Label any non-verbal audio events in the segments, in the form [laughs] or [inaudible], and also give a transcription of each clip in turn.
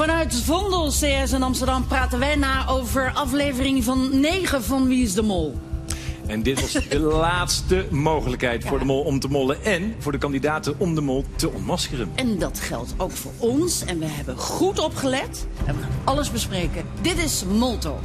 Vanuit Vondel CS in Amsterdam praten wij na over aflevering van 9 van Wie is de Mol. En dit was de [laughs] laatste mogelijkheid voor de mol om te mollen en voor de kandidaten om de mol te ontmaskeren. En dat geldt ook voor ons. En we hebben goed opgelet en we gaan alles bespreken. Dit is Molto.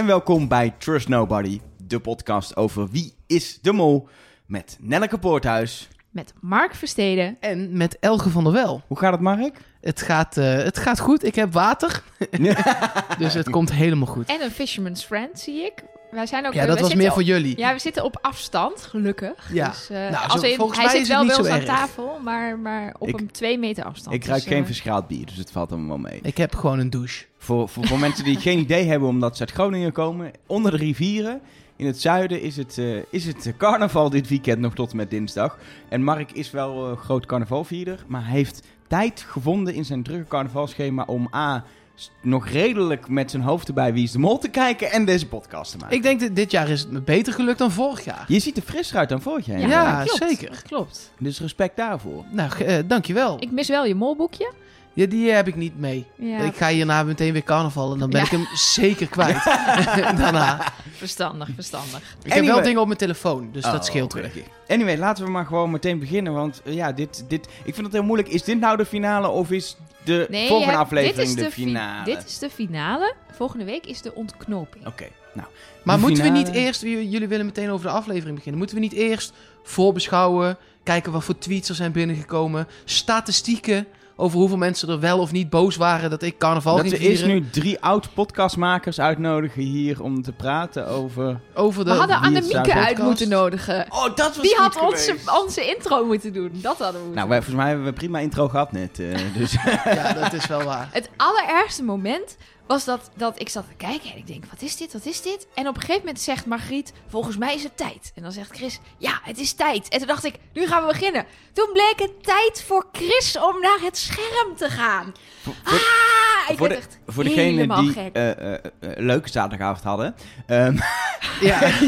En welkom bij Trust Nobody, de podcast over wie is de mol met Nelleke Poorthuis. Met Mark Versteden. En met Elge van der Wel. Hoe gaat het, Mark? Het gaat, eh, het gaat goed. Ik heb water. [laughs] dus het komt helemaal goed. En een Fisherman's Friend, zie ik. Wij zijn ook, Ja, dat was meer voor jullie. Ja, we zitten op afstand, gelukkig. Ja. Dus, Nou, als zo- in, volgens hij mij zit wel niet bij ons aan tafel, maar, maar op Ik- een twee meter afstand. Ik ruik Dus, geen eh, verschaald bier, dus het valt allemaal mee. Ik heb gewoon een douche. Voor, voor, voor mensen die geen idee hebben omdat ze uit Groningen komen, onder de rivieren in het zuiden is het, eh, is het carnaval dit weekend nog tot en met dinsdag. En Mark is wel een groot carnavalvierder, maar hij heeft tijd gevonden in zijn drukke carnavalschema om A, nog redelijk met zijn hoofd erbij Wie is de Mol te kijken en deze podcast te maken. Ik denk dat dit jaar is het me beter gelukt dan vorig jaar. Je ziet er frisser uit dan vorig jaar. Ja. Ja, dat klopt, zeker. klopt. Dus respect daarvoor. Nou, eh, dankjewel. Ik mis wel je molboekje. Ja, die eh, heb ik niet mee. Ja, Ik ga hierna meteen weer carnaval en dan ben Ja. ik hem zeker kwijt. [laughs] [laughs] Daarna. verstandig, verstandig. Ik heb wel dingen op mijn telefoon, dus Oh, dat scheelt weer. gelukkig. Anyway, laten we maar gewoon meteen beginnen. Want eh, ja, dit, dit, ik vind het heel moeilijk. Is dit nou de finale of is de Nee, volgende hebt- aflevering dit is de fi- finale? Dit is de finale. Volgende week is de ontknoping. Oké, nou. Maar moeten we niet eerst, jullie willen meteen over de aflevering beginnen, moeten we niet eerst voorbeschouwen, kijken wat voor tweets er zijn binnengekomen, statistieken over hoeveel mensen er wel of niet boos waren dat ik carnaval Dat ging we eerst vieren? nu drie oud-podcastmakers uitnodigen hier om te praten over... Over de We hadden Annemieke uit moeten nodigen. Oh, dat was Die had onze, onze intro moeten doen. Dat hadden we moeten Nou, wij, volgens mij hebben we een prima intro gehad net. eh, dus Ja, dat is wel waar. Het allerergste moment was dat, dat ik zat te kijken en ik denk, wat is dit, wat is dit? En op een gegeven moment zegt Margriet, volgens mij is het tijd. En dan zegt Chris, ja, het is tijd. En toen dacht ik, nu gaan we beginnen. Toen bleek het tijd voor Chris om naar het scherm te gaan. voor, Ah, ik voor, de, echt voor degenen helemaal die eh, eh, eh, een leuke zaterdagavond hadden... ehm, [laughs] Ja. en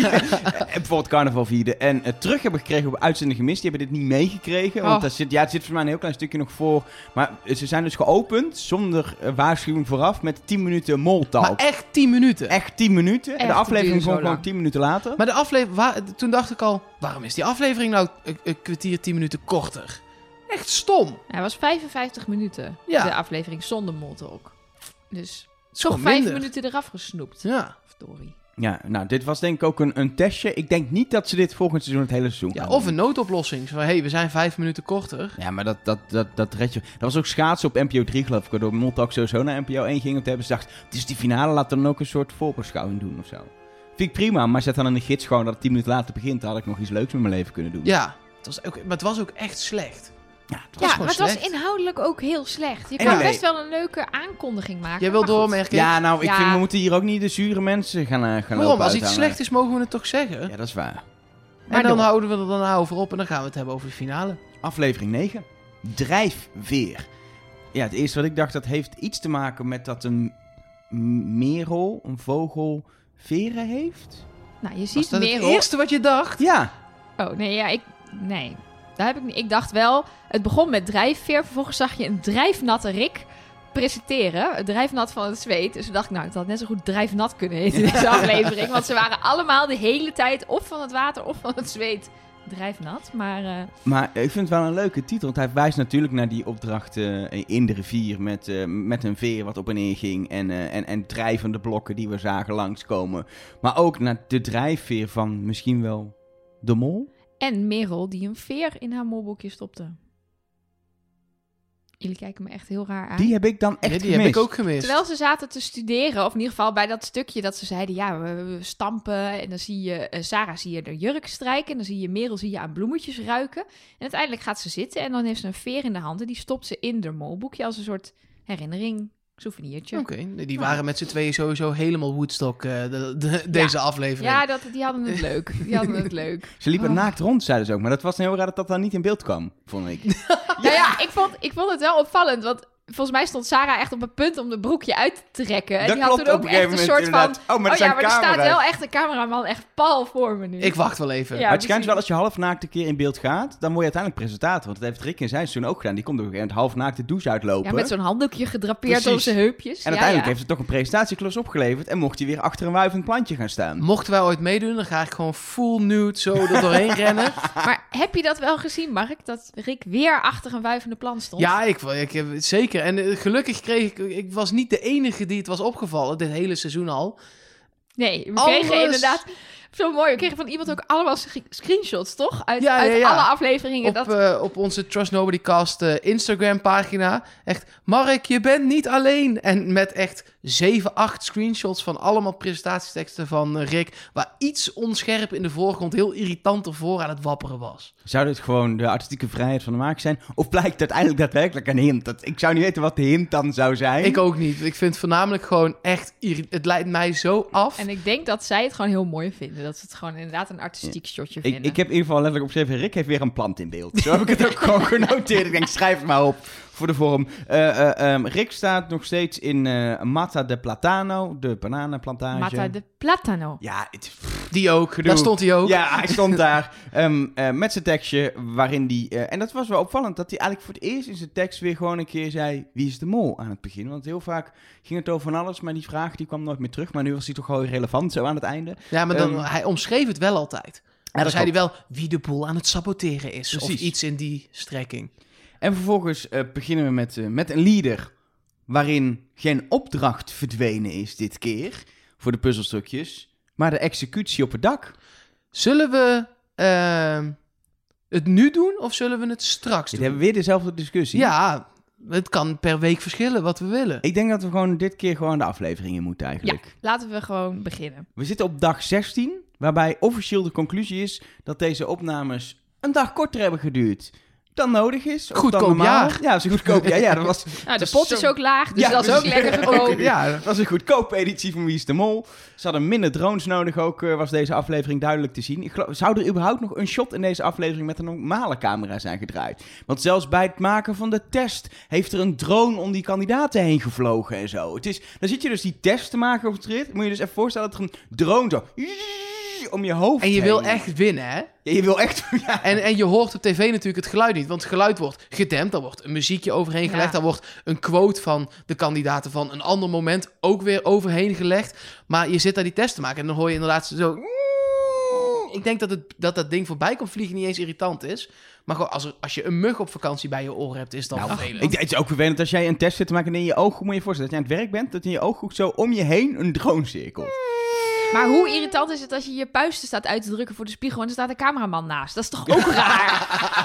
[laughs] bijvoorbeeld carnaval vierden en het terug hebben gekregen op uitzending gemist. Die hebben dit niet meegekregen. Want Oh. daar zit, ja, het zit voor mij een heel klein stukje nog voor. Maar ze zijn dus geopend zonder waarschuwing vooraf met 10 minuten moltalk. Maar echt 10 minuten. Echt 10 minuten. en Echt, de aflevering kwam gewoon lang. 10 minuten later. Maar de aflevering, toen dacht ik al, waarom is die aflevering nou een, een kwartier, 10 minuten korter? Echt stom. Hij was 55 minuten, Ja. de aflevering zonder moltalk. Dus toch gewoon vijf minder. minuten eraf gesnoept. Ja. Verdorie. Ja, nou, dit was denk ik ook een, een testje. Ik denk niet dat ze dit volgend seizoen het hele seizoen ja. Of een noodoplossing. Zo hey, we zijn 5 minuten korter. Ja, maar dat, dat, dat, dat red je. Dat was ook schaatsen op NPO 3, geloof ik. Waardoor Moltalk sowieso naar NPO 1 ging. Om te hebben ze dacht, het is die finale, laat dan ook een soort voorbeschouwing doen of zo. Vind ik prima, maar zet dan in de gids gewoon dat het 10 minuten later begint. Dan had ik nog iets leuks met mijn leven kunnen doen. Ja. Het was ook, maar het was ook echt slecht. Ja, het was Ja, maar het was inhoudelijk ook heel slecht. Je kan nee. best wel een leuke aankondiging maken. Jij wil doormerken? Ja, nou, ik Ja. vind we moeten hier ook niet de zure mensen gaan, eh, gaan Waarom? lopen Als iets slecht is, mogen we het toch zeggen? Ja, dat is waar. Maar en dan door. houden we er dan over op en dan gaan we het hebben over de finale. Aflevering 9. Drijfveer. Ja, het eerste wat ik dacht, dat heeft iets te maken met dat een merel, een vogel, veren heeft. Nou, je Was ziet dat het Merel... eerste wat je dacht? Ja, Oh, nee, ja, ik... Nee, daar heb ik niet... Ik dacht wel... Het begon met drijfveer. Vervolgens zag je een drijfnatte Rick presenteren. Drijfnat van het zweet. Dus toen dacht ik, nou, het had net zo goed drijfnat kunnen heten in deze [laughs] aflevering. Want ze waren allemaal de hele tijd of van het water of van het zweet drijfnat. Maar eh, maar ik vind het wel een leuke titel. Want hij wijst natuurlijk naar die opdracht eh, in de rivier met, eh, met een veer wat op en neer ging. En, eh, en, en drijvende blokken die we zagen langskomen. Maar ook naar de drijfveer van misschien wel de mol. En Merel die een veer in haar molboekje stopte. Jullie kijken me echt heel raar aan. Die heb ik dan echt die gemist. heb ik ook gemist. Terwijl ze zaten te studeren, of in ieder geval bij dat stukje dat ze zeiden, ja, we, we stampen. En dan zie je, eh, Sarah zie je de jurk strijken. En dan zie je Merel zie je aan bloemetjes ruiken. En uiteindelijk gaat ze zitten en dan heeft ze een veer in de hand. En die stopt ze in haar molboekje als een soort herinnering, souvenirtje. Oké, die waren met z'n tweeën sowieso helemaal Woodstock, eh, de, de- deze aflevering. Ja, dat, die hadden het leuk. Die hadden het leuk. [laughs] Ze liepen Oh. naakt rond, zeiden ze ook. Maar dat was heel raar dat dat dan niet in beeld kwam, vond ik. [laughs] Nou ja, ik vond, ik vond het wel opvallend. Want volgens mij stond Sarah echt op het punt om de broekje uit te trekken. En Dat die had toen ook een echt een soort van... Oh, maar er oh ja, zijn maar er staat wel echt een cameraman echt pal voor me nu. Ik wacht wel even. Ja. maar het schijnt wel als je half naakt een keer in beeld gaat, dan word je uiteindelijk presentator. Want dat heeft Rick in zijn seizoen ook gedaan. Die komt een gegeven moment half naakt de douche uitlopen. Ja, met zo'n handdoekje gedrapeerd op zijn heupjes. en Ja, uiteindelijk ja. heeft het toch een presentatieklus opgeleverd. En mocht hij weer achter een wuivend plantje gaan staan. Mochten wij ooit meedoen, dan ga ik gewoon full nude zo er doorheen rennen. [laughs] Maar heb je dat wel gezien, Mark? Dat Rick weer achter een wuivende plant stond? Ja, ik, ik, heb- zeker. En eh, gelukkig kreeg ik... Ik was niet de enige die het was opgevallen, dit hele seizoen al. Nee, we Alles- kregen inderdaad... Zo mooi, we kregen van iemand ook allemaal screenshots, toch? Uit, Ja, ja, uit alle afleveringen. Op, dat... eh, op onze Trust Nobody Cast eh, Instagram pagina. Echt, Mark, je bent niet alleen. En met echt 7, 8 screenshots van allemaal presentatieteksten van eh, Rick. Waar iets onscherp in de voorgrond heel irritant ervoor aan het wapperen was. Zou dit gewoon de artistieke vrijheid van de maak zijn? Of blijkt uiteindelijk daadwerkelijk een hint? Dat, ik zou niet weten wat de hint dan zou zijn. Ik ook niet. Ik vind het voornamelijk gewoon echt... Het leidt mij zo af. En ik denk dat zij het gewoon heel mooi vinden. Dat ze het gewoon inderdaad een artistiek shotje Ik, vinden. ik heb in ieder geval letterlijk opgeschreven, Rick heeft weer een plant in beeld. Zo heb ik het ook gewoon [laughs] genoteerd. Ik denk, schrijf het maar op voor de vorm. Eh, eh, ehm, Rick staat nog steeds in eh Mata de Platano, de bananenplantage. Mata de Platano. Ja, het, Die ook. Gedoe. Daar stond hij ook. ja, hij [laughs] stond daar ehm, eh, met zijn tekstje waarin die... eh, en dat was wel opvallend, dat hij eigenlijk voor het eerst in zijn tekst weer gewoon een keer zei... Wie is de mol aan het begin? Want heel vaak ging het over van alles, maar die vraag die kwam nooit meer terug. Maar nu was hij toch gewoon relevant zo aan het einde. Ja, maar dan, Ehm, hij omschreef het wel altijd. En dan zei hij wel wie de boel aan het saboteren is. Of iets in die strekking. En vervolgens eh, beginnen we met, eh, met een leader waarin geen opdracht verdwenen is dit keer voor de puzzelstukjes, maar de executie op het dak. Zullen we ehm, het nu doen of zullen we het straks Dit doen? hebben we weer dezelfde discussie. Ja, het kan per week verschillen wat we willen. Ik denk dat we gewoon dit keer gewoon de afleveringen moeten Ja, eigenlijk. laten we gewoon beginnen. We zitten op dag 16, waarbij officieel de conclusie is dat deze opnames een dag korter hebben geduurd dan nodig is. of Goedkoop dan normaal. jaar. Ja, zo goedkoop. Ja, ja, dat was, Nou, [laughs] de dat pot zo- is ook laag, dus Ja, dat is ook lekker [laughs] goedkoop. ja, dat was een goedkope editie van Wie is de Mol. Ze hadden minder drones nodig ook, eh, was deze aflevering duidelijk te zien. Ik geloof, zou er überhaupt nog een shot in deze aflevering met een normale camera zijn gedraaid? Want zelfs bij het maken van de test heeft er een drone om die kandidaten heen gevlogen en zo. Het is, dan zit je dus die test te maken op het rit. Moet je dus even voorstellen dat er een drone zo om je hoofd En je wil echt winnen, hè? Ja, je wil echt... [laughs] Ja. En, en je hoort op tv natuurlijk het geluid niet. Want het geluid wordt gedempt. Daar wordt een muziekje overheen gelegd. Ja. Daar wordt een quote van de kandidaten van een ander moment ook weer overheen gelegd. Maar je zit daar die test te maken. En dan hoor je inderdaad zo... Ik denk dat, het, dat dat ding voorbij komt vliegen niet eens irritant is. Maar gewoon als, er, als je een mug op vakantie bij je oren hebt, is dat Nou, vervelend. ik, het is ook vervelend als jij een test zit te maken en in je ooghoek moet je je voorstellen dat je aan het werk bent, dat in je ooghoek zo om je heen een drone cirkelt. Maar hoe irritant is het als je je puisten staat uit te drukken voor de spiegel en er staat een cameraman naast? Dat is toch ook raar?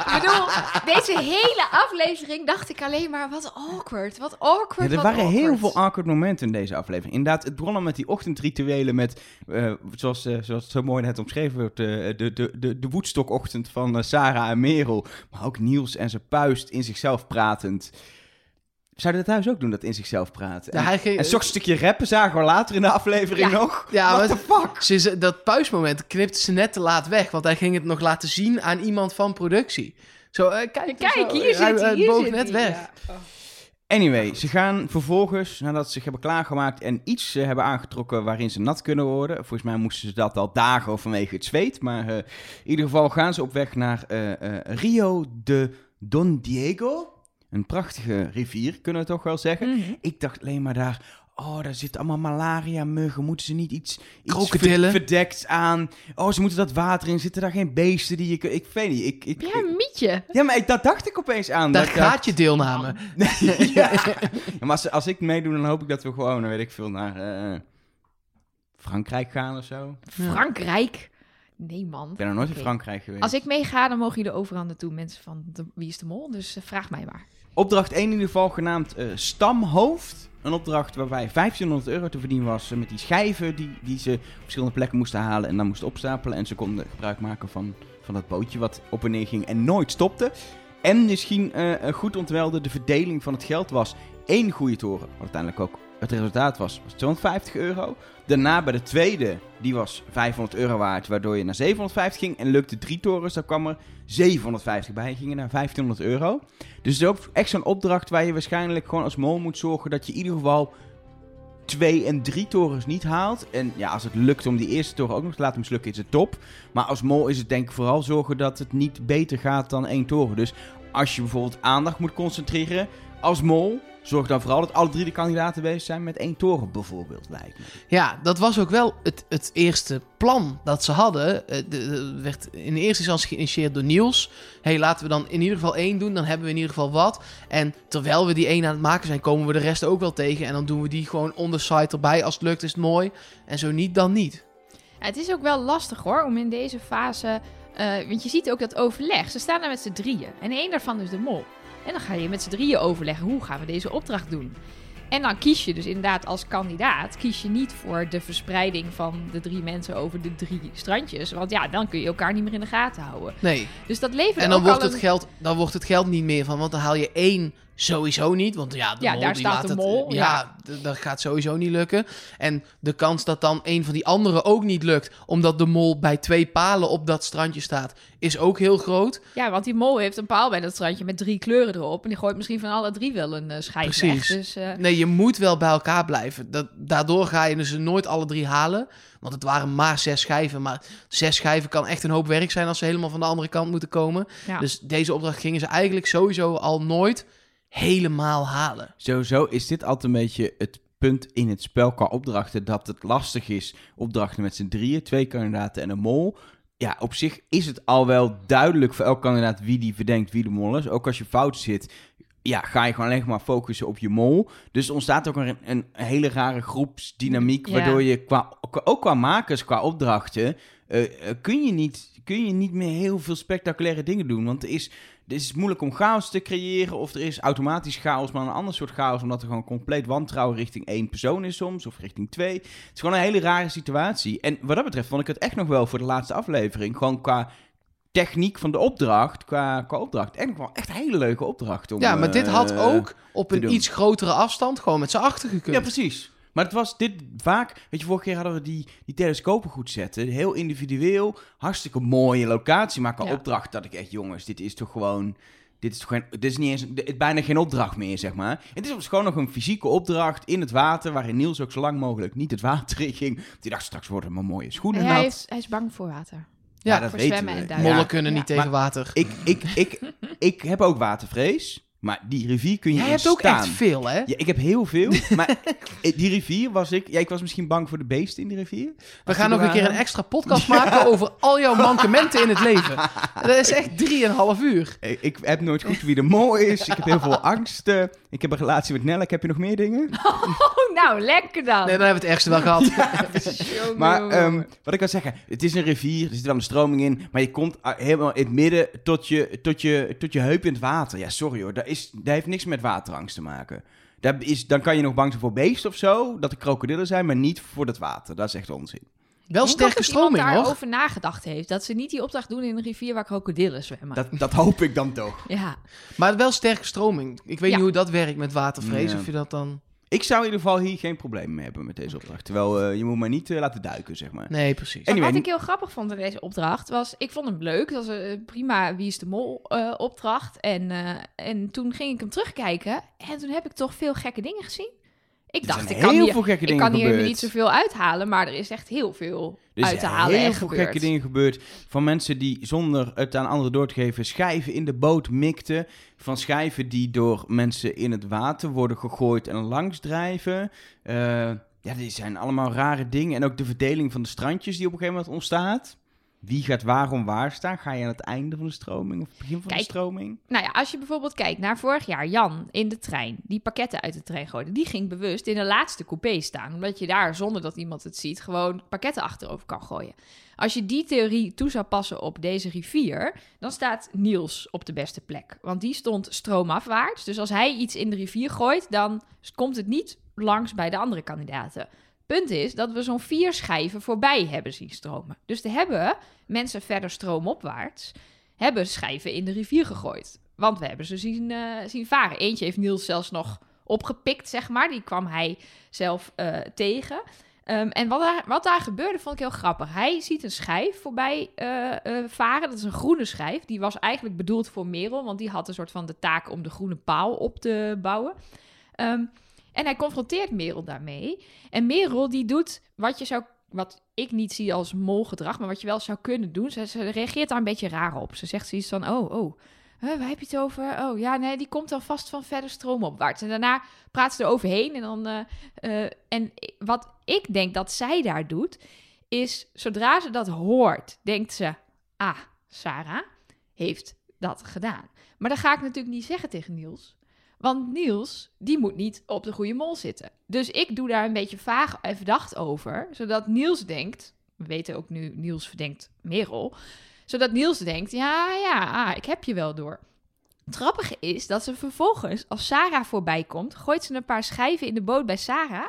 Ik bedoel, deze hele aflevering dacht ik alleen maar, wat awkward, wat awkward, Ja, er waren heel veel awkward momenten in deze aflevering. Inderdaad, het begon al met die ochtendrituelen met, eh, zoals, eh, zoals het zo mooi net omschreven wordt, eh, de, de, de, de woedstokochtend van Sarah en Merel. Maar ook Niels en zijn puist in zichzelf pratend. Zouden dat thuis ook doen, dat in zichzelf praten? Ja, en, hij ging- en zo'n stukje rappen zagen we later in de aflevering Ja. nog. Ja, What maar- the fuck? Ze is- dat puismoment knipte ze net te laat weg. Want hij ging het nog laten zien aan iemand van productie. Zo, eh, kijk, Kijk, zo, hier zit hij, hij hier boog zit net hij, weg. ja. Anyway, ze gaan vervolgens, nadat ze zich hebben klaargemaakt en iets eh, hebben aangetrokken waarin ze nat kunnen worden. Volgens mij moesten ze dat al dagen vanwege het zweet. Maar eh, in ieder geval gaan ze op weg naar eh, eh, Rio de Don Diego. Een prachtige rivier, kunnen we toch wel zeggen. Mhm. Ik dacht alleen maar daar, oh, daar zitten allemaal malaria-muggen. Moeten ze niet iets, iets ver- verdekt aan? Oh, ze moeten dat water in. Zitten daar geen beesten die je... Ik weet niet, ik... ik Ja, een mietje. ja, maar ik, dat dacht ik opeens aan. Daar dat dacht- gaat je deelname. [laughs] ja. Ja, maar als, als ik meedoe, dan hoop ik dat we gewoon, dan weet ik veel, naar eh, Frankrijk gaan of zo. Frankrijk. Nee, man. Ik ben nog nooit in Frankrijk geweest. Als ik meega, dan mogen jullie overal naartoe, mensen van de, Wie is de Mol. Dus eh, vraag mij maar. Opdracht 1 in ieder geval, genaamd eh, Stamhoofd. Een opdracht waarbij 1500 euro te verdienen was eh, met die schijven die, die ze op verschillende plekken moesten halen en dan moesten opstapelen. En ze konden gebruik maken van, van dat bootje wat op en neer ging en nooit stopte. En misschien eh, goed ontwelde de verdeling van het geld was één goede toren, wat uiteindelijk ook het resultaat was, was 250 euro. Daarna bij de tweede, die was 500 euro waard, waardoor je naar 750 ging. En lukte drie torens, dan kwam er 750 bij. Je ging naar 1500 euro. Dus het is ook echt zo'n opdracht waar je waarschijnlijk gewoon als mol moet zorgen dat je in ieder geval twee en drie torens niet haalt. En ja, als het lukt om die eerste toren ook nog te laten mislukken, is het top. Maar als mol is het denk ik vooral zorgen dat het niet beter gaat dan één toren. Dus als je bijvoorbeeld aandacht moet concentreren als mol, zorg dan vooral dat alle drie de kandidaten bezig zijn met één toren bijvoorbeeld, lijkt me. Ja, dat was ook wel het, het eerste plan dat ze hadden. Eh, de- de- werd in de eerste instantie geïnitieerd door Niels. hey, laten we dan in ieder geval één doen, dan hebben we in ieder geval wat. En terwijl we die één aan het maken zijn, komen we de rest ook wel tegen. En dan doen we die gewoon on the site erbij. Als het lukt is het mooi. En zo niet, dan niet. Ja, het is ook wel lastig hoor, om in deze fase... eh, want je ziet ook dat overleg. Ze staan daar met z'n drieën. En één daarvan is de mol. En dan ga je met z'n drieën overleggen, hoe gaan we deze opdracht doen? En dan kies je dus inderdaad als kandidaat... kies je niet voor de verspreiding van de drie mensen over de drie strandjes. Want ja, dan kun je elkaar niet meer in de gaten houden. Nee. Dus dat levert En dan ook wordt, al het een- geld, dan wordt het geld niet meer van. Want dan haal je één sowieso niet. Want ja, de Ja, mol, daar die staat de het- mol, Ja, dat gaat sowieso niet lukken. En de kans dat dan een van die anderen ook niet lukt... omdat de mol bij twee palen op dat strandje staat... is ook heel groot. Ja, want die mol heeft een paal bij dat strandje met drie kleuren erop. En die gooit misschien van alle drie wel een eh schijf weg. Precies. Dus eh, Nee, je moet wel bij elkaar blijven. Dat, daardoor ga je dus nooit alle drie halen. Want het waren maar zes schijven. Maar zes schijven kan echt een hoop werk zijn... als ze helemaal van de andere kant moeten komen. ja. Dus deze opdracht gingen ze eigenlijk sowieso al nooit helemaal halen. Sowieso is dit altijd een beetje het punt in het spel qua opdrachten dat het lastig is. Opdrachten met z'n drieën, twee kandidaten en een mol. Ja, op zich is het al wel duidelijk voor elk kandidaat wie die verdenkt wie de mol is. Ook als je fout zit, ja, ga je gewoon alleen maar focussen op je mol. Dus er ontstaat ook een, een hele rare groepsdynamiek, Ja. waardoor je qua, ook qua makers, qua opdrachten, eh, eh, kun, je niet, kun je niet meer heel veel spectaculaire dingen doen. Want er is, het is moeilijk om chaos te creëren, of er is automatisch chaos, maar een ander soort chaos, omdat er gewoon compleet wantrouwen richting één persoon is soms, of richting twee. Het is gewoon een hele rare situatie. En wat dat betreft vond ik het echt nog wel voor de laatste aflevering, gewoon qua techniek van de opdracht, qua, qua opdracht, nog wel echt een hele leuke opdracht. Om, Ja, maar dit had eh, ook op een doen. iets grotere afstand gewoon met z'n achter gekund. Ja, precies. Maar het was dit vaak... Weet je, vorige keer hadden we die, die telescopen goed zetten. Heel individueel. Hartstikke mooie locatie. Maar qua Ja. opdracht dat ik echt... Jongens, dit is toch gewoon... Dit is toch geen... Dit is niet eens... Dit is bijna geen opdracht meer, zeg maar. Het is gewoon nog een fysieke opdracht in het water... waarin Niels ook zo lang mogelijk niet het water in ging. Die dacht, straks worden mijn mooie schoenen hij, nat. is, hij is bang voor water. Ja, Ja, dat voor weten zwemmen we. en duiken. Mollen Ja, kunnen niet Ja. tegen water. ik, ik, ik, ik heb ook watervrees. Maar die rivier kun je Jij hebt ook staan. echt veel, hè? Ja, ik heb heel veel. Maar [laughs] die rivier was ik... Ja, ik was misschien bang voor de beesten in die rivier. We gaan nog een keer een extra podcast maken [laughs] over al jouw mankementen in het leven. Dat is echt [laughs] drieënhalf uur. Ik, ik heb nooit goed wie de mol is. Ik heb heel veel angst. Eh, ik heb een relatie met Nellek. Heb je nog meer dingen? [laughs] Oh, nou, lekker dan. Nee, dan hebben we het ergste wel gehad. [laughs] [laughs] Maar ehm, wat ik wil zeggen, het is een rivier, er zit wel een stroming in, maar je komt ah, helemaal in het midden tot je, tot je, tot je heup in het water. Ja, sorry hoor, dat, is, dat heeft niks met waterangst te maken. Daar is, dan kan je nog bang zijn voor beesten of zo, dat er krokodillen zijn, maar niet voor het water. Dat is echt onzin. Wel Ik sterke ook dat iemand stroming, hoor. daarover nagedacht heeft. Dat ze niet die opdracht doen in een rivier waar krokodillen zwemmen. Dat, dat hoop ik dan toch. Ja. Maar wel sterke stroming. Ik weet Ja. niet hoe dat werkt met watervrees. Ja. Of je dat dan... Ik zou in ieder geval hier geen probleem mee hebben met deze opdracht. Terwijl eh, je moet mij niet eh, laten duiken, zeg maar. Nee, precies. En- Anyway, Wat ik heel grappig vond in deze opdracht was, ik vond hem leuk. Dat was een prima Wie is de Mol eh, opdracht. En, eh, en toen ging ik hem terugkijken en toen heb ik toch veel gekke dingen gezien. Ik Er dacht, ik kan, heel hier, veel gekke ik dingen kan hier gebeurd. niet zoveel uithalen, maar er is echt heel veel Er is uit te halen heel en veel gebeurd. gekke dingen gebeurd. Van mensen die zonder het aan anderen door te geven schijven in de boot mikten. Van schijven die door mensen in het water worden gegooid en langs drijven. Eh, ja, die zijn allemaal rare dingen. En ook de verdeling van de strandjes die op een gegeven moment ontstaat. Wie gaat waarom waar staan? Ga je aan het einde van de stroming of het begin van Kijk, de stroming? Nou ja, als je bijvoorbeeld kijkt naar vorig jaar, Jan in de trein, die pakketten uit de trein gooide, die ging bewust in de laatste coupé staan. Omdat je daar, zonder dat iemand het ziet, gewoon pakketten achterover kan gooien. Als je die theorie toe zou passen op deze rivier, dan staat Niels op de beste plek. Want die stond stroomafwaarts. Dus als hij iets in de rivier gooit, dan komt het niet langs bij de andere kandidaten. Punt is dat we zo'n vier schijven voorbij hebben zien stromen. Dus er hebben mensen verder stroomopwaarts hebben schijven in de rivier gegooid. Want we hebben ze zien, eh, zien varen. Eentje heeft Niels zelfs nog opgepikt, zeg maar. Die kwam hij zelf eh, tegen. Ehm, en wat daar, wat daar gebeurde, vond ik heel grappig. Hij ziet een schijf voorbij eh, varen. Dat is een groene schijf. Die was eigenlijk bedoeld voor Merel, want die had een soort van de taak om de groene paal op te bouwen. Ehm, en hij confronteert Merel daarmee. En Merel die doet wat je zou, wat ik niet zie als molgedrag, maar wat je wel zou kunnen doen. Ze, reageert daar een beetje raar op. Ze zegt zoiets van, oh, oh, waar heb je het over? Oh ja, nee, die komt dan vast van verder stroomopwaarts. En daarna praat ze er overheen. En, dan, eh, eh, en wat ik denk dat zij daar doet, is zodra ze dat hoort, denkt ze: Ah, Sarah heeft dat gedaan. Maar dat ga ik natuurlijk niet zeggen tegen Niels. Want Niels, die moet niet op de goede mol zitten. Dus ik doe daar een beetje vaag en verdacht over. Zodat Niels denkt, we weten ook nu, Niels verdenkt Merel zodat Niels denkt, ja, ja, ah, ik heb je wel door. Het grappige is dat ze vervolgens, als Sarah voorbij komt, gooit ze een paar schijven in de boot bij Sarah.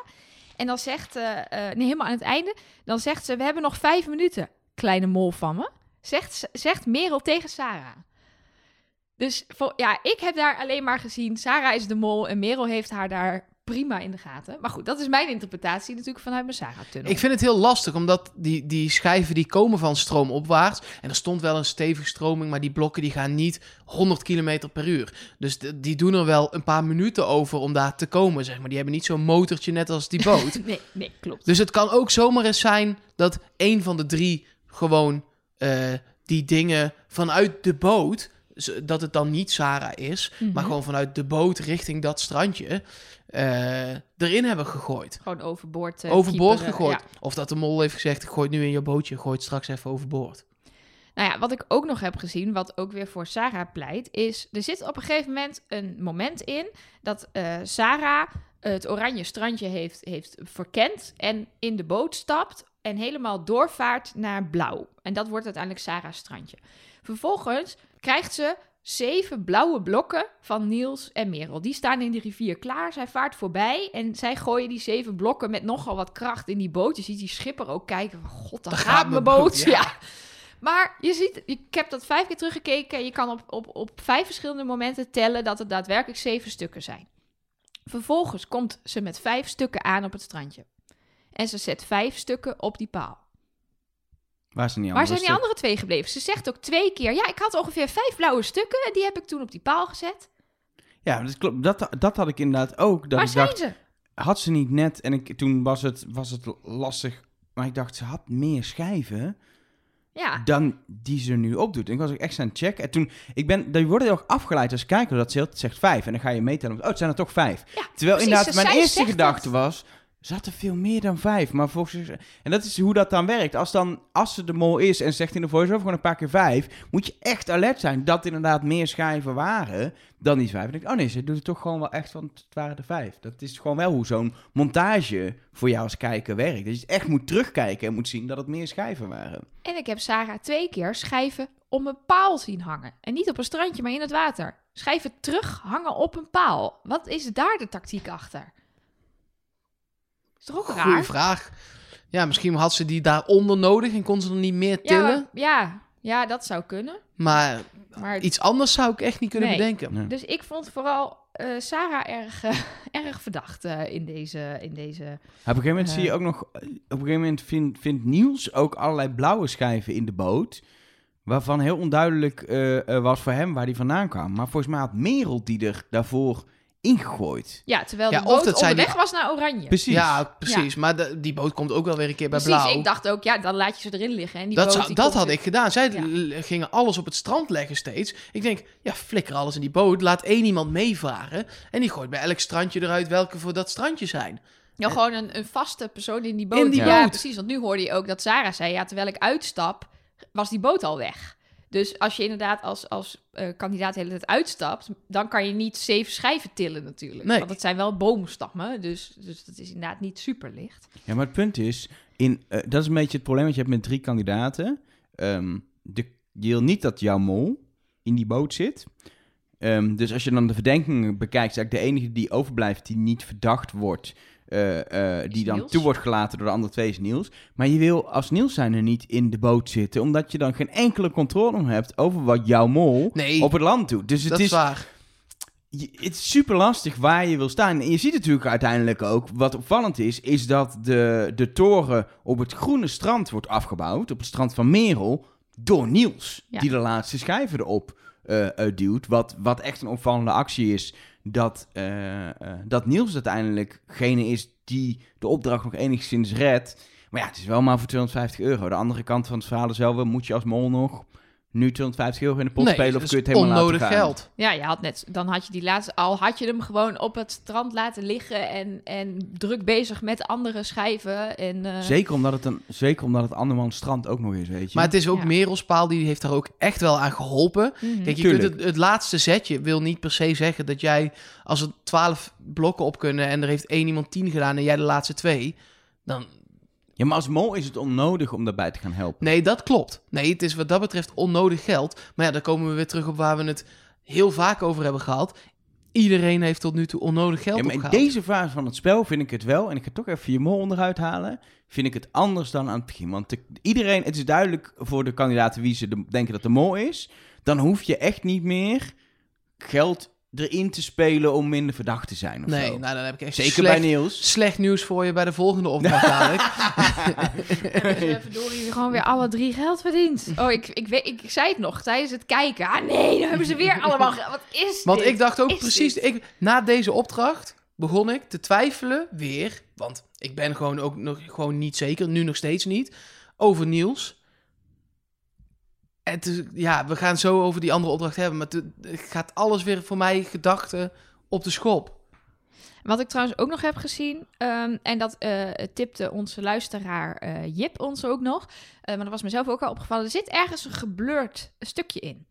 En dan zegt, uh, nee, helemaal aan het einde, dan zegt ze, we hebben nog vijf minuten, kleine mol van me. Zegt, zegt Merel tegen Sarah. Dus ja, ik heb daar alleen maar gezien, Sarah is de mol en Merel heeft haar daar prima in de gaten. Maar goed, dat is mijn interpretatie natuurlijk vanuit mijn Sarah-tunnel. Ik vind het heel lastig, omdat die, die schijven die komen van stroomopwaarts. En er stond wel een stevige stroming, maar die blokken die gaan niet 100 km per uur. Dus die doen er wel een paar minuten over om daar te komen, zeg maar. Die hebben niet zo'n motortje net als die boot. [laughs] nee, nee, klopt. Dus het kan ook zomaar eens zijn dat een van de drie gewoon uh, die dingen vanuit de boot dat het dan niet Sarah is, maar Mhm. gewoon vanuit de boot richting dat strandje eh, erin hebben gegooid. Gewoon overboord. eh, overboord kieperen, gegooid. ja. Of dat de mol heeft gezegd, gooi nu in je bootje, gooi het straks even overboord. Nou ja, wat ik ook nog heb gezien, wat ook weer voor Sarah pleit, is er zit op een gegeven moment een moment in dat eh, Sarah het oranje strandje heeft, heeft verkend en in de boot stapt en helemaal doorvaart naar blauw. En dat wordt uiteindelijk Sarah's strandje. Vervolgens krijgt ze zeven blauwe blokken van Niels en Merel. Die staan in de rivier klaar. Zij vaart voorbij en zij gooien die zeven blokken met nogal wat kracht in die boot. Je ziet die schipper ook kijken van, god, daar gaat, gaat mijn mijn boot. boot, ja. [laughs] ja. Maar je ziet, ik heb dat vijf keer teruggekeken. Je kan op, op, op vijf verschillende momenten tellen dat het daadwerkelijk zeven stukken zijn. Vervolgens komt ze met vijf stukken aan op het strandje. En ze zet vijf stukken op die paal. Waar zijn die Waar andere zijn die andere twee gebleven? Ze zegt ook twee keer: Ja, ik had ongeveer vijf blauwe stukken. En die heb ik toen op die paal gezet. Ja, dat klopt. Dat, dat had ik inderdaad ook. Dat Waar ik zijn dacht, ze? had ze niet net... En ik, toen was het, was het lastig. Maar ik dacht, ze had meer schijven Ja, dan die ze nu opdoet. En ik was ook echt aan het checken. En toen, ik ben, worden heel erg afgeleid als kijker. Dat ze zegt vijf. En dan ga je meetellen. Oh, het zijn er toch vijf. ja Terwijl precies, inderdaad, mijn eerste gedachte was... Zat er veel meer dan vijf, maar volgens... En dat is hoe dat dan werkt. Als, dan, als ze de mol is en zegt in de voice-over gewoon een paar keer vijf... moet je echt alert zijn dat inderdaad meer schijven waren dan die vijf. En denk ik, oh nee, ze doet het toch gewoon wel echt, want het waren er vijf. Dat is gewoon wel hoe zo'n montage voor jou als kijker werkt. Dat je echt moet terugkijken en moet zien dat het meer schijven waren. En ik heb Sarah twee keer schijven om een paal zien hangen. En niet op een strandje, maar in het water. Schijven terug hangen op een paal. Wat is daar de tactiek achter? Is toch ook Goeie raar? vraag. Ja, misschien had ze die daaronder nodig en kon ze er niet meer Ja, tillen. maar- ja, ja, dat zou kunnen. Maar Maar, iets anders zou ik echt niet kunnen Nee. bedenken. Nee. Dus ik vond vooral eh, Sarah erg, eh, [laughs] erg verdacht eh, in, deze, in deze... Op een gegeven moment zie je ook nog... Op een gegeven moment vindt, vindt Niels ook allerlei blauwe schijven in de boot... Waarvan heel onduidelijk was voor hem waar die vandaan kwam. Maar volgens mij had Merel die er daarvoor ingegooid. Ja, terwijl Ja, de boot dat onderweg die- was naar Oranje. Precies. Ja, precies. Maar de- die boot komt ook wel weer een keer bij Precies, blauw. ik dacht ook, ja, dan laat je ze erin liggen. En die dat boot, zou, die dat had weer- ik gedaan. Zij Ja. gingen alles op het strand leggen steeds. Ik denk, ja, flikker alles in die boot. Laat één iemand meevaren. En die gooit bij elk strandje eruit welke voor dat strandje zijn. Ja, gewoon een, een vaste persoon in die boot. In die ja, boot. precies. Want nu hoorde je ook dat Sarah zei, ja, terwijl ik uitstap, was die boot al weg. Dus als je inderdaad als, als eh, kandidaat de hele tijd uitstapt, dan kan je niet zeven schijven tillen natuurlijk. Nee. Want het zijn wel boomstammen, dus, dus dat is inderdaad niet super licht. Ja, maar het punt is, in, eh, dat is een beetje het probleem wat je hebt met drie kandidaten. Ehm, de, je wil niet dat jouw mol in die boot zit. Ehm, dus als je dan de verdenkingen bekijkt, is eigenlijk de enige die overblijft die niet verdacht wordt. Eh, eh, die dan Niels. toe wordt gelaten door de andere twee is Niels. Maar je wil als Niels zijn er niet in de boot zitten, omdat je dan geen enkele controle hebt over wat jouw mol Nee. op het land doet. Dus het dat is, is waar. je- het is super lastig waar je wil staan. En je ziet natuurlijk uiteindelijk ook, wat opvallend is, is dat de, de toren op het groene strand wordt afgebouwd, op het strand van Merel, door Niels. Ja. Die de laatste schijven erop eh, duwt. Wat, wat echt een opvallende actie is, dat, eh, eh, dat Niels uiteindelijk degene is die de opdracht nog enigszins redt. Maar ja, het is wel maar voor 250 euro. De andere kant van het verhaal is wel, moet je als mol nog nu 250 euro in de pot nee, spelen of kun je het helemaal onnodig laten gaan? geld. Ja, je had net, dan had je die laatste, al had je hem gewoon op het strand laten liggen en, en druk bezig met andere schijven. En, eh, Zeker omdat het, een, zeker omdat het andermans strand ook nog is, weet je. Maar het is ook Ja. Merelspaal, die heeft daar ook echt wel aan geholpen. mhm. Kijk, je Tuurlijk. kunt het, het laatste zetje wil niet per se zeggen dat jij, als er twaalf blokken op kunnen en er heeft één iemand tien gedaan en jij de laatste twee, dan... Ja, maar als mol is het onnodig om daarbij te gaan helpen. Nee, dat klopt. Nee, het is wat dat betreft onnodig geld. Maar ja, dan komen we weer terug op waar we het heel vaak over hebben gehad. Iedereen heeft tot nu toe onnodig geld Ja, maar in deze fase van het spel vind ik het wel, en ik ga toch even je mol onderuit halen, vind ik het anders dan aan het begin. Want de- iedereen, het is duidelijk voor de kandidaten wie ze de- denken dat de mol is, dan hoef je echt niet meer geld erin te spelen om minder verdacht te zijn of Nee, zo. nou dan heb ik echt Zeker slecht, bij Niels. slecht nieuws voor je bij de volgende opdracht [laughs] dadelijk. Dus verdorie gewoon weer alle drie geld verdiend. Oh, ik, ik, weet, ik, zei het nog tijdens het kijken. Ah nee, dan hebben ze weer [laughs] allemaal geld. Wat is Want dit? ik dacht ook Is precies, dit? ik, na deze opdracht begon ik te twijfelen weer, want ik ben gewoon ook nog gewoon niet zeker, nu nog steeds niet, over Niels. Ja, we gaan zo over die andere opdracht hebben, maar het gaat alles weer voor mij gedachten op de schop. Wat ik trouwens ook nog heb gezien, ehm, en dat eh, tipte onze luisteraar eh, Jip ons ook nog, eh, maar dat was mezelf ook al opgevallen. Er zit ergens een geblurred stukje in.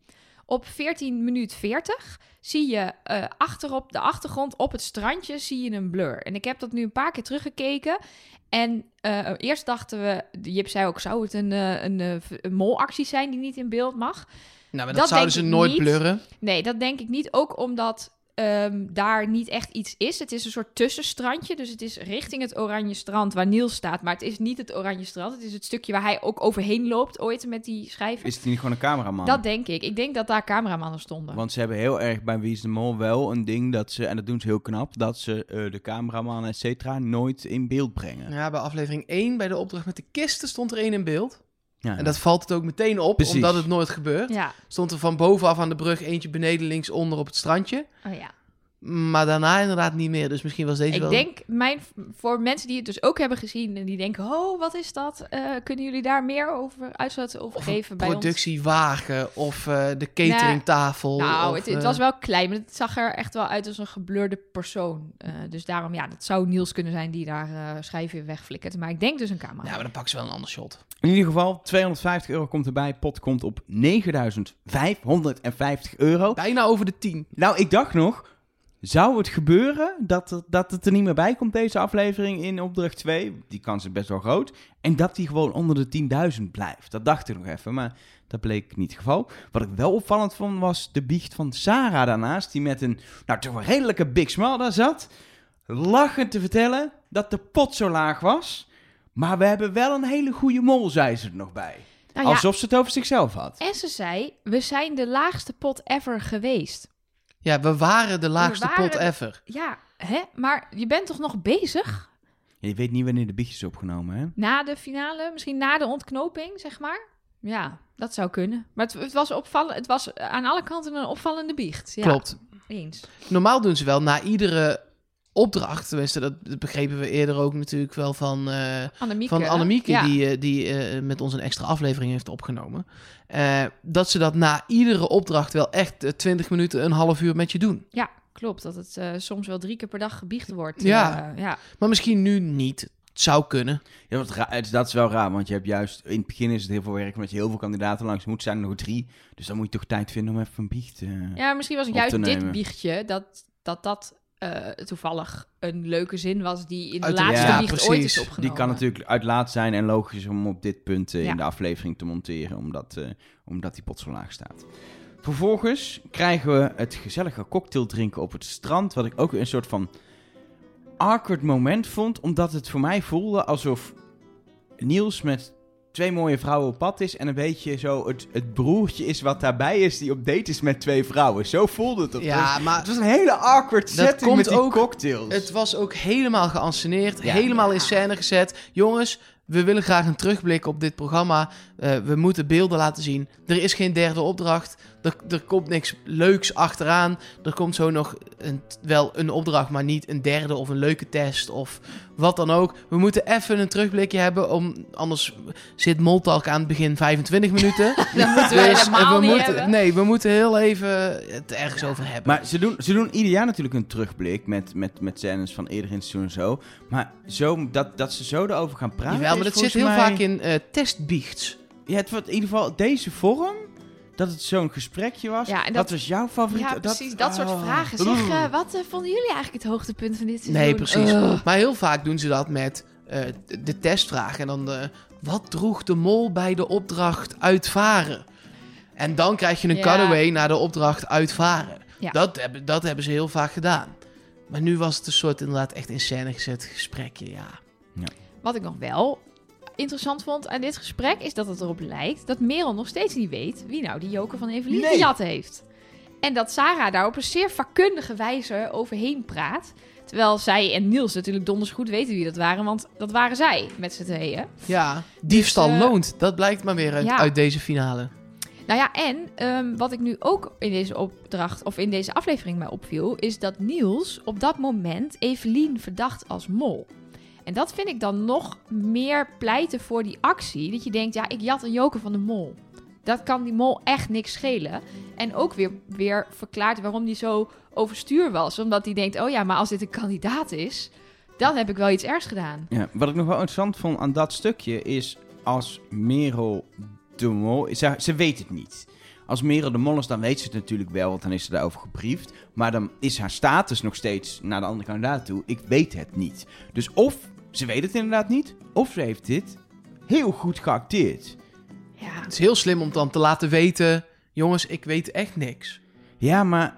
Op 14 minuut 40 zie je eh, achterop de achtergrond op het strandje zie je een blur. En ik heb dat nu een paar keer teruggekeken. En eh, eerst dachten we, Jip zei ook, zou het een, eh, een, een molactie zijn die niet in beeld mag? Nou, maar dat, Dat zouden ze nooit niet. blurren. Nee, dat denk ik niet. Ook omdat ehm, daar niet echt iets is. Het is een soort tussenstrandje. Dus het is richting het Oranje Strand waar Niels staat. Maar het is niet het Oranje Strand. Het is het stukje waar hij ook overheen loopt ooit met die schijven. Is het niet gewoon een cameraman? Dat denk ik. Ik denk dat daar cameramannen stonden. Want ze hebben heel erg bij Wie is de Mol wel een ding dat ze, en dat doen ze heel knap, dat ze eh, de cameraman, et cetera, nooit in beeld brengen. Ja, bij aflevering 1, bij de opdracht met de kisten, stond er één in beeld. Ja. En dat valt het ook meteen op, Precies. omdat het nooit gebeurt. Ja. Stond er van bovenaf aan de brug eentje beneden linksonder op het strandje. Oh ja. Maar daarna inderdaad niet meer. Dus misschien was deze Ik wel... denk, mijn, voor mensen die het dus ook hebben gezien en die denken, oh, wat is dat? Eh, kunnen jullie daar meer over uitzetten of, Of geven een bij ons? productiewagen of eh, de cateringtafel. Nou, of, het, het eh, was wel klein, maar het zag er echt wel uit als een geblurde persoon. Eh, dus daarom, ja, dat zou Niels kunnen zijn die daar eh schijven wegflikkert. Maar ik denk dus een camera. Ja, maar dan pakken ze wel een ander shot. In ieder geval, 250 euro komt erbij. Pot komt op 9550 euro. Bijna over de 10. Nou, ik dacht nog, zou het gebeuren dat, er- dat het er niet meer bij komt, deze aflevering in opdracht 2? Die kans is best wel groot. En dat die gewoon onder de 10.000 blijft. Dat dacht ik nog even, maar dat bleek niet het geval. Wat ik wel opvallend vond, was de biecht van Sarah daarnaast. Die met een, nou toch een redelijke big smile daar zat. Lachend te vertellen dat de pot zo laag was. Maar we hebben wel een hele goede mol, zei ze er nog bij. Nou ja, Alsof ze het over zichzelf had. En ze zei, we zijn de laagste pot ever geweest. Ja, we waren de laagste waren pot ever. Ja, hè? Maar je bent toch nog bezig? Je weet niet wanneer de biecht is opgenomen, hè? Na de finale, misschien na de ontknoping, zeg maar? Ja, dat zou kunnen. Maar het, het was opvallend. Het was aan alle kanten een opvallende biecht. Ja, Klopt. Eens. Normaal doen ze wel na iedere opdracht. Tenminste, dat dat begrepen we eerder ook natuurlijk wel van... eh, Annemieke. van Annemieke, ja. die, eh, die eh, met ons een extra aflevering heeft opgenomen. Eh, dat ze dat na iedere opdracht wel echt eh, 20 minuten, een half uur met je doen. Ja, klopt. Dat het soms wel drie keer per dag gebiecht wordt. Ja. Ja. Maar misschien nu niet. Het zou kunnen. Ja, het- dat is wel raar, want je hebt juist... In het begin is het heel veel werk, omdat je heel veel kandidaten langs moet. zijn er nog drie. Dus dan moet je toch tijd vinden om even een biecht... ja, misschien was het juist dit biechtje dat dat, dat eh, toevallig een leuke zin was die in de laatste ja, precies. ooit is Die opgenomen. Die kan natuurlijk uit laat zijn en logisch om op dit punt eh, Ja. in de aflevering te monteren, omdat, eh, omdat die pot zo laag staat. Vervolgens krijgen we het gezellige cocktail drinken op het strand, wat ik ook een soort van awkward moment vond, omdat het voor mij voelde alsof Niels met twee mooie vrouwen op pad is en een beetje zo het, het broertje is wat daarbij is die op date is met twee vrouwen. Zo voelde het. op. Ja, het, maar was een hele awkward Dat setting komt met die ook- cocktails. het was ook helemaal geanceneerd, Ja. helemaal in scène gezet. Jongens, we willen graag een terugblik op dit programma. Eh, we moeten beelden laten zien. Er is geen derde opdracht. Er, er komt niks leuks achteraan. Er komt zo nog een, wel een opdracht, maar niet een derde of een leuke test of wat dan ook. We moeten even een terugblikje hebben, om, anders zit Moltalk aan het begin 25 minuten. [laughs] Dat moeten we Dus, helemaal we niet moeten, hebben. nee, we moeten heel even het ergens over hebben. Maar ze doen, ze doen ieder jaar natuurlijk een terugblik met, met, met scènes van eerder in het seizoen en zo. Maar zo, dat, dat ze zo erover gaan praten. Jawel, maar dat zit heel mij- vaak in eh testbiechts. Ja, het wordt in ieder geval deze vorm. Dat het zo'n gesprekje was. Ja, en dat, dat- was jouw favoriet. Ja, precies. Dat, soort oh. vragen. Zeg, eh, wat eh, vonden jullie eigenlijk het hoogtepunt van dit seizoen? Nee, precies. Maar heel vaak doen ze dat met eh, de- de testvraag. En dan, eh, wat droeg de mol bij de opdracht uitvaren? En dan krijg je een Ja. cutaway naar de opdracht uitvaren. Ja. Dat, hebben, dat hebben ze heel vaak gedaan. Maar nu was het een soort inderdaad echt in scène gezet gesprekje, ja. Wat ik nog wel interessant vond aan dit gesprek... is dat het erop lijkt dat Merel nog steeds niet weet... wie nou die joker van Evelien Nee. gejat heeft. En dat Sarah daar op een zeer vakkundige wijze overheen praat... Terwijl zij en Niels natuurlijk donders goed weten wie dat waren... want dat waren zij met z'n tweeën. Ja, diefstal eh, loont. Dat blijkt maar weer uit, ja. uit deze finale. Nou ja, en ehm, wat ik nu ook in deze opdracht of in deze aflevering mij opviel, is dat Niels op dat moment Evelien verdacht als mol. En dat vind ik dan nog meer pleiten voor die actie. Dat je denkt, ja, ik jat een joker van de mol. Dat kan die mol echt niks schelen. En ook weer, weer verklaart waarom die zo overstuur was. Omdat hij denkt, oh ja, maar als dit een kandidaat is, dan heb ik wel iets ergs gedaan. Ja, wat ik nog wel interessant vond aan dat stukje is als Merel de Mol... Ze, ze weet het niet. Als Merel de Mol is, dan weet ze het natuurlijk wel, want dan is ze daarover gebriefd. Maar dan is haar status nog steeds naar de andere kandidaat toe. Ik weet het niet. Dus of ze weet het inderdaad niet, of ze heeft dit heel goed geacteerd. Ja, Het is heel slim om dan te laten weten... jongens, ik weet echt niks. Ja, maar...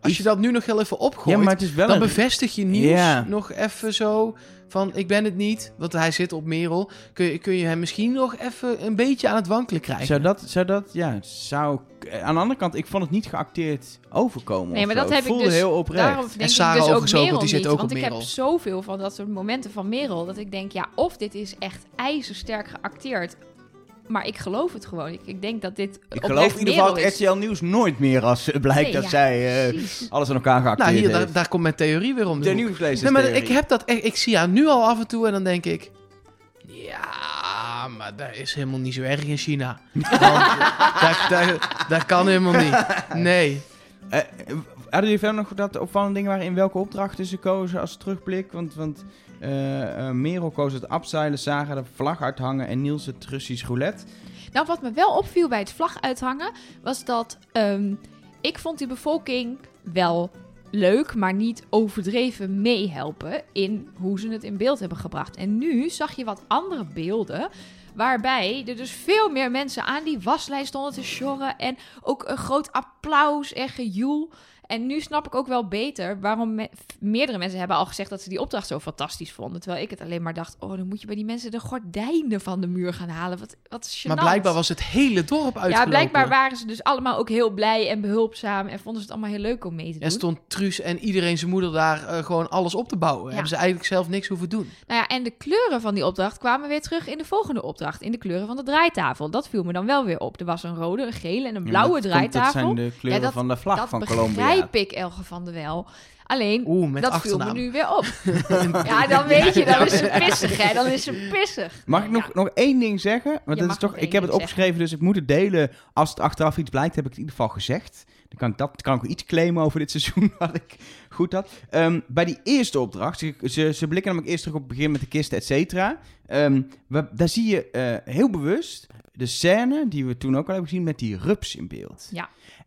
Als je dat nu nog heel even opgooit... Ja, maar het is wel dan een... bevestig je nieuws Ja. nog even zo van ik ben het niet, want hij zit op Merel. Kun je, kun je hem misschien nog even een beetje aan het wankelen krijgen? Zou dat, zou dat, ja, zou... Aan de andere kant, ik vond het niet geacteerd overkomen. Nee, maar zo. dat heb Het ik voelde dus- heel oprecht. Daarom denk ik Sarah dus ook overigens ook, Merel want die zit ook want op ik heb Merel. zoveel van dat soort momenten van Merel... dat ik denk, ja, of dit is echt ijzersterk geacteerd... maar ik geloof het gewoon. Ik, ik denk dat dit Ik geloof in ieder geval het. RTL Nieuws nooit meer als eh, blijkt Nee, dat ja, zij eh, alles aan elkaar geacteerd nou, hier, heeft. daar, daar komt mijn theorie weer om. de de hoek. nieuwslezer. Nee, maar ik heb dat echt, ik zie haar nu al af en toe en dan denk ik... Ja, maar dat is helemaal niet zo erg in China. [laughs] Want, dat, dat, dat kan helemaal niet. Nee. Eh, hadden jullie verder nog dat opvallende dingen waren in welke opdrachten ze kozen als terugblik? Want, want eh, eh, Merel koos het abseilen, Saga de vlag uithangen en Niels het Russisch roulette. Nou, wat me wel opviel bij het vlag uithangen... was dat ehm, ik vond die bevolking wel leuk... maar niet overdreven meehelpen... in hoe ze het in beeld hebben gebracht. En nu zag je wat andere beelden... Waarbij er dus veel meer mensen aan die waslijn stonden te sjorren. En ook een groot applaus en gejoel. En nu snap ik ook wel beter waarom me- meerdere mensen hebben al gezegd dat ze die opdracht zo fantastisch vonden. Terwijl ik het alleen maar dacht, oh, dan moet je bij die mensen de gordijnen van de muur gaan halen. Wat, wat gênant. Maar blijkbaar was het hele dorp uitgelopen. Ja, blijkbaar waren ze dus allemaal ook heel blij en behulpzaam. En vonden ze het allemaal heel leuk om mee te doen. En stond Truus en iedereen zijn moeder daar eh, gewoon alles op te bouwen. Ja. Hebben ze eigenlijk zelf niks hoeven doen. Nou ja, en de kleuren van die opdracht kwamen weer terug in de volgende opdracht. In de kleuren van de draaitafel. Dat viel me dan wel weer op. Er was een rode, een gele en een blauwe Ja, dat komt- draaitafel. Dat zijn de kleuren Ja, dat- van de vlag dat van Colombia. Ik, Elge van der Wel. Alleen, Oeh, met dat achternaam. viel me nu weer op. [laughs] ja, dan weet je, dan is ze pissig, hè. Dan is ze pissig. Mag ik nog, Ja. nog één ding zeggen? Want Je dat is toch, ik heb het opgeschreven, dus ik moet het delen. Als het achteraf iets blijkt, heb ik het in ieder geval gezegd. Dan kan ik, dat, kan ik ook iets claimen over dit seizoen, [laughs] wat ik goed had. Ehm, bij die eerste opdracht, ze, ze, ze blikken namelijk eerst terug op het begin met de kisten, et cetera. Ehm, daar zie je eh, heel bewust de scène, die we toen ook al hebben gezien, met die rups in beeld.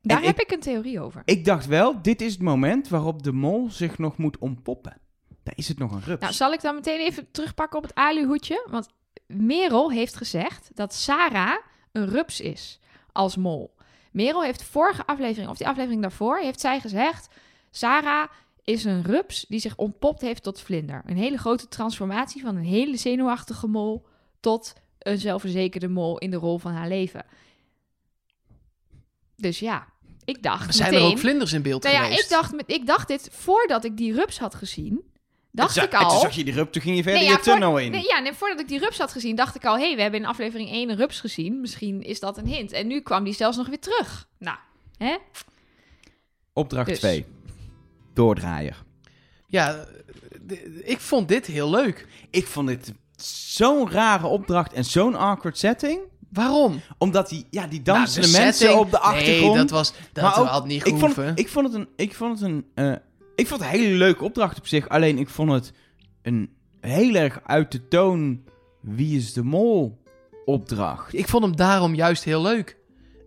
Daar En heb ik een theorie over. Ik dacht wel, dit is het moment waarop de mol zich nog moet ontpoppen. Daar is het nog een rups. Nou, zal ik dan meteen even terugpakken op het aluhoedje? Want Merel heeft gezegd dat Sarah een rups is als mol. Merel heeft vorige aflevering, of die aflevering daarvoor, heeft zij gezegd... Sarah is een rups die zich ontpopt heeft tot vlinder. Een hele grote transformatie van een hele zenuwachtige mol tot een zelfverzekerde mol in de rol van haar leven. Dus ja, ik dacht zijn meteen... er ook vlinders in beeld nou ja, geweest. ik dacht, met- ik dacht dit voordat ik die rups had gezien. Dacht Toen ik al... Toen zag je die rup, toen ging je verder Nee, je ja, voor- tunnel in. Nee, ja, nee, voordat ik die rups had gezien, dacht ik al... hé, hey, we hebben in aflevering 1 een rups gezien. Misschien is dat een hint. En nu kwam die zelfs nog weer terug. Nou, hè? Opdracht Dus. 2. Doordraaier. Ja, ik vond dit heel leuk. Ik vond dit zo'n rare opdracht en zo'n awkward setting. Waarom? Omdat die, ja, die Nou, dansende de mensen setting- op de achtergrond. Nee, dat was dat Maar ook- had niet ik vond, gehoeven. ik vond het een, ik vond het een, eh, ik vond het een hele leuke opdracht op zich. Alleen ik vond het een heel erg uit de toon wie is de mol opdracht. Ik vond hem daarom juist heel leuk.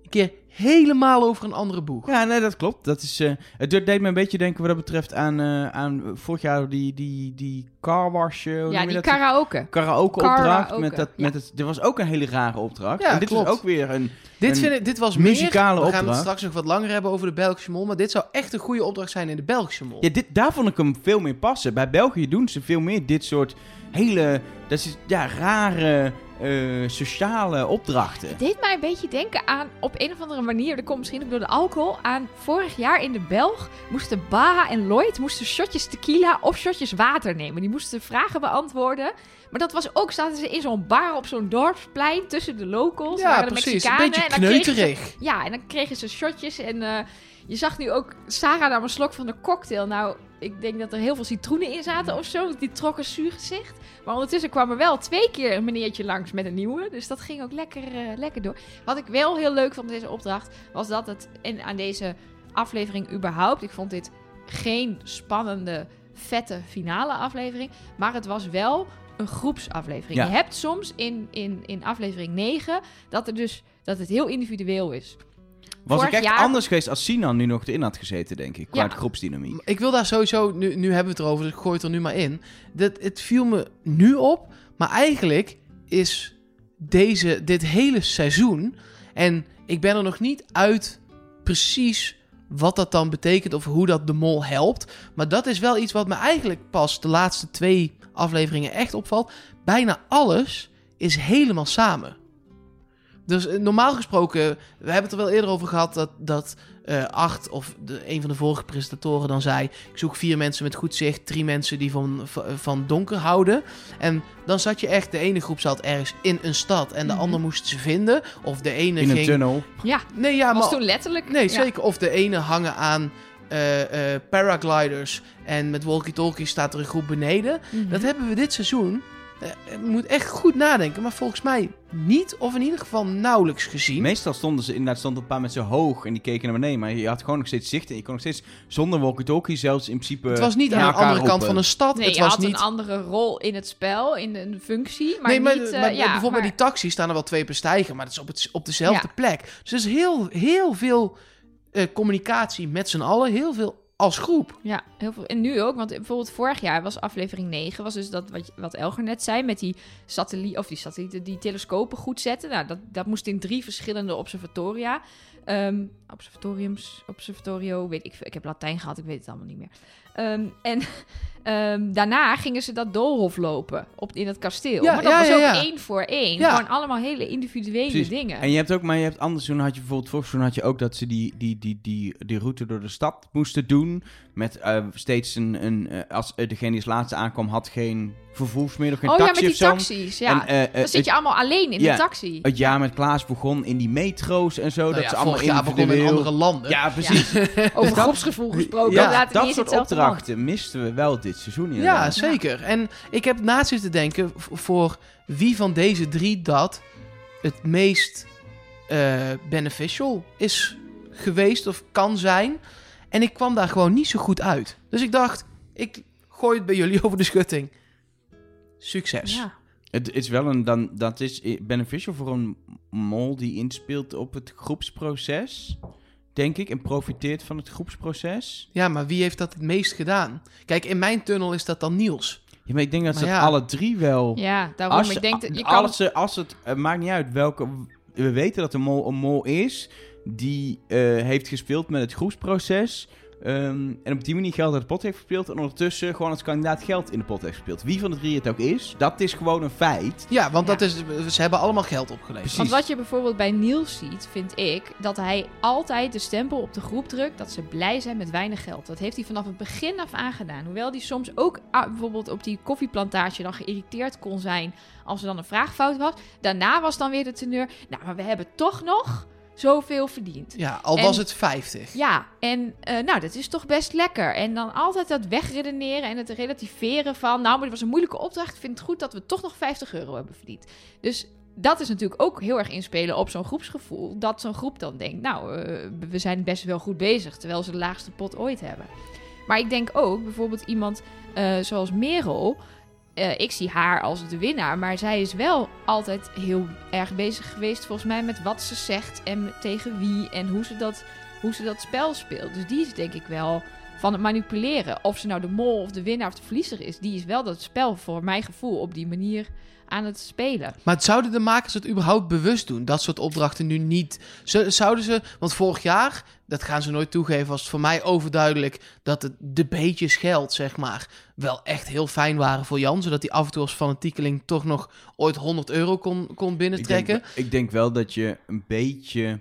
Een keer helemaal over een andere boeg. Ja, nee, dat klopt. Dat is, eh, het deed me een beetje denken wat dat betreft aan, eh, aan vorig jaar die, die, die car wash. eh, Ja, die dat? karaoke. karaoke opdracht. Karaoke, Met dat, ja. met het, dit was ook een hele rare opdracht. Ja, en dit klopt. is ook weer een... Dit, Een vind ik, dit was muzikale meer, We gaan het opdracht. straks nog wat langer hebben over de Belgische mol. Maar dit zou echt een goede opdracht zijn in de Belgische mol. Ja, dit, daar vond ik hem veel meer passen. Bij België doen ze veel meer dit soort hele... Dat is, ja, rare eh, sociale opdrachten. Het deed mij een beetje denken aan, op een of andere manier, dat komt misschien ook door de alcohol, aan vorig jaar in de Belg moesten Baha en Lloyd moesten shotjes tequila of shotjes water nemen. Die moesten vragen beantwoorden. Maar dat was ook, zaten ze in zo'n bar op zo'n dorpsplein tussen de locals. ja, waren de precies. Een beetje en ze- kneuterig. Ja, en dan kregen ze shotjes en eh, je zag nu ook Sarah nam een slok van de cocktail. Nou, ik denk dat er heel veel citroenen in zaten of zo, die trok een zuur gezicht. Maar ondertussen kwam er wel twee keer een meneertje langs met een nieuwe, dus dat ging ook lekker, eh, lekker door. Wat ik wel heel leuk vond deze opdracht, was dat het in, aan deze aflevering überhaupt, ik vond dit geen spannende, vette finale aflevering, maar het was wel een groepsaflevering. Ja. Je hebt soms in, in, in aflevering 9 dat, er dus, dat het heel individueel is. Was ik echt jaar- anders geweest als Sinan nu nog erin had gezeten, denk ik. Qua Ja. groepsdynamiek. Ik wil daar sowieso, nu, nu hebben we het erover, dus ik gooi het er nu maar in. Dat, het viel me nu op, maar eigenlijk is deze, dit hele seizoen, en ik ben er nog niet uit precies wat dat dan betekent of hoe dat de mol helpt. Maar dat is wel iets wat me eigenlijk pas de laatste twee afleveringen echt opvalt. Bijna alles is helemaal samen. Dus eh, normaal gesproken, we hebben het er wel eerder over gehad dat, dat eh Art of de, een van de vorige presentatoren dan zei: Ik zoek vier mensen met goed zicht, drie mensen die van, van, van donker houden. En dan zat je echt, de ene groep zat ergens in een stad en de Mhm. ander moest ze vinden. Of de ene In een ging. tunnel. Ja, Nee, ja, was maar. toen letterlijk. Nee, ja. zeker. Of de ene hangen aan eh, eh, paragliders en met walkie-talkies staat er een groep beneden. Mhm. Dat hebben we dit seizoen. Eh, Je moet echt goed nadenken, maar volgens mij niet, of in ieder geval nauwelijks gezien. Meestal stonden ze inderdaad stond een paar mensen hoog en die keken naar beneden. Maar je had gewoon nog steeds zicht en je kon nog steeds zonder walkie-talkie zelfs in principe... het was niet aan de andere kant van een stad. Nee, het je was had niet. een andere rol in het spel, in een functie, maar nee, maar, niet... eh, maar ja, bijvoorbeeld maar- bij die taxi staan er wel twee per stijger, maar dat is op, het, op dezelfde Ja. plek. Dus er is heel, heel veel eh, communicatie met z'n allen, heel veel als groep. Ja, heel veel. En nu ook, want bijvoorbeeld vorig jaar was aflevering 9, was dus dat wat, wat Elger net zei, met die satelliet, of die satellieten, die telescopen goed zetten. Nou, dat, dat moest in drie verschillende observatoria. Ehm, observatoriums, observatorio, weet ik. Ik heb Latijn gehad, ik weet het allemaal niet meer. Ehm, en ehm, daarna gingen ze dat doolhof lopen op, in het kasteel. Ja, maar dat ja, was ja, ook ja. één voor één. Ja. Gewoon allemaal hele individuele Precies. dingen. En je hebt ook, maar je hebt anders toen had je bijvoorbeeld vorig seizoen had je ook dat ze die, die, die, die, die route door de stad moesten doen. Met eh, steeds een, een eh, als eh, degene die als laatste aankwam had geen vervoersmiddel, geen oh ja, taxi met die of zo. taxis. Ja. En, eh, eh, dan zit het, je allemaal alleen in ja. de taxi. het jaar met Klaas begon in die metro's en zo. Nou dat ja, ze allemaal begonnen in individueel... andere landen. Ja, precies. [laughs] Over dat- groepsgevoel gesproken. Ja, dat soort opdrachten misten we wel dit seizoen Ja, zeker. En ik heb na zitten denken voor wie van deze drie dat het meest eh, beneficial is geweest of kan zijn. En ik kwam daar gewoon niet zo goed uit. Dus ik dacht, ik gooi het bij jullie [laughs] over de schutting. Succes. Ja. Het is wel een, dan, dat is beneficial voor een mol die inspeelt op het groepsproces, denk ik, en profiteert van het groepsproces. Ja, maar wie heeft dat het meest gedaan? Kijk, in mijn tunnel is dat dan Niels. Ja, maar ik denk dat Maar ze ja. alle drie wel... Ja, daarom. als, ik denk dat je kan... als, ze, als het, het maakt niet uit welke... We weten dat een mol een mol is die eh, heeft gespeeld met het groepsproces. Ehm, en op die manier geld uit de pot heeft gespeeld. En ondertussen gewoon als kandidaat geld in de pot heeft gespeeld. Wie van de drie het ook is, dat is gewoon een feit. Ja, want Dat is, ze hebben allemaal geld opgeleverd. Precies. Want wat je bijvoorbeeld bij Niels ziet, vind ik, dat hij altijd de stempel op de groep drukt dat ze blij zijn met weinig geld. Dat heeft hij vanaf het begin af aan gedaan. Hoewel hij soms ook ah, bijvoorbeeld op die koffieplantage dan geïrriteerd kon zijn als er dan een vraagfout was. Daarna was dan weer de teneur, nou, maar we hebben toch nog zoveel verdiend. Ja, al En- was het 50. Ja, en eh, nou, dat is toch best lekker. En dan altijd dat wegredeneren en het relativeren van... nou, maar het was een moeilijke opdracht. Ik vind het goed dat we toch nog 50 euro hebben verdiend. Dus dat is natuurlijk ook heel erg inspelen op zo'n groepsgevoel. Dat zo'n groep dan denkt, nou, eh, we zijn best wel goed bezig... terwijl ze de laagste pot ooit hebben. Maar ik denk ook, bijvoorbeeld iemand eh, zoals Merel... eh, ik zie haar als de winnaar, maar zij is wel altijd heel erg bezig geweest, volgens mij, met wat ze zegt en tegen wie en hoe ze dat hoe ze dat spel speelt. Dus die is denk ik wel van het manipuleren. Of ze nou de mol of de winnaar of de verliezer is, die is wel dat spel voor mijn gevoel op die manier aan het spelen. Maar zouden de makers het überhaupt bewust doen? Dat soort opdrachten nu niet. Zouden ze, want vorig jaar, dat gaan ze nooit toegeven, was het voor mij overduidelijk dat het, de beetjes geld, zeg maar, wel echt heel fijn waren voor Jan. Zodat hij af en toe als fanatiekeling toch nog ooit 100 euro kon, kon Ik binnentrekken. denk, ik denk wel dat je een beetje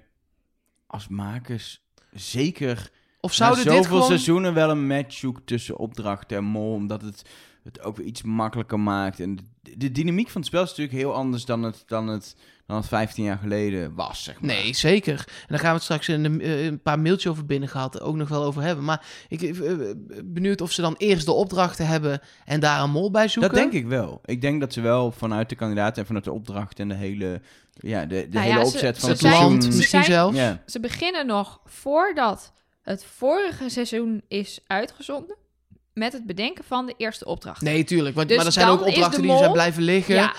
als makers zeker Of na zouden zoveel dit gewoon... seizoenen wel een match zoekt tussen opdracht en mol, omdat het het ook weer iets makkelijker maakt. En de, de dynamiek van het spel is natuurlijk heel anders dan het, dan het, dan het 15 jaar geleden was, zeg maar. Nee, zeker. En daar gaan we het straks in een, eh, een paar mailtjes over binnen gehad, ook nog wel over hebben. Maar ik ben benieuwd of ze dan eerst de opdrachten hebben en daar een mol bij zoeken. Dat denk ik wel. Ik denk dat ze wel vanuit de kandidaten en vanuit de opdracht en de hele, ja, de, de Nou hele ja, ze- opzet van ze het land misschien. Ja. Ze beginnen nog voordat het vorige seizoen is uitgezonden met het bedenken van de eerste opdracht. Nee, tuurlijk. Want, Dus maar er zijn ook opdrachten die zijn blijven liggen. Ja.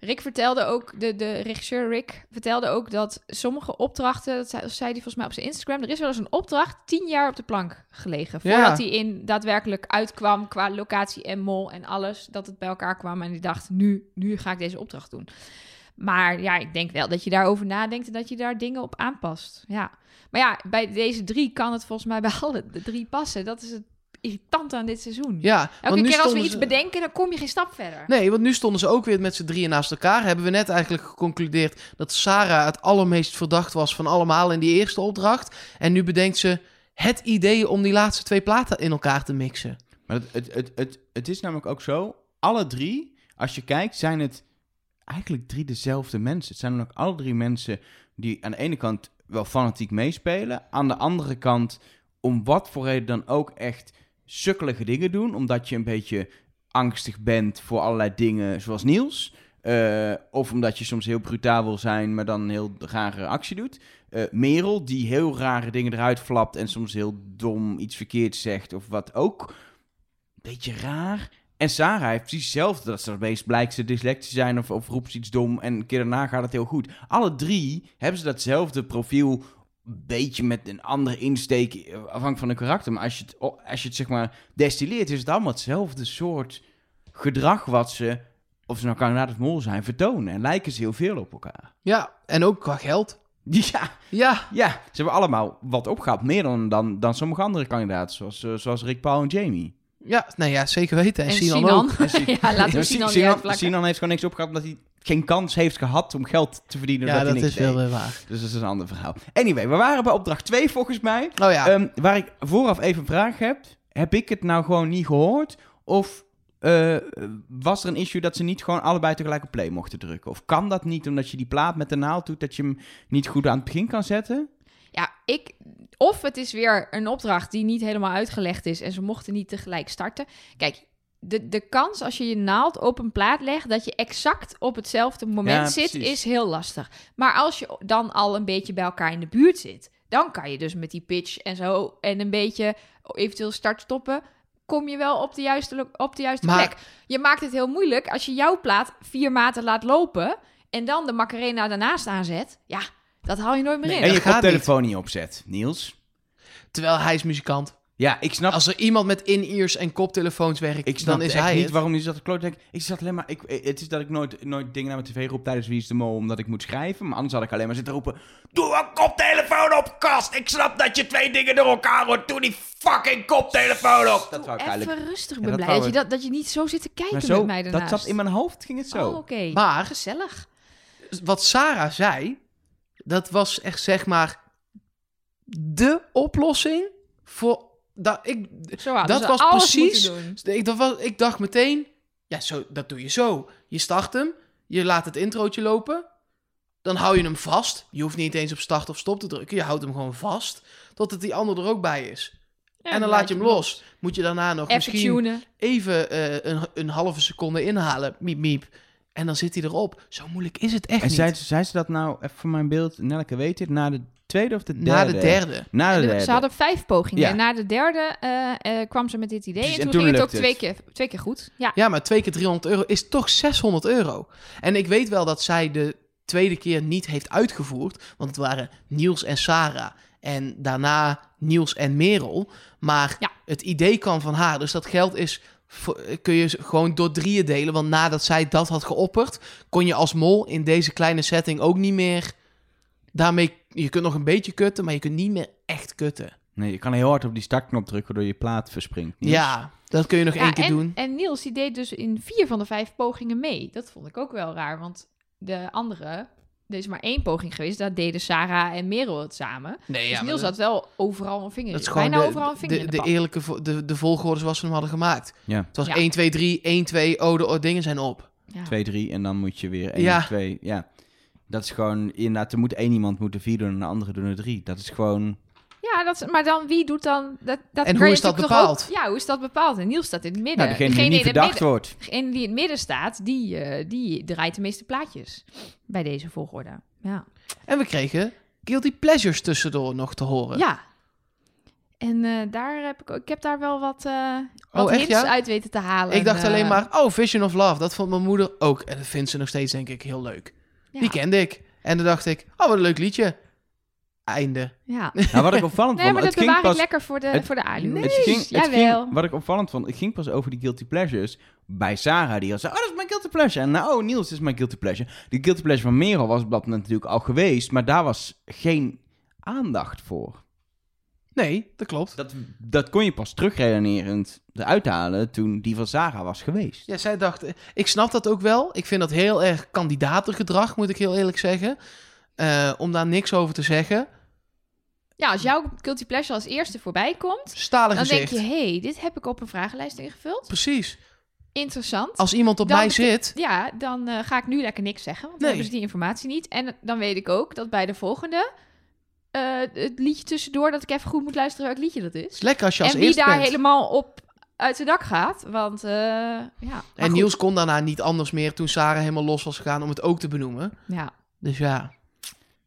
Rick vertelde ook, de, de regisseur Rick vertelde ook dat sommige opdrachten, dat zei, hij volgens mij op zijn Instagram, er is wel eens een opdracht tien jaar op de plank gelegen. Ja. Voordat hij in daadwerkelijk uitkwam qua locatie en mol en alles, dat het bij elkaar kwam en hij dacht, nu, nu ga ik deze opdracht doen. Maar ja, ik denk wel dat je daarover nadenkt en dat je daar dingen op aanpast. Ja. Maar ja, bij deze drie kan het volgens mij bij [laughs] alle de drie passen. Dat is het irritant aan dit seizoen. Ja, Elke want nu keer als we iets ze- bedenken, dan kom je geen stap verder. Nee, want nu stonden ze ook weer met z'n drieën naast elkaar. Hebben we net eigenlijk geconcludeerd dat Sarah het allermeest verdacht was van allemaal in die eerste opdracht. En nu bedenkt ze het idee om die laatste twee platen in elkaar te mixen. Maar het, het, het, het, het is namelijk ook zo, alle drie, als je kijkt, zijn het eigenlijk drie dezelfde mensen. Het zijn dan ook alle drie mensen die aan de ene kant wel fanatiek meespelen, aan de andere kant om wat voor reden dan ook echt sukkelige dingen doen, omdat je een beetje angstig bent voor allerlei dingen, zoals Niels. Eh, of omdat je soms heel brutaal wil zijn, maar dan een heel rare actie doet. Eh, Merel, die heel rare dingen eruit flapt en soms heel dom iets verkeerds zegt, of wat ook. Beetje raar. En Sarah heeft precies hetzelfde. Dat ze opeens blijkt ze dyslectisch zijn of, of roept ze iets dom. En een keer daarna gaat het heel goed. Alle drie hebben ze datzelfde profiel. Een beetje met een andere insteek. eh, Afhankelijk van hun karakter. Maar als je het, als je het zeg maar destilleert, is het allemaal hetzelfde soort gedrag wat ze. Of ze nou kandidaat of mol zijn, vertonen. En lijken ze heel veel op elkaar. Ja, en ook qua geld. [laughs] Ja, Ja, ja, ze hebben allemaal wat opgehaald. Meer dan, dan, dan sommige andere kandidaten. Zoals, eh, zoals Rick Paul en Jamie. Ja, nee, ja zeker weten. En, En Sinan, Sinan. ook. En [laughs] Ja, laten we Ja, Sinan niet Sinan, uitvlakken. Sinan heeft gewoon niks opgehaald omdat hij geen kans heeft gehad om geld te verdienen. Ja, dat hij is niks wel deed. weer waar. Dus dat is een ander verhaal. Anyway, we waren bij opdracht 2 volgens mij. Oh ja, Ehm, waar ik vooraf even een vraag heb. Heb ik het nou gewoon niet gehoord? Of eh, was er een issue dat ze niet gewoon allebei tegelijk op play mochten drukken? Of kan dat niet omdat je die plaat met de naald doet dat je hem niet goed aan het begin kan zetten? Ja, ik. Of het is weer een opdracht die niet helemaal uitgelegd is en ze mochten niet tegelijk starten. Kijk, de, de kans als je je naald op een plaat legt dat je exact op hetzelfde moment Ja, zit, precies. is heel lastig. Maar als je dan al een beetje bij elkaar in de buurt zit, dan kan je dus met die pitch en zo en een beetje eventueel start stoppen. Kom je wel op de juiste, op de juiste Maar- plek. Je maakt het heel moeilijk als je jouw plaat vier maten laat lopen en dan de Macarena daarnaast aanzet. Ja, dat haal je nooit meer Nee, in. en dat je gaat koptelefoon niet opzet, Niels. terwijl hij is muzikant. Ja, ik snap... Als er iemand met in-ears en koptelefoons werkt, Ik snap dan is echt hij niet het. waarom hij zat te kloot. Ik zat alleen maar... Ik, het is dat ik nooit, nooit dingen naar mijn tv roep tijdens Wie is de Mol, omdat ik moet schrijven. Maar anders had ik alleen maar zitten roepen... Doe een koptelefoon op, kast! Ik snap dat je twee dingen door elkaar hoort. Doe die fucking koptelefoon op! Dat wou ik eigenlijk... Even rustig, ik Ja, ben dat blij dat je, dat, dat je niet zo zit te kijken zo, met mij dat daarnaast. zat in mijn hoofd, ging het zo. Oh, oké. Maar- Gezellig. Wat Sarah zei, dat was echt zeg maar de oplossing voor... Dat, ik, Zo hadden Dat ze was precies- ik, dat was, ik dacht meteen, ja, zo, dat doe je zo. Je start hem, je laat het introotje lopen, dan hou je hem vast. Je hoeft niet eens op start of stop te drukken, je houdt hem gewoon vast, totdat die ander er ook bij is. Ja, en dan laat je hem los. Moet je daarna nog Even misschien tunen. even eh, een, een halve seconde inhalen, miep miep. En dan zit hij erop. Zo moeilijk is het echt En niet. zei, zei ze dat nou, even voor mijn beeld, Nelke weet dit, na de tweede of de derde? Na de derde. Na de derde. Ze hadden vijf pogingen. Ja. En na de derde eh, eh, kwam ze met dit idee. Precies, en en toen, toen ging het ook twee het. keer, twee keer goed. Ja. Ja, maar twee keer 300 euro is toch 600 euro. En ik weet wel dat zij de tweede keer niet heeft uitgevoerd. Want het waren Niels en Sarah. En daarna Niels en Merel. Maar Ja. het idee kwam van haar. Dus dat geld is, kun je gewoon door drieën delen. Want nadat zij dat had geopperd, kon je als mol in deze kleine setting ook niet meer... Daarmee, je kunt nog een beetje kutten, maar je kunt niet meer echt kutten. Nee, je kan heel hard op die startknop drukken waardoor je plaat verspringt. Niels? Ja, dat kun je nog Ja, één keer en, doen. En Niels die deed dus in vier van de vijf pogingen mee. Dat vond ik ook wel raar. Want de andere, er is maar één poging geweest. Daar deden Sarah en Merel het samen. Nee, dus Niels had wel overal een vinger Dat is Bijna de, overal een vinger de, in de eerlijke vo- de, de volgorde zoals ze hem hadden gemaakt. Ja, Het was Ja. 1, 2, 3, 1, 2, oh, de oh, dingen zijn op. Ja. 2, 3 en dan moet je weer 1, Ja. 2. Ja. Dat is gewoon, inderdaad, er moet één iemand moeten vier doen en de andere doen er drie. Dat is gewoon... Ja, dat maar dan wie doet dan... Dat, dat En hoe is dat bepaald? Ook, ja, hoe is dat bepaald? En Niels staat in het midden. Nou, degene die niet in het verdacht midden- wordt. Degene die in het midden staat, die, eh, die draait de meeste plaatjes. Bij deze volgorde. Ja. En we kregen Guilty Pleasures tussendoor nog te horen. Ja. En eh, daar heb ik, ik heb daar wel wat, eh wat Oh, echt, hints ja? uit weten te halen. Ik dacht En, alleen maar, oh, Vision of Love. Dat vond mijn moeder ook. En dat vindt ze nog steeds, denk ik, heel leuk. ja. Die kende ik. En dan dacht ik, oh, wat een leuk liedje. Einde. Ja. [laughs] Nou, wat ik opvallend Nee, vond, maar het dat ging bewaar pas... ik lekker voor de, het- voor de alu. Het ging, het Jawel. ging, wat ik opvallend vond, het ging pas over die guilty pleasures bij Sarah. Die al zei, oh, dat is mijn guilty pleasure. En nou, oh, Niels, is mijn guilty pleasure. Die guilty pleasure van Merel was op dat moment natuurlijk al geweest, maar daar was geen aandacht voor. Nee, dat klopt. Dat, dat kon je pas terugredenerend eruit halen toen die van Sarah was geweest. Ja, zij dacht, eh, ik snap dat ook wel. Ik vind dat heel erg kandidatengedrag, moet ik heel eerlijk zeggen. Eh, om daar niks over te zeggen. Ja, als jouw guilty pleasure als eerste voorbij komt, Stalen dan gezicht. denk je, hé, hey, dit heb ik op een vragenlijst ingevuld. Precies. Interessant. Als iemand op Dan mij zit, Ja, dan eh, ga ik nu lekker niks zeggen, want dan Nee. hebben ze die informatie niet. En dan weet ik ook dat bij de volgende eh, het liedje tussendoor, dat ik even goed moet luisteren welk liedje dat is. is lekker als je als En wie daar bent. helemaal op uit de dak gaat, want eh, ja. Maar En goed. Niels kon daarna niet anders meer toen Sarah helemaal los was gegaan om het ook te benoemen. Ja, Dus ja.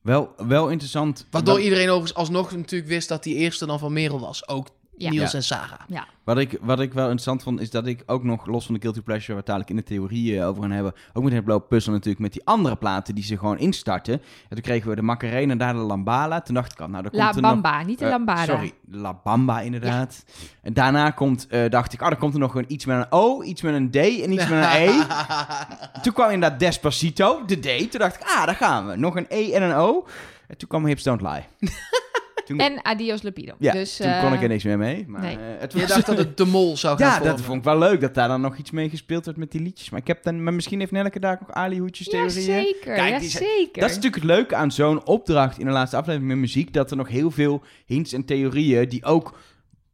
Wel, wel interessant. Waardoor iedereen overigens alsnog natuurlijk wist dat die eerste dan van Merel was. Ook Ja. Niels Ja. en Sarah. ja. wat, ik, wat ik wel interessant vond, is dat ik ook nog, los van de guilty pleasure, waar we het dadelijk in de theorie eh, over gaan hebben, ook met heb lopen puzzelen natuurlijk met die andere platen die ze gewoon instarten. En toen kregen we de Macarena en daar de Lambala. Toen dacht ik al, nou, daar La komt er nog... Bamba, niet de Lambada. sorry, La Bamba inderdaad. En daarna komt, eh, dacht ik, oh, dan komt er nog een, iets met een O, iets met een D en iets met een E. [laughs] toen kwam inderdaad Despacito, de D. Toen dacht ik, ah, daar gaan we. Nog een E en een O. En toen kwam Hips Don't Lie. [laughs] toen, En Adios Lapido. ja, dus, toen kon eh, ik er niks meer mee. Maar, nee. eh, het Je was- dacht dat het de mol zou [laughs] gaan ja, vormen. dat vond ik wel leuk dat daar dan nog iets mee gespeeld werd met die liedjes. Maar, ik heb dan, maar misschien heeft Nelleke daar nog Ali-hoedjes Ja, theorieën. zeker. Kijk, ja, die zijn- zeker. Dat is natuurlijk het leuke aan zo'n opdracht in de laatste aflevering met muziek. Dat er nog heel veel hints en theorieën die ook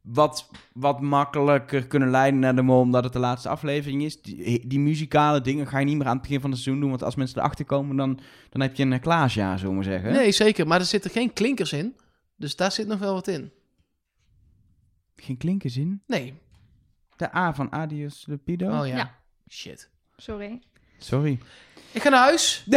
wat, wat makkelijker kunnen leiden naar de mol. Omdat het de laatste aflevering is. Die, die muzikale dingen ga je niet meer aan het begin van het seizoen doen. Want als mensen erachter komen, dan, dan heb je een klaasjaar, zullen we maar zeggen. Nee, zeker. Maar er zitten geen klinkers in. Dus daar zit nog wel wat in. Geen klinkers in. Nee. De A van Adios Lepido. Oh ja. Ja. Shit. Sorry. Sorry. Ik ga naar huis. [laughs]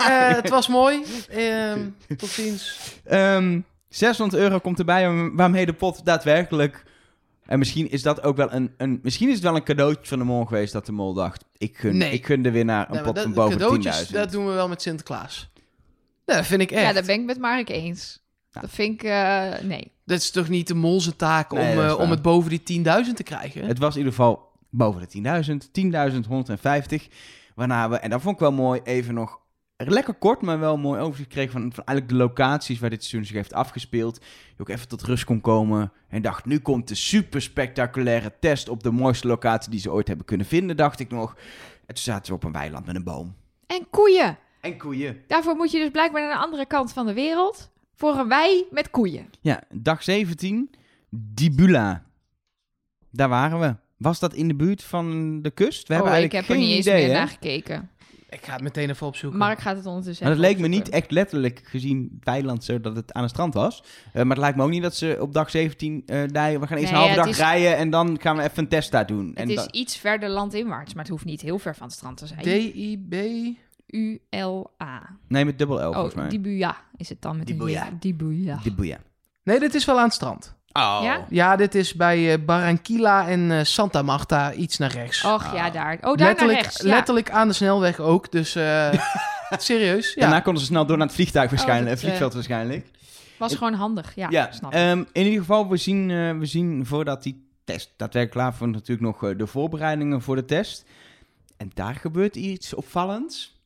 Eh, het was mooi. Ehm, [laughs] tot ziens. Ehm 600 euro komt erbij waarm- waarmee de pot daadwerkelijk... En misschien is dat ook wel een, een... Misschien is het wel een cadeautje van de mol geweest dat de mol dacht... Ik gun, Nee. ik gun de winnaar een Nee, pot dat- van boven cadeautjes, 10.000. dat doen we wel met Sinterklaas. Nee, dat vind ik echt. Ja, dat ben ik met Mark eens. Dat vind ik, eh, nee. Dat is toch niet de molse taak Nee, om, eh, om het boven die 10.000 te krijgen? Het was in ieder geval boven de 10.000. 10.150. Waarna we, en dat vond ik wel mooi, even nog lekker kort, maar wel een mooi overzicht kregen van, van eigenlijk de locaties waar dit seizoen zich heeft afgespeeld. Je ook even tot rust kon komen en dacht, nu komt de super spectaculaire test op de mooiste locatie die ze ooit hebben kunnen vinden, dacht ik nog. En toen zaten we op een weiland met een boom. En koeien. En koeien. Daarvoor moet je dus blijkbaar naar de andere kant van de wereld. Voor een wei met koeien. Ja, dag 17, Dibula. Daar waren we. Was dat in de buurt van de kust? We hebben oh, ik eigenlijk heb er niet eens idee, meer hè? naar gekeken. Ik ga het meteen even opzoeken. Mark gaat het ondertussen Maar het leek me niet echt letterlijk gezien zo dat het aan het strand was. Eh, maar het lijkt me ook niet dat ze op dag 17 eh daar, we gaan eerst Nee, een halve dag is- rijden en dan gaan we even een test daar doen. Het en is iets verder landinwaarts, maar het hoeft niet heel ver van het strand te zijn. D-I-B... U-L-A. nee, met dubbel L volgens Oh, mij. Dibuya is het dan met Dibuya. een. Dibuya. Dibuya. Nee, dit is wel aan het strand. Oh. Ja? Ja, dit is bij eh, Barranquilla en eh, Santa Marta iets naar rechts. Och, ja, daar. Oh, daar letterlijk, naar rechts. Ja. letterlijk aan de snelweg ook. Dus eh, [laughs] serieus. Ja. Daarna konden ze snel door naar het vliegtuig waarschijnlijk, dat, het vliegveld waarschijnlijk. Was gewoon handig. Ja, Ja, snap ehm, in ieder geval, we zien, eh, we zien voordat die test daadwerkelijk klaar voor natuurlijk nog eh, de voorbereidingen voor de test. En daar gebeurt iets opvallends.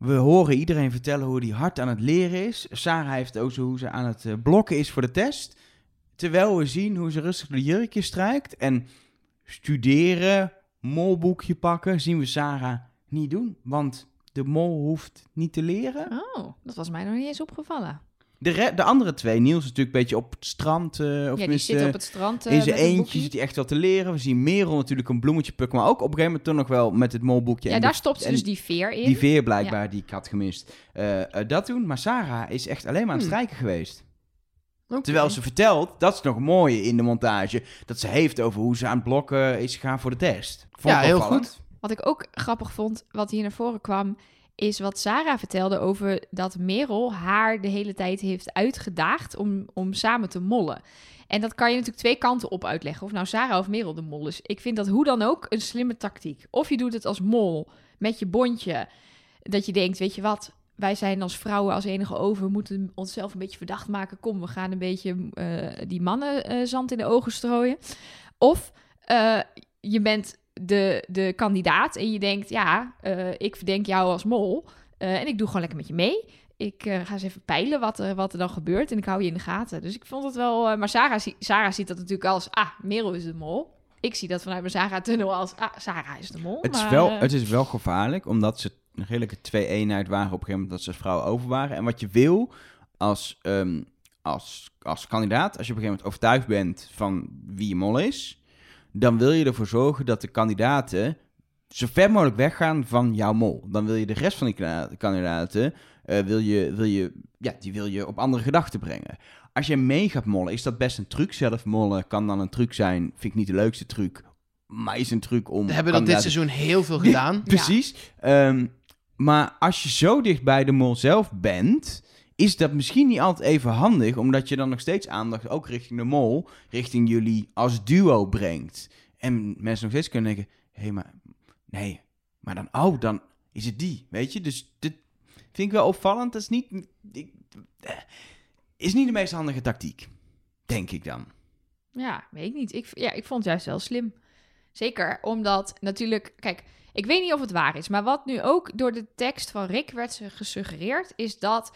We horen iedereen vertellen hoe hij hard aan het leren is. Sarah heeft ook zo hoe ze aan het eh, blokken is voor de test. Terwijl we zien hoe ze rustig de jurkje strijkt. En studeren, molboekje pakken, zien we Sarah niet doen. Want de mol hoeft niet te leren. Oh, dat was mij nog niet eens opgevallen. De, de andere twee, Niels is natuurlijk een beetje op het strand. eh of ja, die zit op het strand eh, in zijn met een eentje zit hij echt wel te leren. We zien Merel natuurlijk een bloemetje plukken, maar ook op een gegeven moment toch nog wel met het molboekje. Ja, en daar de- stopt ze dus die veer in. Die veer blijkbaar, die ik had gemist. Eh, eh, dat doen, maar Sarah is echt alleen maar aan het Hmm. strijken geweest. Terwijl ze vertelt, dat is nog mooie in de montage, dat ze heeft over hoe ze aan het blokken is gegaan voor de test. Vond Ja, heel goed. Wat ik ook grappig vond, wat hier naar voren kwam, is wat Sarah vertelde over dat Merel haar de hele tijd heeft uitgedaagd om, om samen te mollen. En dat kan je natuurlijk twee kanten op uitleggen. Of nou Sarah of Merel de mol is. Ik vind dat hoe dan ook een slimme tactiek. Of je doet het als mol met je bondje. Dat je denkt, weet je wat, wij zijn als vrouwen als enige over. We moeten onszelf een beetje verdacht maken. Kom, we gaan een beetje eh, die mannen eh, zand in de ogen strooien. Of eh, je bent de, de kandidaat en je denkt, ja, eh, ik verdenk jou als mol. eh, en ik doe gewoon lekker met je mee. Ik eh, ga eens even peilen wat, er wat er dan gebeurt en ik hou je in de gaten. Dus ik vond het wel... maar Sarah, Sarah ziet dat natuurlijk als, ah, Merel is de mol. Ik zie dat vanuit mijn Sarah-tunnel als, ah, Sarah is de mol. Het is, wel, het is wel gevaarlijk, omdat ze een redelijke twee-eenheid waren op een gegeven moment dat ze als vrouwen over waren. En wat je wil als, ehm, als, als kandidaat, als je op een gegeven moment overtuigd bent van wie je mol is, dan wil je ervoor zorgen dat de kandidaten zo ver mogelijk weggaan van jouw mol. Dan wil je de rest van die kandidaten, eh, wil je, wil je, ja, die wil je op andere gedachten brengen. Als je mee gaat mollen, is dat best een truc. Zelf mollen kan dan een truc zijn, vind ik niet de leukste truc, maar is een truc om... We hebben dat dit seizoen heel veel gedaan. Precies. Ehm, maar als je zo dicht bij de mol zelf bent, is dat misschien niet altijd even handig, omdat je dan nog steeds aandacht ook richting de mol, richting jullie als duo brengt. En mensen nog steeds kunnen denken, hé, hey, maar nee, maar dan, oh, dan is het die, weet je? Dus dit vind ik wel opvallend. Dat is niet, ik, eh, is niet de meest handige tactiek, denk ik dan. Ja, weet ik niet. Ik, ja, ik vond het juist wel slim. Zeker omdat natuurlijk, kijk, ik weet niet of het waar is, maar wat nu ook door de tekst van Rick werd gesuggereerd, is dat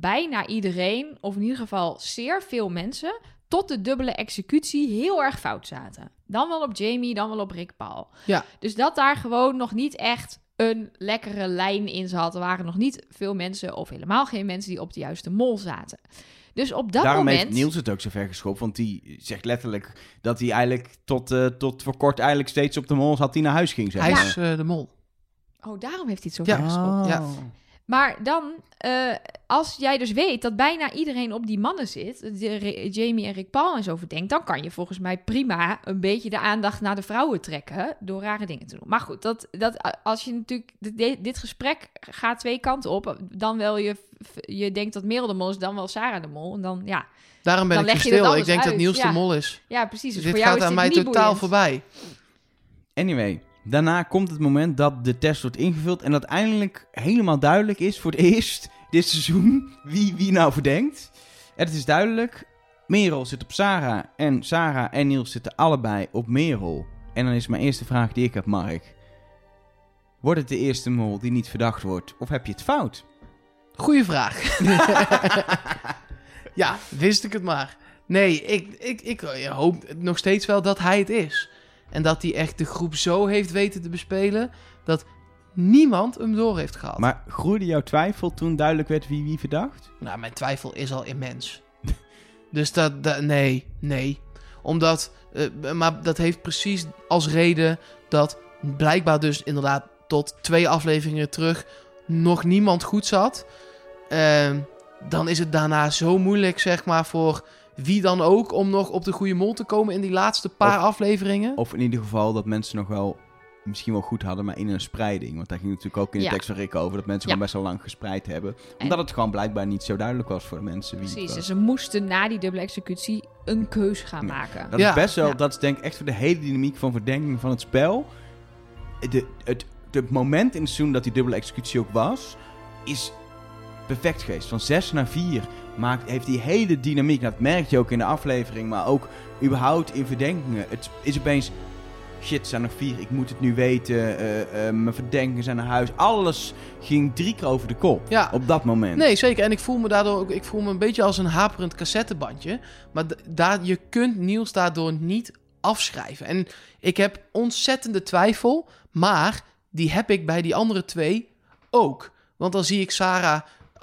bijna iedereen, of in ieder geval zeer veel mensen, tot de dubbele executie heel erg fout zaten. Dan wel op Jamie, dan wel op Rick Paul. Ja. Dus dat daar gewoon nog niet echt een lekkere lijn in zat. Er waren nog niet veel mensen, of helemaal geen mensen, die op de juiste mol zaten. Dus op dat Daarom moment... heeft Niels het ook zo ver geschopt, want die zegt letterlijk dat hij eigenlijk tot, eh, tot voor kort eigenlijk steeds op de mol zat die naar huis ging. Zeg Hij is eh, de mol. Oh, daarom heeft hij het zo Ja. ver geschopt. Ja. Maar dan, eh, als jij dus weet dat bijna iedereen op die mannen zit, de, Jamie en Rick Paul en zo verdenkt, dan kan je volgens mij prima een beetje de aandacht naar de vrouwen trekken door rare dingen te doen. Maar goed, dat, dat, als je natuurlijk, dit, dit gesprek gaat twee kanten op. Dan wel je, je denkt dat Merel de mol is, dan wel Sarah de mol. En dan, ja, Daarom ben Dan ik leg je stil. Ik denk dat Niels ja. de mol is. ja precies. Dus dit voor jou gaat is aan dit mij niet totaal boeiend. voorbij. Anyway, daarna komt het moment dat de test wordt ingevuld en dat eindelijk helemaal duidelijk is voor het [laughs] eerst dit seizoen wie, wie nou verdenkt. En het is duidelijk. Merel zit op Sarah. En Sarah en Niels zitten allebei op Merel. En dan is mijn eerste vraag die ik heb, Mark. Wordt het de eerste mol die niet verdacht wordt? Of heb je het fout? Goeie vraag. [laughs] ja, wist ik het maar. Nee, ik, ik, ik hoop nog steeds wel dat hij het is. En dat hij echt de groep zo heeft weten te bespelen... dat niemand hem door heeft gehad. Maar groeide jouw twijfel toen duidelijk werd wie wie verdacht? Nou, mijn twijfel is al immens. [laughs] dus dat, dat- nee, nee. Omdat, eh, maar dat heeft precies als reden dat blijkbaar dus inderdaad tot twee afleveringen terug nog niemand goed zat. Ehm, dan is het daarna zo moeilijk, zeg maar, voor wie dan ook om nog op de goede mol te komen in die laatste paar Of- afleveringen. Of in ieder geval dat mensen nog wel misschien wel goed hadden, maar in een spreiding. Want daar ging natuurlijk ook in de Ja. tekst van Rick over dat mensen Ja. gewoon best wel lang gespreid hebben. En- Omdat het gewoon blijkbaar niet zo duidelijk was voor de mensen wie Precies, was. dus ze moesten na die dubbele executie een keus gaan maken. Dat Ja. is best wel, Ja. dat is denk ik echt voor de hele dynamiek van verdenking van het spel. De, het, het moment in het seizoen dat die dubbele executie ook was, is perfect geweest. Van 6 naar 4 maakt, heeft die hele dynamiek, dat merk je ook in de aflevering, maar ook überhaupt in verdenkingen. Het is opeens, shit, er zijn nog vier, ik moet het nu weten, eh, eh, mijn verdenkingen zijn naar huis. Alles ging drie keer over de kop Ja, op dat moment. Nee, zeker. En ik voel me daardoor ook, ik voel me een beetje als een haperend cassettebandje. Maar daar, je kunt Niels daardoor niet afschrijven. En ik heb ontzettende twijfel, maar die heb ik bij die andere twee ook. Want dan zie ik Sarah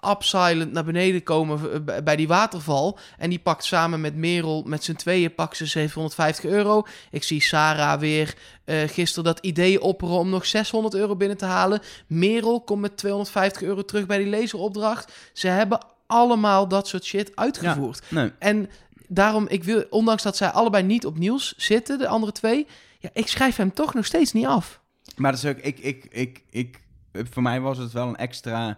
upsilent naar beneden komen eh, bij- die waterval. En die pakt samen met Merel, met z'n tweeën, pakt ze 750 euro. Ik zie Sarah weer eh, gisteren dat idee opperen om nog 600 euro binnen te halen. Merel komt met 250 euro terug bij die laseropdracht. Ze hebben allemaal dat soort shit uitgevoerd. Nee. En daarom, ik wil, ondanks dat zij allebei niet op nieuws zitten, de andere twee, ja, ik schrijf hem toch nog steeds niet af. Maar dat is ook, ik, ik, ik, ik, voor mij was het wel een extra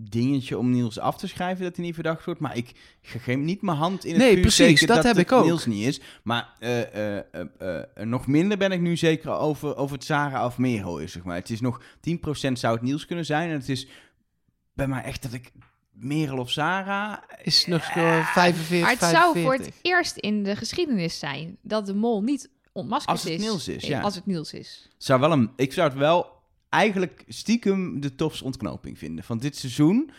dingetje om Niels af te schrijven dat hij niet verdacht wordt. Maar ik geef niet mijn hand in het Nee, vuur precies, zeker dat heb het ik ook. Niels niet is. Maar eh, eh, eh, eh, nog minder ben ik nu zeker over, over het Sarah of Merel is, zeg maar. Het is nog 10% zou het Niels kunnen zijn. En het is bij mij echt dat ik Merel of Sarah... Is nog uh, 45, Maar het 45. zou voor het eerst in de geschiedenis zijn dat de mol niet ontmaskerd Als het is. Niels is, ja. Als het Niels is. Zou wel een, ik zou het wel eigenlijk stiekem de tofste ontknoping vinden van dit seizoen.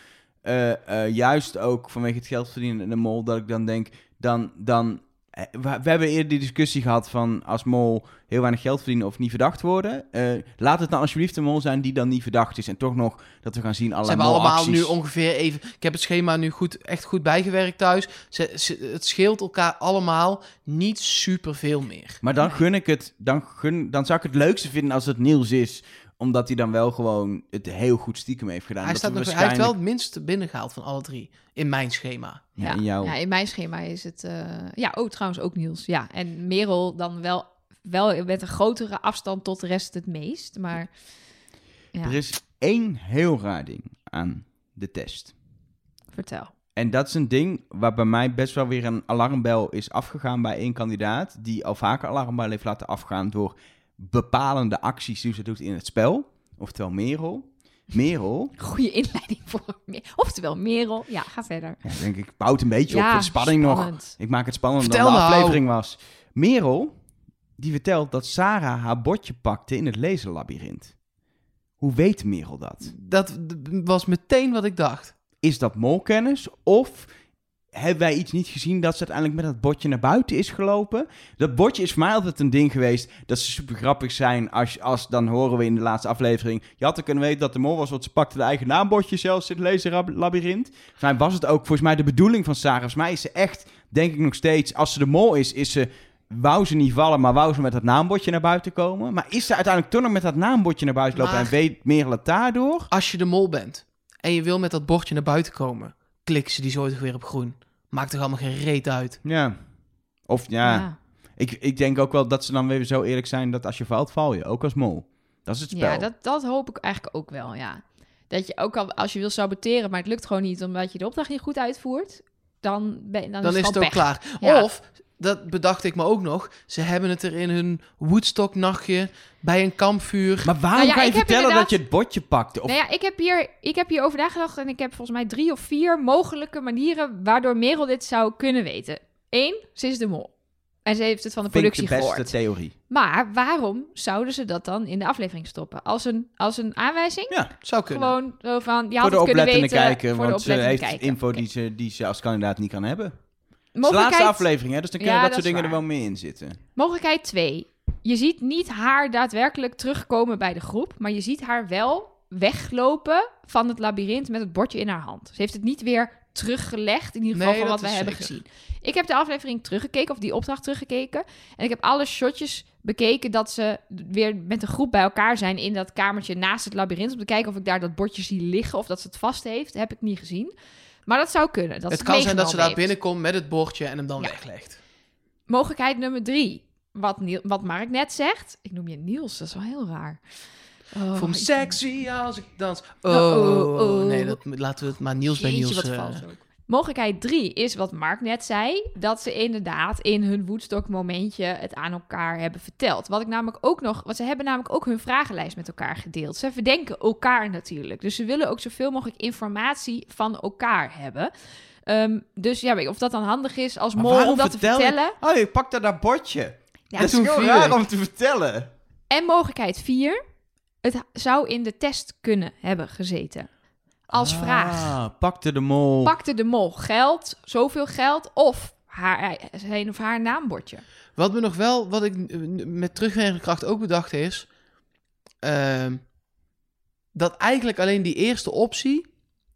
Eh, eh, juist ook vanwege het geld verdienen in de mol, dat ik dan denk, dan, dan eh, we, hebben eerder die discussie gehad van als mol heel weinig geld verdienen of niet verdacht worden. Laat het dan alsjeblieft een mol zijn die dan niet verdacht is. En toch nog dat we gaan zien Ze allerlei hebben allemaal nu ongeveer even... Ik heb het schema nu goed, echt goed bijgewerkt thuis. Ze, ze- het scheelt elkaar allemaal niet super veel meer. Maar dan gun ik het, dan, gun, dan zou ik het leukste vinden als het Niels is. Omdat hij dan wel gewoon het heel goed stiekem heeft gedaan. Hij, Dat staat we nog, hij heeft wel waarschijnlijk- het minste binnengehaald van alle drie. In mijn schema. Ja, in jouw... ja, in mijn schema is het... eh, ja, ook trouwens ook Niels. Ja, en Merel dan wel, wel met een grotere afstand tot de rest het meest. Maar ja, Er is één heel raar ding aan de test. vertel. En dat is een ding waar bij mij best wel weer een alarmbel is afgegaan bij één kandidaat. Die al vaker alarmbel heeft laten afgaan door bepalende acties die ze doet in het spel. Oftewel Merel. Merel, Goede inleiding voor Me- Oftewel, Merel. Ja, ga verder. ja, denk ik, bouwt een beetje op ja, de spanning nog. spannend. Ik maak het spannender Vertel dan de nou. aflevering was. Merel, die vertelt dat Sarah haar bordje pakte in het laserlabyrint. Hoe weet Merel dat? Dat was meteen wat ik dacht. Is dat molkennis? Of hebben wij iets niet gezien dat ze uiteindelijk met dat bordje naar buiten is gelopen? Dat bordje is voor mij altijd een ding geweest dat ze super grappig zijn. Als, als dan horen we in de laatste aflevering. Je had er kunnen weten dat de mol was, want ze pakte de eigen naambordje zelfs in het laserlabyrint. Volgens mij was het ook volgens mij de bedoeling van Sarah. Volgens mij is ze echt, denk ik nog steeds, als ze de mol is, is ze. Wou ze niet vallen, maar wou ze met dat naambordje naar buiten komen? Maar is ze uiteindelijk toch nog met dat naambordje naar buiten lopen Maar- en weet Merel het daardoor? Als je de mol bent en je wil met dat bordje naar buiten komen, klik ze die zo toch weer op groen. Maakt toch allemaal geen reet uit. Ja. Of ja, Ik, ik denk ook wel dat ze dan weer zo eerlijk zijn dat als je valt, val je. Ook als mol. Dat is het spel. Ja, dat, dat hoop ik eigenlijk ook wel, ja. Dat je ook al, als je wil saboteren, maar het lukt gewoon niet omdat je de opdracht niet goed uitvoert, dan, ben, dan, Dan, is is het ook pech. klaar. Ja. Of dat bedacht ik me ook nog. Ze hebben het er in hun Woodstock-nachtje bij een kampvuur. Maar waarom Nou ja, ga je vertellen dat je het bordje pakte? Of, Nou ja, ik heb, hier, ik heb hierover nagedacht en ik heb volgens mij drie of vier mogelijke manieren waardoor Merel dit zou kunnen weten. Eén, ze is de mol. En ze heeft het van de productie de beste gehoord. theorie. Maar waarom zouden ze dat dan in de aflevering stoppen? Als een, als een aanwijzing? Ja, Zou kunnen. Gewoon zo van, je voor had de het kunnen oplettende weten. kijker, voor de want ze heeft info die, ze, die ze als kandidaat niet kan hebben. Het de Mogelijkheid- laatste aflevering, hè? dus dan kunnen Ja, dat dat soort dingen er wel mee in zitten. Mogelijkheid 2. Je ziet niet haar daadwerkelijk terugkomen bij de groep, maar je ziet haar wel weglopen van het labyrint met het bordje in haar hand. Ze heeft het niet weer teruggelegd, in ieder geval Nee, van wat wij is hebben zeker. gezien. Ik heb de aflevering teruggekeken, of die opdracht teruggekeken. En ik heb alle shotjes bekeken dat ze weer met een groep bij elkaar zijn in dat kamertje naast het labyrint. Om te kijken of ik daar dat bordje zie liggen of dat ze het vast heeft. heb ik niet gezien. Maar dat zou kunnen. Dat het kan zijn dat ze daar binnenkomt met het bordje en hem dan Ja. weglegt. Mogelijkheid nummer drie. Wat, Niel, wat Mark net zegt. Ik noem je Niels, dat is wel heel raar. Oh, Voel me sexy als ik dans. Oh, Oh, oh, oh. nee, dat, laten we het maar Niels bij Niels. wat vals ook. Mogelijkheid drie is wat Mark net zei. Dat ze inderdaad in hun Woodstock momentje het aan elkaar hebben verteld. Wat ik namelijk ook nog... Want ze hebben namelijk ook hun vragenlijst met elkaar gedeeld. Ze verdenken elkaar natuurlijk. Dus ze willen ook zoveel mogelijk informatie van elkaar hebben. Ehm, dus ja, weet je, of dat dan handig is als mol waarom om dat vertel te vertellen. Oh, je pakt daar dat bordje. Ja, dat is heel raar om te vertellen. En mogelijkheid 4. Het zou in de test kunnen hebben gezeten. Als vraag. Ah, pakte de mol. Pakte de mol geld, zoveel geld, of haar, zijn of haar naambordje? Wat me nog wel, wat ik met terugwerkende kracht ook bedacht is... ehm, dat eigenlijk alleen die eerste optie...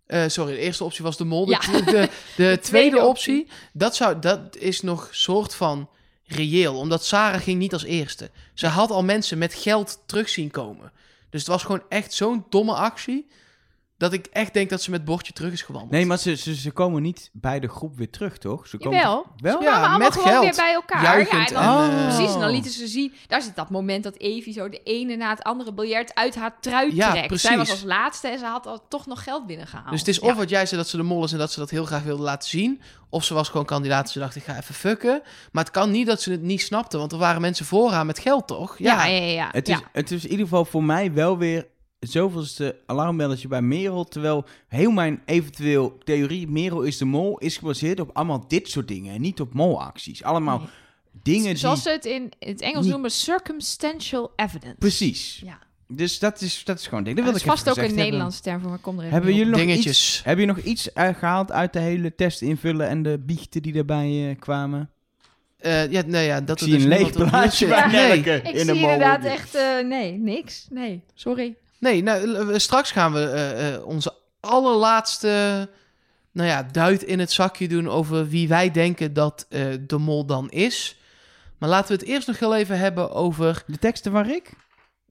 eh, sorry, de eerste optie was de mol. De, Ja. de, de, [laughs] tweede, tweede optie, dat, zou, dat is nog soort van reëel. Omdat Sarah ging niet als eerste. Ze had al mensen met geld terug zien komen. Dus het was gewoon echt zo'n domme actie... dat ik echt denk dat ze met bordje terug is gewandeld. Nee, maar ze, ze, ze komen niet bij de groep weer terug, toch? Ze komen Jawel. Wel? Ze Ja, kwamen met gewoon geld. weer bij elkaar. Juichend ja, en dan- en, eh, Precies, en dan lieten ze zien... Daar zit dat moment dat Evie zo de ene na het andere biljart uit haar trui Ja, trekt. Zij was precies. als laatste en ze had al toch nog geld binnengehaald. Dus het is Ja. of wat jij zei dat ze de mol is en dat ze dat heel graag wilde laten zien. Of ze was gewoon kandidaat en ze dacht ik ga even fucken. Maar het kan niet dat ze het niet snapte, want er waren mensen voor haar met geld toch? Ja, ja, ja. ja. Het is, Ja. het is in ieder geval voor mij wel weer zoveelste alarmbelletje bij Merel. Terwijl heel mijn eventueel theorie Merel is de mol is gebaseerd op allemaal dit soort dingen. En niet op molacties. Allemaal Nee. dingen die... Zoals ze het in het Engels niet- noemen, circumstantial evidence. Precies. Ja. Dus dat is, dat is gewoon ding. Dat Dat is ik vast ook een. Nederlandse term voor, maar kom er even Hebben jullie nog Dingetjes. iets, heb je nog iets eh, gehaald uit de hele test invullen en de biechten die daarbij eh, kwamen? Eh, ja, nee, ja, dat Ik zie dus een leeg plaatje bij [laughs] Nee, Nelke Ik in zie inderdaad echt... eh, nee, niks. Nee, sorry. Nee nou, eh, straks gaan we eh, eh, onze allerlaatste nou ja, duit in het zakje doen over wie wij denken dat de mol dan is. Maar laten we het eerst nog heel even hebben over... De teksten van Rick?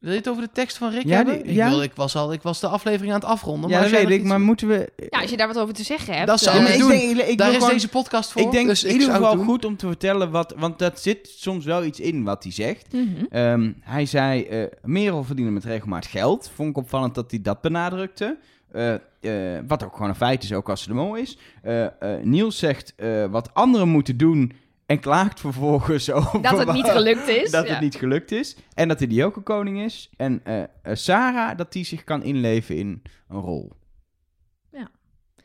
Wil je het over de tekst van Rick Ja, hebben? die- ik, ja. wil, ik, was al, ik was de aflevering aan het afronden. ja, maar weet ik. Maar moeten we... Ja, als je daar wat over te zeggen hebt... Dat zou eh, ik maar doen. denk- ik Daar is gewoon- deze podcast voor. Ik denk dus in ik ieder zou het geval doen. goed om te vertellen wat... Want dat zit soms wel iets in wat hij zegt. mhm. Ehm, hij zei, eh Merel verdienen met regelmaat geld. Vond ik opvallend dat hij dat benadrukte. Eh, eh, wat ook gewoon een feit is, ook als ze de mol is. Eh, eh, Niels zegt eh, wat anderen moeten doen en klaagt vervolgens [laughs] over Dat het niet gelukt is. dat ja. het niet gelukt is. En dat hij die ook een koning is. En eh, eh, Sarah, dat die zich kan inleven in een rol. Ja.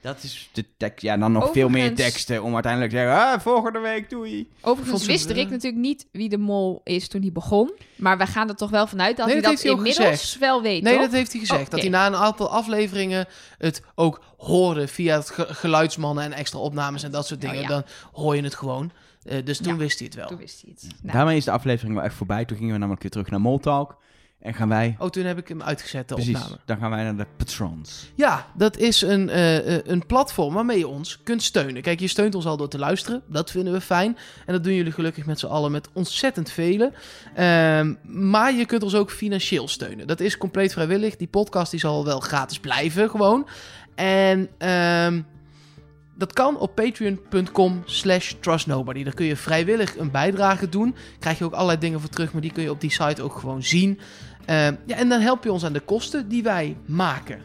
Dat is de tekst. Ja, dan nog veel meer teksten om uiteindelijk te zeggen... Ah, volgende week, doei. Overigens Vond ze- wist Rick natuurlijk niet wie de mol is toen hij begon. Maar wij gaan er toch wel vanuit dat Nee, hij dat inmiddels gezegd. wel weet, Nee, toch? dat heeft hij gezegd. Dat hij na een aantal afleveringen het ook hoorde via het ge- geluidsmannen en extra opnames en dat soort dingen. Oh, ja. Dan hoor je het gewoon. Eh, dus toen Ja. wist hij het wel. Toen wist hij het. Nou, Daarmee is de aflevering wel echt voorbij. Toen gingen we namelijk weer terug naar Moltalk. En gaan wij... Oh, toen heb ik hem uitgezet, de Precies, opname. dan gaan wij naar de patrons. Ja, dat is een, eh, eh, een platform waarmee je ons kunt steunen. Kijk, je steunt ons al door te luisteren. Dat vinden we fijn. En dat doen jullie gelukkig met z'n allen met ontzettend velen. Ehm, maar je kunt ons ook financieel steunen. Dat is compleet vrijwillig. Die podcast die zal wel gratis blijven, gewoon. En ehm, dat kan op patreon.com slash trustnobody. Daar kun je vrijwillig een bijdrage doen. Krijg je ook allerlei dingen voor terug, maar die kun je op die site ook gewoon zien. Ehm, ja, en dan help je ons aan de kosten die wij maken.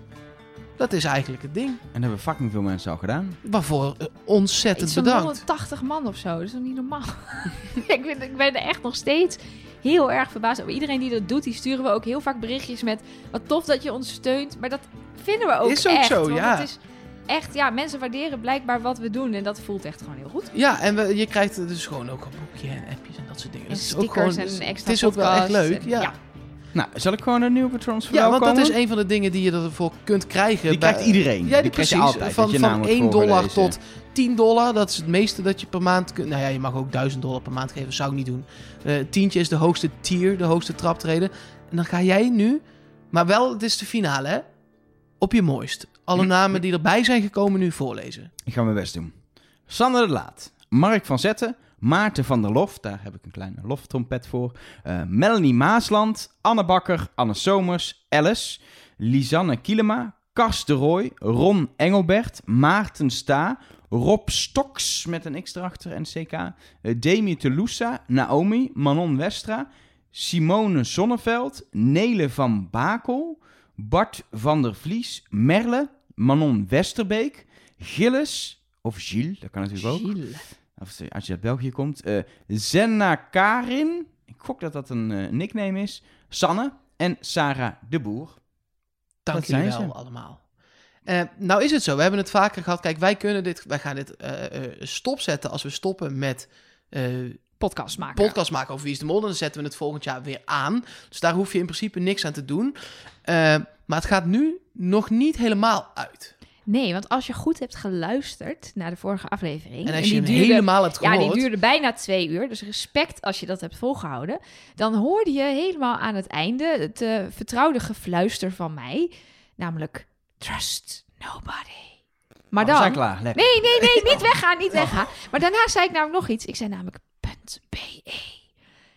Dat is eigenlijk het ding. En dat hebben fucking veel mensen al gedaan. Waarvoor eh, ontzettend Iets bedankt. 180 man of zo. Dat is toch niet normaal? [laughs] ik, ben, ik ben er echt nog steeds heel erg verbaasd over. Iedereen die dat doet, die sturen we ook heel vaak berichtjes met... Wat tof dat je ons steunt. Maar dat vinden we ook Is ook echt. zo, ja. Het is echt, ja, mensen waarderen blijkbaar wat we doen. En dat voelt echt gewoon heel goed. Ja, en we, je krijgt dus gewoon ook een boekje en appjes en dat soort dingen. En Dat is ook stickers gewoon, en dus extra Het is ook wel echt leuk. en- ja. ja. Nou, zal ik gewoon een nieuwe patrons Ja, want dat is een van de dingen die je ervoor kunt krijgen. Die bij- krijgt iedereen. Ja, Die krijg je precies. altijd, van van wordt 1 dollar tot 10 dollar. Dat is het meeste dat je per maand kunt. Nou ja, je mag ook 1000 dollar per maand geven. Zou ik niet doen. Eh tientje is de hoogste tier, de hoogste traptreden. En dan ga jij nu, maar wel, het is de finale, hè? Op je mooist. Alle namen die erbij zijn gekomen nu voorlezen. Ik ga mijn best doen. Sander de Laat, Mark van Zetten, Maarten van der Lof, daar heb ik een kleine loftrompet voor. eh, Melanie Maasland, Anne Bakker, Anne Somers, Alice, Lisanne Kielema, Kars de Rooij, Ron Engelbert, Maarten Sta, Rob Stoks met een X erachter en CK, eh, Demi Telusa, Naomi, Manon Westra, Simone Zonneveld, Nele van Bakel, Bart van der Vlies, Merle, Manon Westerbeek, Gilles, of Gilles, dat kan natuurlijk ook. Of eh, als je uit België komt. eh Zenna Karin, ik gok dat dat een eh, nickname is. Sanne en Sarah de Boer. Dank Dat jullie wel allemaal. Eh, nou is het zo, we hebben het vaker gehad. Kijk, wij kunnen dit, wij gaan dit stopzetten als we stoppen met Podcast maken. podcast maken over Wie is de Mol. Dan zetten we het volgend jaar weer aan. Dus daar hoef je in principe niks aan te doen. Eh, maar het gaat nu nog niet helemaal uit. Nee, want als je goed hebt geluisterd naar de vorige aflevering... En als die je hem duurde- helemaal hebt Ja, gehoord... die duurde bijna twee uur. Dus respect als je dat hebt volgehouden. Dan hoorde je helemaal aan het einde het eh, vertrouwde gefluister van mij. Namelijk, trust nobody. Maar Oh, we zijn dan... klaar. Lekker. Nee, nee, nee, [laughs] niet weggaan, niet weggaan. Maar daarna zei ik namelijk nog iets. Ik zei namelijk .be.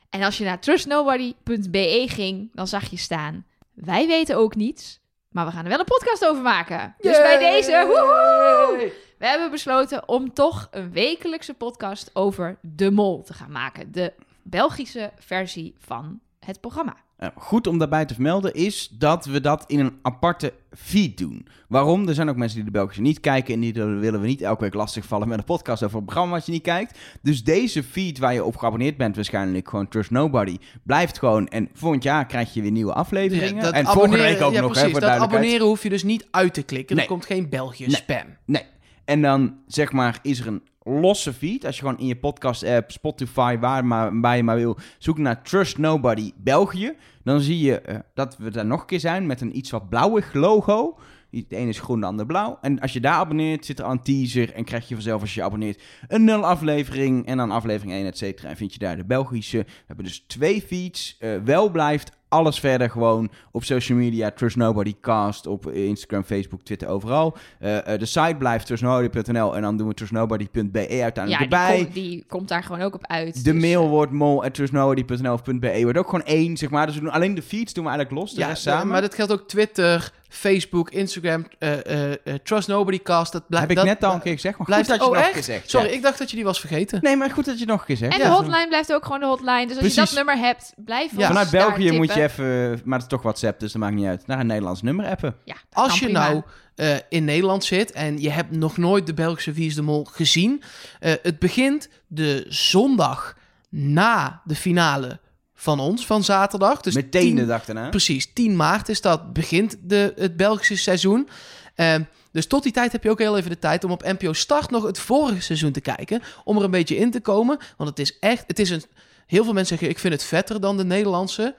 En als je naar trustnobody.be ging, dan zag je staan... Wij weten ook niets, maar we gaan er wel een podcast over maken. Dus bij deze, woehoe! We hebben besloten om toch een wekelijkse podcast over De Mol te gaan maken. De Belgische versie van het programma. Eh, goed om daarbij te vermelden is dat we dat in een aparte feed doen. Waarom? Er zijn ook mensen die de Belgische niet kijken en die willen we niet elke week lastigvallen met een podcast over een programma wat je niet kijkt. Dus deze feed waar je op geabonneerd bent, waarschijnlijk gewoon Trust Nobody, blijft gewoon. En volgend jaar krijg je weer nieuwe afleveringen. dat en volgende abonneren- week ook ja, nog, hè, voor dat abonneren hoef je dus niet uit te klikken. Nee. Er komt geen België Nee. spam. Nee. En dan zeg maar, is er een losse feed. Als je gewoon in je podcast-app, Spotify, waar, maar, waar je maar wil, zoek naar Trust Nobody België. Dan zie je eh, dat we daar nog een keer zijn met een iets wat blauwig logo. De ene is groen, de ander blauw. En als je daar abonneert, zit er al een teaser. En krijg je vanzelf, als je abonneert, een nul aflevering. En dan aflevering 1, et cetera. En vind je daar de Belgische. We hebben dus twee feeds. Eh, wel blijft alles verder gewoon op social media. Trust Nobody Cast op Instagram, Facebook, Twitter, overal. Eh, eh, de site blijft trustnobody.nl. En dan doen we trustnobody.be uiteindelijk Ja, erbij. die, komt, die komt daar gewoon ook op uit. De Dus, mail wordt mol.trustnobody.nl of .be. Wordt ook gewoon één, zeg maar. Dus we doen alleen de feeds doen we eigenlijk los. De Ja, rest samen. maar dat geldt ook Twitter, Facebook, Instagram, eh, eh, eh, Trust Nobody Cast. Dat blijft, heb ik dat, net al een keer gezegd. Maar blijft, goed dat je oh, nog zegt. Sorry, ja. ik dacht dat je die was vergeten. Nee, maar goed dat je nog een keer zegt. En Ja. de hotline blijft ook gewoon de hotline. Dus als je dat nummer hebt, blijf Ja. ons Vanuit daar België moet je even, maar het is toch WhatsApp, dus dat maakt niet uit, naar een Nederlands nummer appen. Ja, dat Als kan je prima. nou eh, in Nederland zit en je hebt nog nooit de Belgische Wie is de Mol gezien. eh, het begint de zondag na de finale van ons, van zaterdag. Dus Meteen 10 de dag daarna. Precies, 10 maart is dat, begint de, het Belgische seizoen. Ehm, dus tot die tijd heb je ook heel even de tijd om op NPO Start nog het vorige seizoen te kijken. Om er een beetje in te komen. Want het is echt, het is een, heel veel mensen zeggen ik vind het vetter dan de Nederlandse.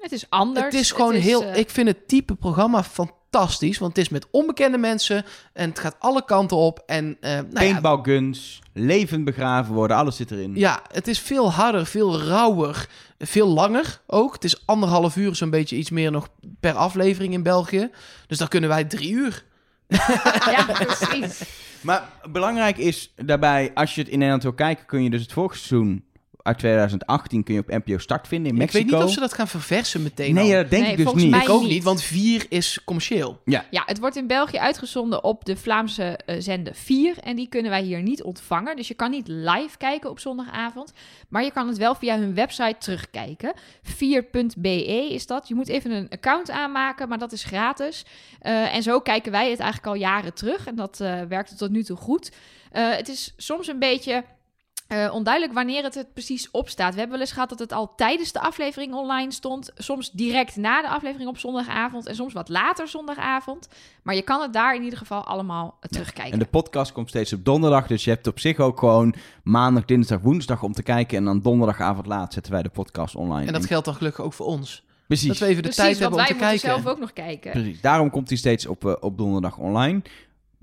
Het is anders. het is gewoon heel, eh, ik vind het type programma fantastisch. Want het is met onbekende mensen en het gaat alle kanten op. En eh, nou ja, Paintball guns, levend begraven worden, alles zit erin. ja, het is veel harder, veel rauwer, veel langer ook. Het is anderhalf uur, zo'n beetje iets meer nog per aflevering in België. Dus dan kunnen wij drie uur. ja, [laughs] precies. Maar belangrijk is daarbij, als je het in Nederland wil kijken, kun je dus het vorige seizoen uit 2018 kun je op NPO Start vinden in Ik Mexico. weet niet of ze dat gaan verversen meteen Nee, al. dat denk Nee, ik dus niet. Ik ook niet. want 4 is commercieel. Ja, het wordt in België uitgezonden op de Vlaamse eh, zender 4. En die kunnen wij hier niet ontvangen. Dus je kan niet live kijken op zondagavond. Maar je kan het wel via hun website terugkijken. 4.be is dat. Je moet even een account aanmaken, maar dat is gratis. Eh, en zo kijken wij het eigenlijk al jaren terug. En dat eh werkte tot nu toe goed. Eh, het is soms een beetje eh, onduidelijk wanneer het, het precies opstaat. We hebben wel eens gehad dat het al tijdens de aflevering online stond. Soms direct na de aflevering op zondagavond. En soms wat later zondagavond. Maar je kan het daar in ieder geval allemaal terugkijken. En de podcast komt steeds op donderdag. Dus je hebt op zich ook gewoon maandag, dinsdag, woensdag om te kijken. En dan donderdagavond laat zetten wij de podcast online. En dat geldt dan gelukkig ook voor ons. Precies. Dat we even de Precies, tijd hebben wij om te moeten kijken. zelf ook nog kijken. Precies. Daarom komt hij steeds op, eh, op donderdag online.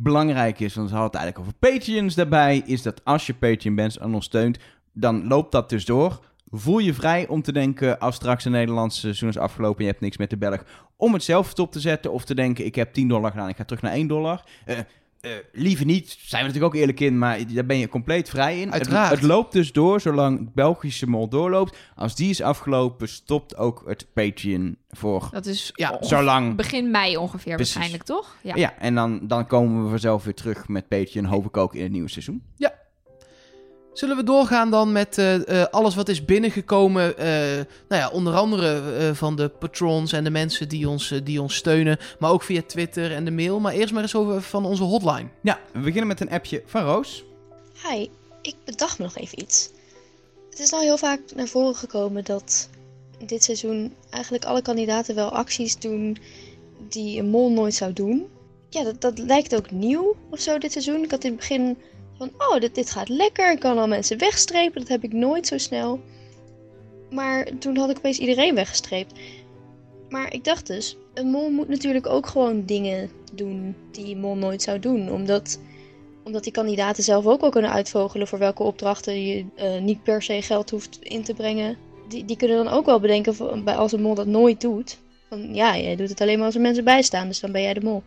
Belangrijk is, want we hadden het eigenlijk over Patreons daarbij, is dat als je Patreon bent en ons steunt, dan loopt dat dus door. Voel je vrij om te denken, als straks een Nederlandse seizoen is afgelopen en je hebt niks met de Belg, om het zelf stop te zetten of te denken, ik heb 10 dollar gedaan, ik ga terug naar 1 dollar. Eh, eh, liever niet, zijn we natuurlijk ook eerlijk in, maar daar ben je compleet vrij in. Uiteraard. Het, het loopt dus door, zolang het Belgische mol doorloopt. Als die is afgelopen, stopt ook het Patreon voor Dat is Ja, zolang begin mei ongeveer Precies. waarschijnlijk, toch? Ja. ja, en dan, dan komen we vanzelf weer terug met Patreon, hoop ik ook in het nieuwe seizoen. Zullen we doorgaan dan met eh, eh, alles wat is binnengekomen? eh, nou ja, onder andere eh, van de patrons en de mensen die ons, die ons steunen. Maar ook via Twitter en de mail. Maar eerst maar eens over van onze hotline. Ja, we beginnen met een appje van Roos. Hi, ik bedacht me nog even iets. Het is nou heel vaak naar voren gekomen dat dit seizoen eigenlijk alle kandidaten wel acties doen die een mol nooit zou doen. Ja, dat, dat lijkt ook nieuw of zo dit seizoen. Ik had in het begin van, oh, dit, dit gaat lekker. Ik kan al mensen wegstrepen. Dat heb ik nooit zo snel. Maar toen had ik opeens iedereen weggestreept. Maar ik dacht dus, een mol moet natuurlijk ook gewoon dingen doen die een mol nooit zou doen. Omdat omdat die kandidaten zelf ook wel kunnen uitvogelen voor welke opdrachten je eh, niet per se geld hoeft in te brengen. Die, die kunnen dan ook wel bedenken van- als een mol dat nooit doet. Van ja, jij doet het alleen maar als er mensen bij staan, dus dan ben jij de mol.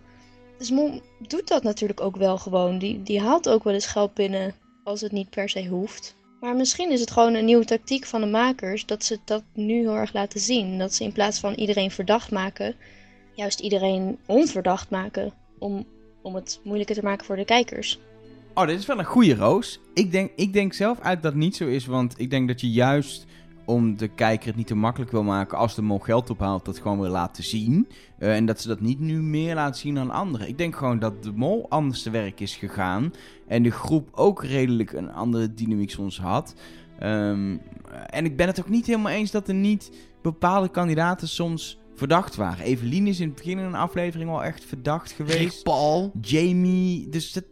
Dus mol doet dat natuurlijk ook wel gewoon. Die, die haalt ook wel eens geld binnen als het niet per se hoeft. Maar misschien is het gewoon een nieuwe tactiek van de makers dat ze dat nu heel erg laten zien. Dat ze in plaats van iedereen verdacht maken, juist iedereen onverdacht maken. Om, om het moeilijker te maken voor de kijkers. Oh, dit is wel een goede Roos. Ik denk, ik denk zelf uit dat het niet zo is, want ik denk dat je juist om de kijker het niet te makkelijk wil maken als de mol geld ophaalt, dat gewoon wil laten zien. Eh, en dat ze dat niet nu meer laten zien dan anderen. Ik denk gewoon dat de mol anders te werk is gegaan en de groep ook redelijk een andere dynamiek soms had. Ehm, en ik ben het ook niet helemaal eens dat er niet bepaalde kandidaten soms verdacht waren. Evelien is in het begin in een aflevering al echt verdacht geweest. Rick Paul. Jamie, dus dat...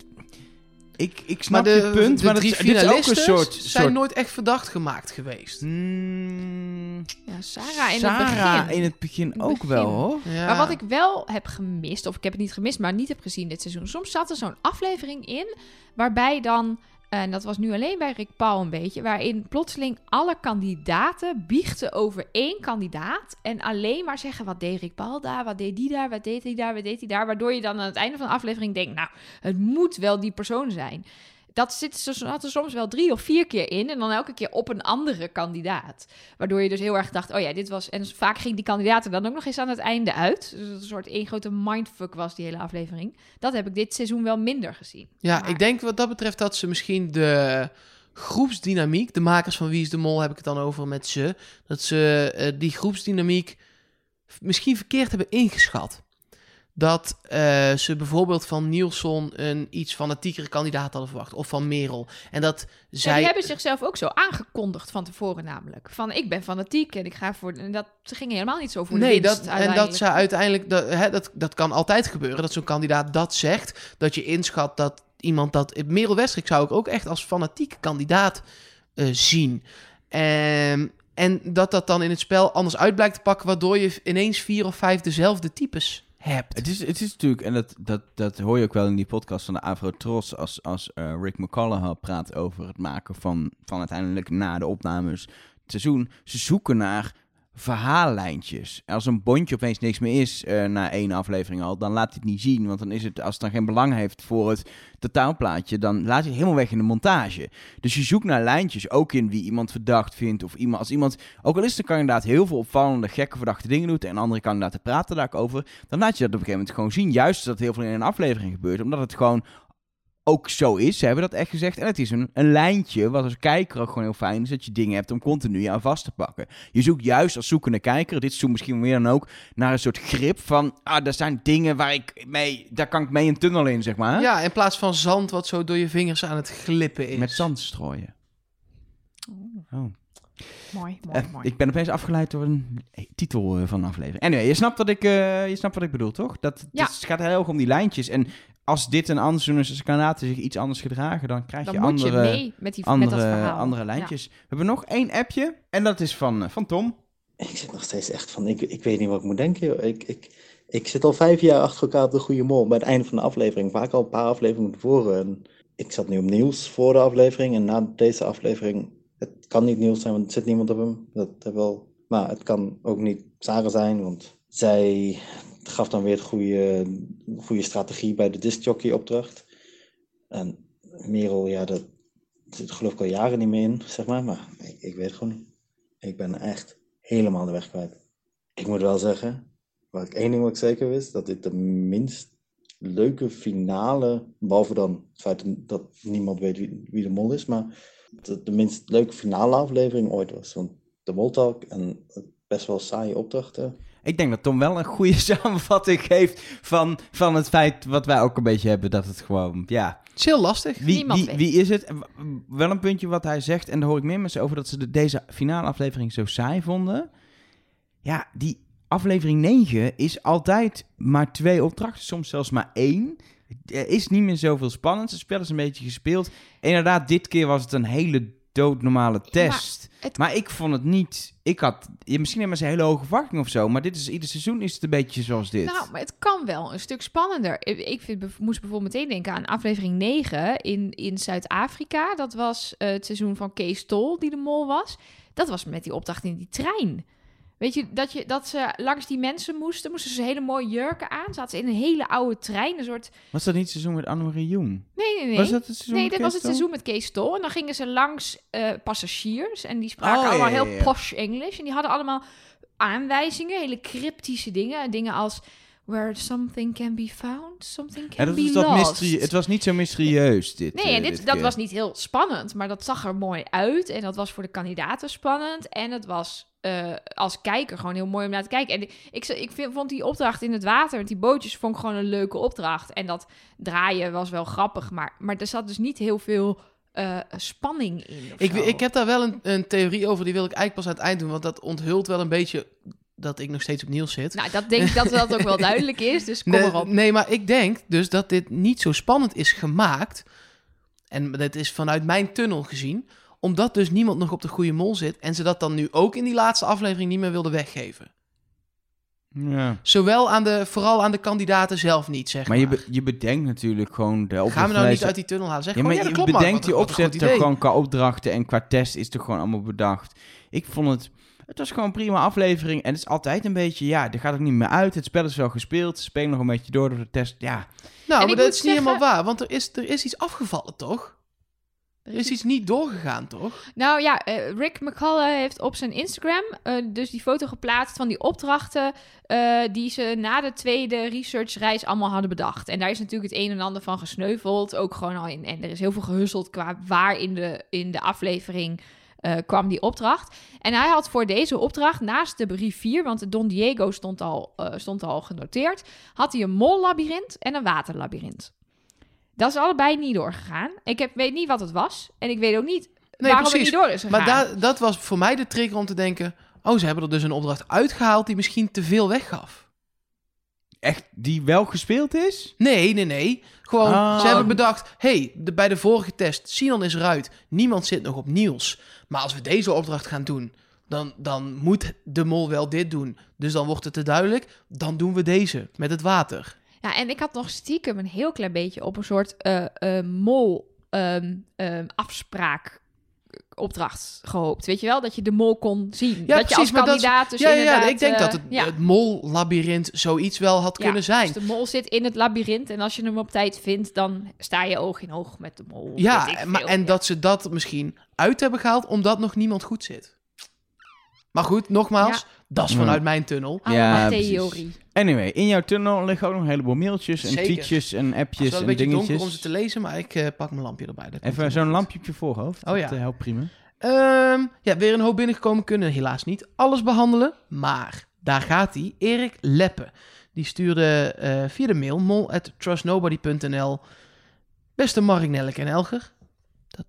Ik, ik snap Maar de, je punt, de maar drie dat, dit is ook een soort... zijn soort nooit echt verdacht gemaakt geweest. Hmm, Ja, Sarah in Sarah het begin. in het begin het ook begin. wel, hoor. Ja. Maar wat ik wel heb gemist, of ik heb het niet gemist, maar niet heb gezien dit seizoen. Soms zat er zo'n aflevering in, waarbij dan, en dat was nu alleen bij Rick Paul een beetje, waarin plotseling alle kandidaten biechten over één kandidaat. En alleen maar zeggen, wat deed Rick Paul daar, wat deed die daar, wat deed hij daar, wat deed hij daar. Waardoor je dan aan het einde van de aflevering denkt, nou, het moet wel die persoon zijn. Dat zit, zat er soms wel drie of vier keer in. En dan elke keer op een andere kandidaat. Waardoor je dus heel erg dacht, oh ja, dit was... En vaak ging die kandidaat er dan ook nog eens aan het einde uit. Dus een soort één grote mindfuck was, die hele aflevering. Dat heb ik dit seizoen wel minder gezien. Ja, Maar- ik denk wat dat betreft dat ze misschien de groepsdynamiek, de makers van Wie is de Mol heb ik het dan over met ze, dat ze eh, die groepsdynamiek misschien verkeerd hebben ingeschat. Dat eh, ze bijvoorbeeld van Nielsen een iets fanatiekere kandidaat hadden verwacht. Of van Merel. En dat Ja, zij... die hebben zichzelf ook zo aangekondigd van tevoren namelijk. Van, ik ben fanatiek en ik ga voor... En dat ze gingen helemaal niet zo voor de nee, winst dat, en dat ze uiteindelijk... Dat, hè, dat, dat kan altijd gebeuren, dat zo'n kandidaat dat zegt. Dat je inschat dat iemand dat... Merel Westrik zou ik ook echt als fanatieke kandidaat eh, zien. Ehm, en dat dat dan in het spel anders uit blijkt te pakken... waardoor je ineens vier of vijf dezelfde types hebt. Het is, het is natuurlijk, en dat, dat, dat hoor je ook wel in die podcast van de Avro Tros, als, als eh, Rick McCullough praat over het maken van, van uiteindelijk na de opnames het seizoen. Ze zoeken naar verhaallijntjes. Als een bondje opeens niks meer is eh, na één aflevering al, dan laat hij het niet zien. Want dan is het, als het dan geen belang heeft voor het totaalplaatje, dan laat hij het helemaal weg in de montage. Dus je zoekt naar lijntjes, ook in wie iemand verdacht vindt. Of iemand, als iemand, ook al is de kandidaat heel veel opvallende, gekke, verdachte dingen doet. En andere kandidaten praten daar ook over. Dan laat je dat op een gegeven moment gewoon zien. Juist dat heel veel in een aflevering gebeurt. Omdat het gewoon ook zo is. Ze hebben dat echt gezegd. En het is een, een lijntje, wat als kijker ook gewoon heel fijn is, dat je dingen hebt om continu aan vast te pakken. Je zoekt juist als zoekende kijker, dit seizoen misschien meer dan ook, naar een soort grip van, ah, er zijn dingen waar ik mee, daar kan ik mee een tunnel in, zeg maar. Ja, in plaats van zand wat zo door je vingers aan het glippen is. Met zand strooien. Oh. Mooi, mooi, Eh, mooi. ik ben opeens afgeleid door een eh, titel eh, van aflevering. Anyway, je snapt wat ik, eh, je snapt wat ik bedoel, toch? Dat, Ja. Het gaat heel erg om die lijntjes. En als dit een ander seizoen is, als de kandidaten zich iets anders gedragen, dan krijg Dan je moet andere... je mee met, die, met andere, dat verhaal. andere lijntjes. We hebben nog één appje. En dat is van, eh, van Tom. Ik zit nog steeds echt van, ik, ik weet niet wat ik moet denken. Joh. Ik, ik, ik zit al vijf jaar achter elkaar op de goede mol. Bij het einde van de aflevering, vaak al een paar afleveringen tevoren. En ik zat nu op nieuws voor de aflevering. En na deze aflevering, het kan niet nieuws zijn, want er zit niemand op hem. Dat heb wel, maar het kan ook niet Sarah zijn, want zij gaf dan weer het goede, goede strategie bij de discjockey opdracht. En Merel, ja, dat zit geloof ik al jaren niet meer in, zeg maar. Maar ik, weet gewoon niet. Ik ben echt helemaal de weg kwijt. Ik moet wel zeggen, waar ik één ding wat ik zeker wist, dat dit de minst leuke finale, behalve dan het feit dat niemand weet wie, wie de mol is, maar de, de minst leuke finale aflevering ooit was. Want de Moltalk en best wel saaie opdrachten. Ik denk dat Tom wel een goede [laughs] samenvatting geeft van, van het feit wat wij ook een beetje hebben. Dat het gewoon, ja... Het is heel lastig. Wie, Niemand wie, weet. wie is het? Wel een puntje wat hij zegt, en daar hoor ik meer mensen over, dat ze de, deze finale aflevering zo saai vonden. Ja, die aflevering 9 is altijd maar twee opdrachten, soms zelfs maar één. Er is niet meer zoveel spannend. Het spel is een beetje gespeeld. Inderdaad, dit keer was het een hele doodnormale test. het- Maar ik vond het niet... Ik had... Misschien hebben ze hele hoge verwachting of zo, maar dit is, ieder seizoen is het een beetje zoals dit. Nou, maar het kan wel een stuk spannender. Ik, vind, moest bijvoorbeeld meteen denken aan aflevering 9 in, in Zuid-Afrika. Dat was eh, het seizoen van Kees Tol, die de mol was. Dat was met die opdracht in die trein. Weet je, dat, je, dat ze langs die mensen moesten, moesten ze hele mooie jurken aan. Zaten ze in een hele oude trein, een soort... Was dat niet het seizoen met Annemarie Jong? Nee, nee, nee. Was dat het seizoen nee, dit was het seizoen met Kees Tol. En dan gingen ze langs eh, passagiers. En die spraken Oh, ja, allemaal ja, heel posh Engels. En die hadden allemaal aanwijzingen, hele cryptische dingen. Dingen als... Where something can be found, something can dat be is dat lost. mysterie, het was niet zo mysterieus, dit. Nee, eh, en dit, dit dat keer. was niet heel spannend, maar dat zag er mooi uit. En dat was voor de kandidaten spannend. En het was eh, als kijker gewoon heel mooi om naar te kijken. En ik, ik vind, vond die opdracht in het water, met die bootjes, vond ik gewoon een leuke opdracht. En dat draaien was wel grappig, maar, maar er zat dus niet heel veel eh, spanning in. Ik, ik heb daar wel een, een theorie over, die wil ik eigenlijk pas aan het eind doen. Want dat onthult wel een beetje dat ik nog steeds op Niels zit. Nou, dat denk ik dat dat ook wel [laughs] duidelijk is, dus kom nee, erop. nee, maar ik denk dus dat dit niet zo spannend is gemaakt. En dat is vanuit mijn tunnel gezien. Omdat dus niemand nog op de goede mol zit. En ze dat dan nu ook in die laatste aflevering niet meer wilden weggeven. Ja. Zowel aan de, vooral aan de kandidaten zelf niet, zeg Maar maar. je, be- je bedenkt natuurlijk gewoon de. Gaan we nou niet uit die tunnel halen? Zeg Ja, gewoon, maar ja, dat je klopt, bedenkt die Wat- opzet toch gewoon qua opdrachten en qua test is toch gewoon allemaal bedacht. Ik vond het, het was gewoon een prima aflevering en het is altijd een beetje, ja, er gaat ook niet meer uit. Het spel is wel gespeeld, ze spelen nog een beetje door door de test. Ja, Nou, En maar dat is niet helemaal waar. Want er is, er is iets afgevallen, toch? Er is iets niet doorgegaan, toch? Nou ja, eh, Rick McCullough heeft op zijn Instagram eh, dus die foto geplaatst van die opdrachten eh, die ze na de tweede researchreis allemaal hadden bedacht. En daar is natuurlijk het een en ander van gesneuveld, ook gewoon al in. En er is heel veel gehusseld qua waar in de, in de aflevering eh, kwam die opdracht. En hij had voor deze opdracht, naast de rivier, want de Don Diego stond al, eh, stond al genoteerd, had hij een mollabyrint en een waterlabyrint. Dat is allebei niet doorgegaan. Ik heb, weet niet wat het was. En ik weet ook niet Nee, waarom precies. het niet door is gegaan. Maar daar- dat was voor mij de trigger om te denken... Oh, ze hebben er dus een opdracht uitgehaald die misschien te veel weggaf. echt, die wel gespeeld is? Nee, nee, nee. Gewoon, Ah. ze hebben bedacht... hey, de, bij de vorige test, Sinan is eruit. Niemand zit nog op Niels. Maar als we deze opdracht gaan doen... Dan, dan moet de mol wel dit doen. Dus dan wordt het te duidelijk. Dan doen we deze, met het water. Ja, en ik had nog stiekem een heel klein beetje op een soort eh, eh, mol ehm, ehm, afspraak opdracht gehoopt. Weet je wel? Dat je de mol kon zien. Ja, dat je als kandidaat dus ja, ja, ik denk eh, dat het, ja. het mol-labyrinth zoiets wel had Ja, kunnen zijn. Dus de mol zit in het labyrint en als je hem op tijd vindt, dan sta je oog in oog met de mol. Ja, maar, en dat ze dat misschien uit hebben gehaald omdat nog niemand goed zit. Maar goed, nogmaals, dat is vanuit mijn tunnel. Allemaal Ja, precies. theorie. Anyway, in jouw tunnel liggen ook nog een heleboel mailtjes en Zeker. tweetjes en Het is appjes wel een en beetje donker dingetjes. om ze te lezen, maar ik eh, pak mijn lampje erbij. Dat Even zo'n lampje op je voorhoofd. Oh ja. Dat eh, helpt prima. Ehm, ja, weer een hoop binnengekomen. Kunnen helaas niet alles behandelen. Maar daar gaat hij. Erik Leppe. Die stuurde eh, via de mail mol@trustnobody.nl. Beste Mark, Nelleke en Elger.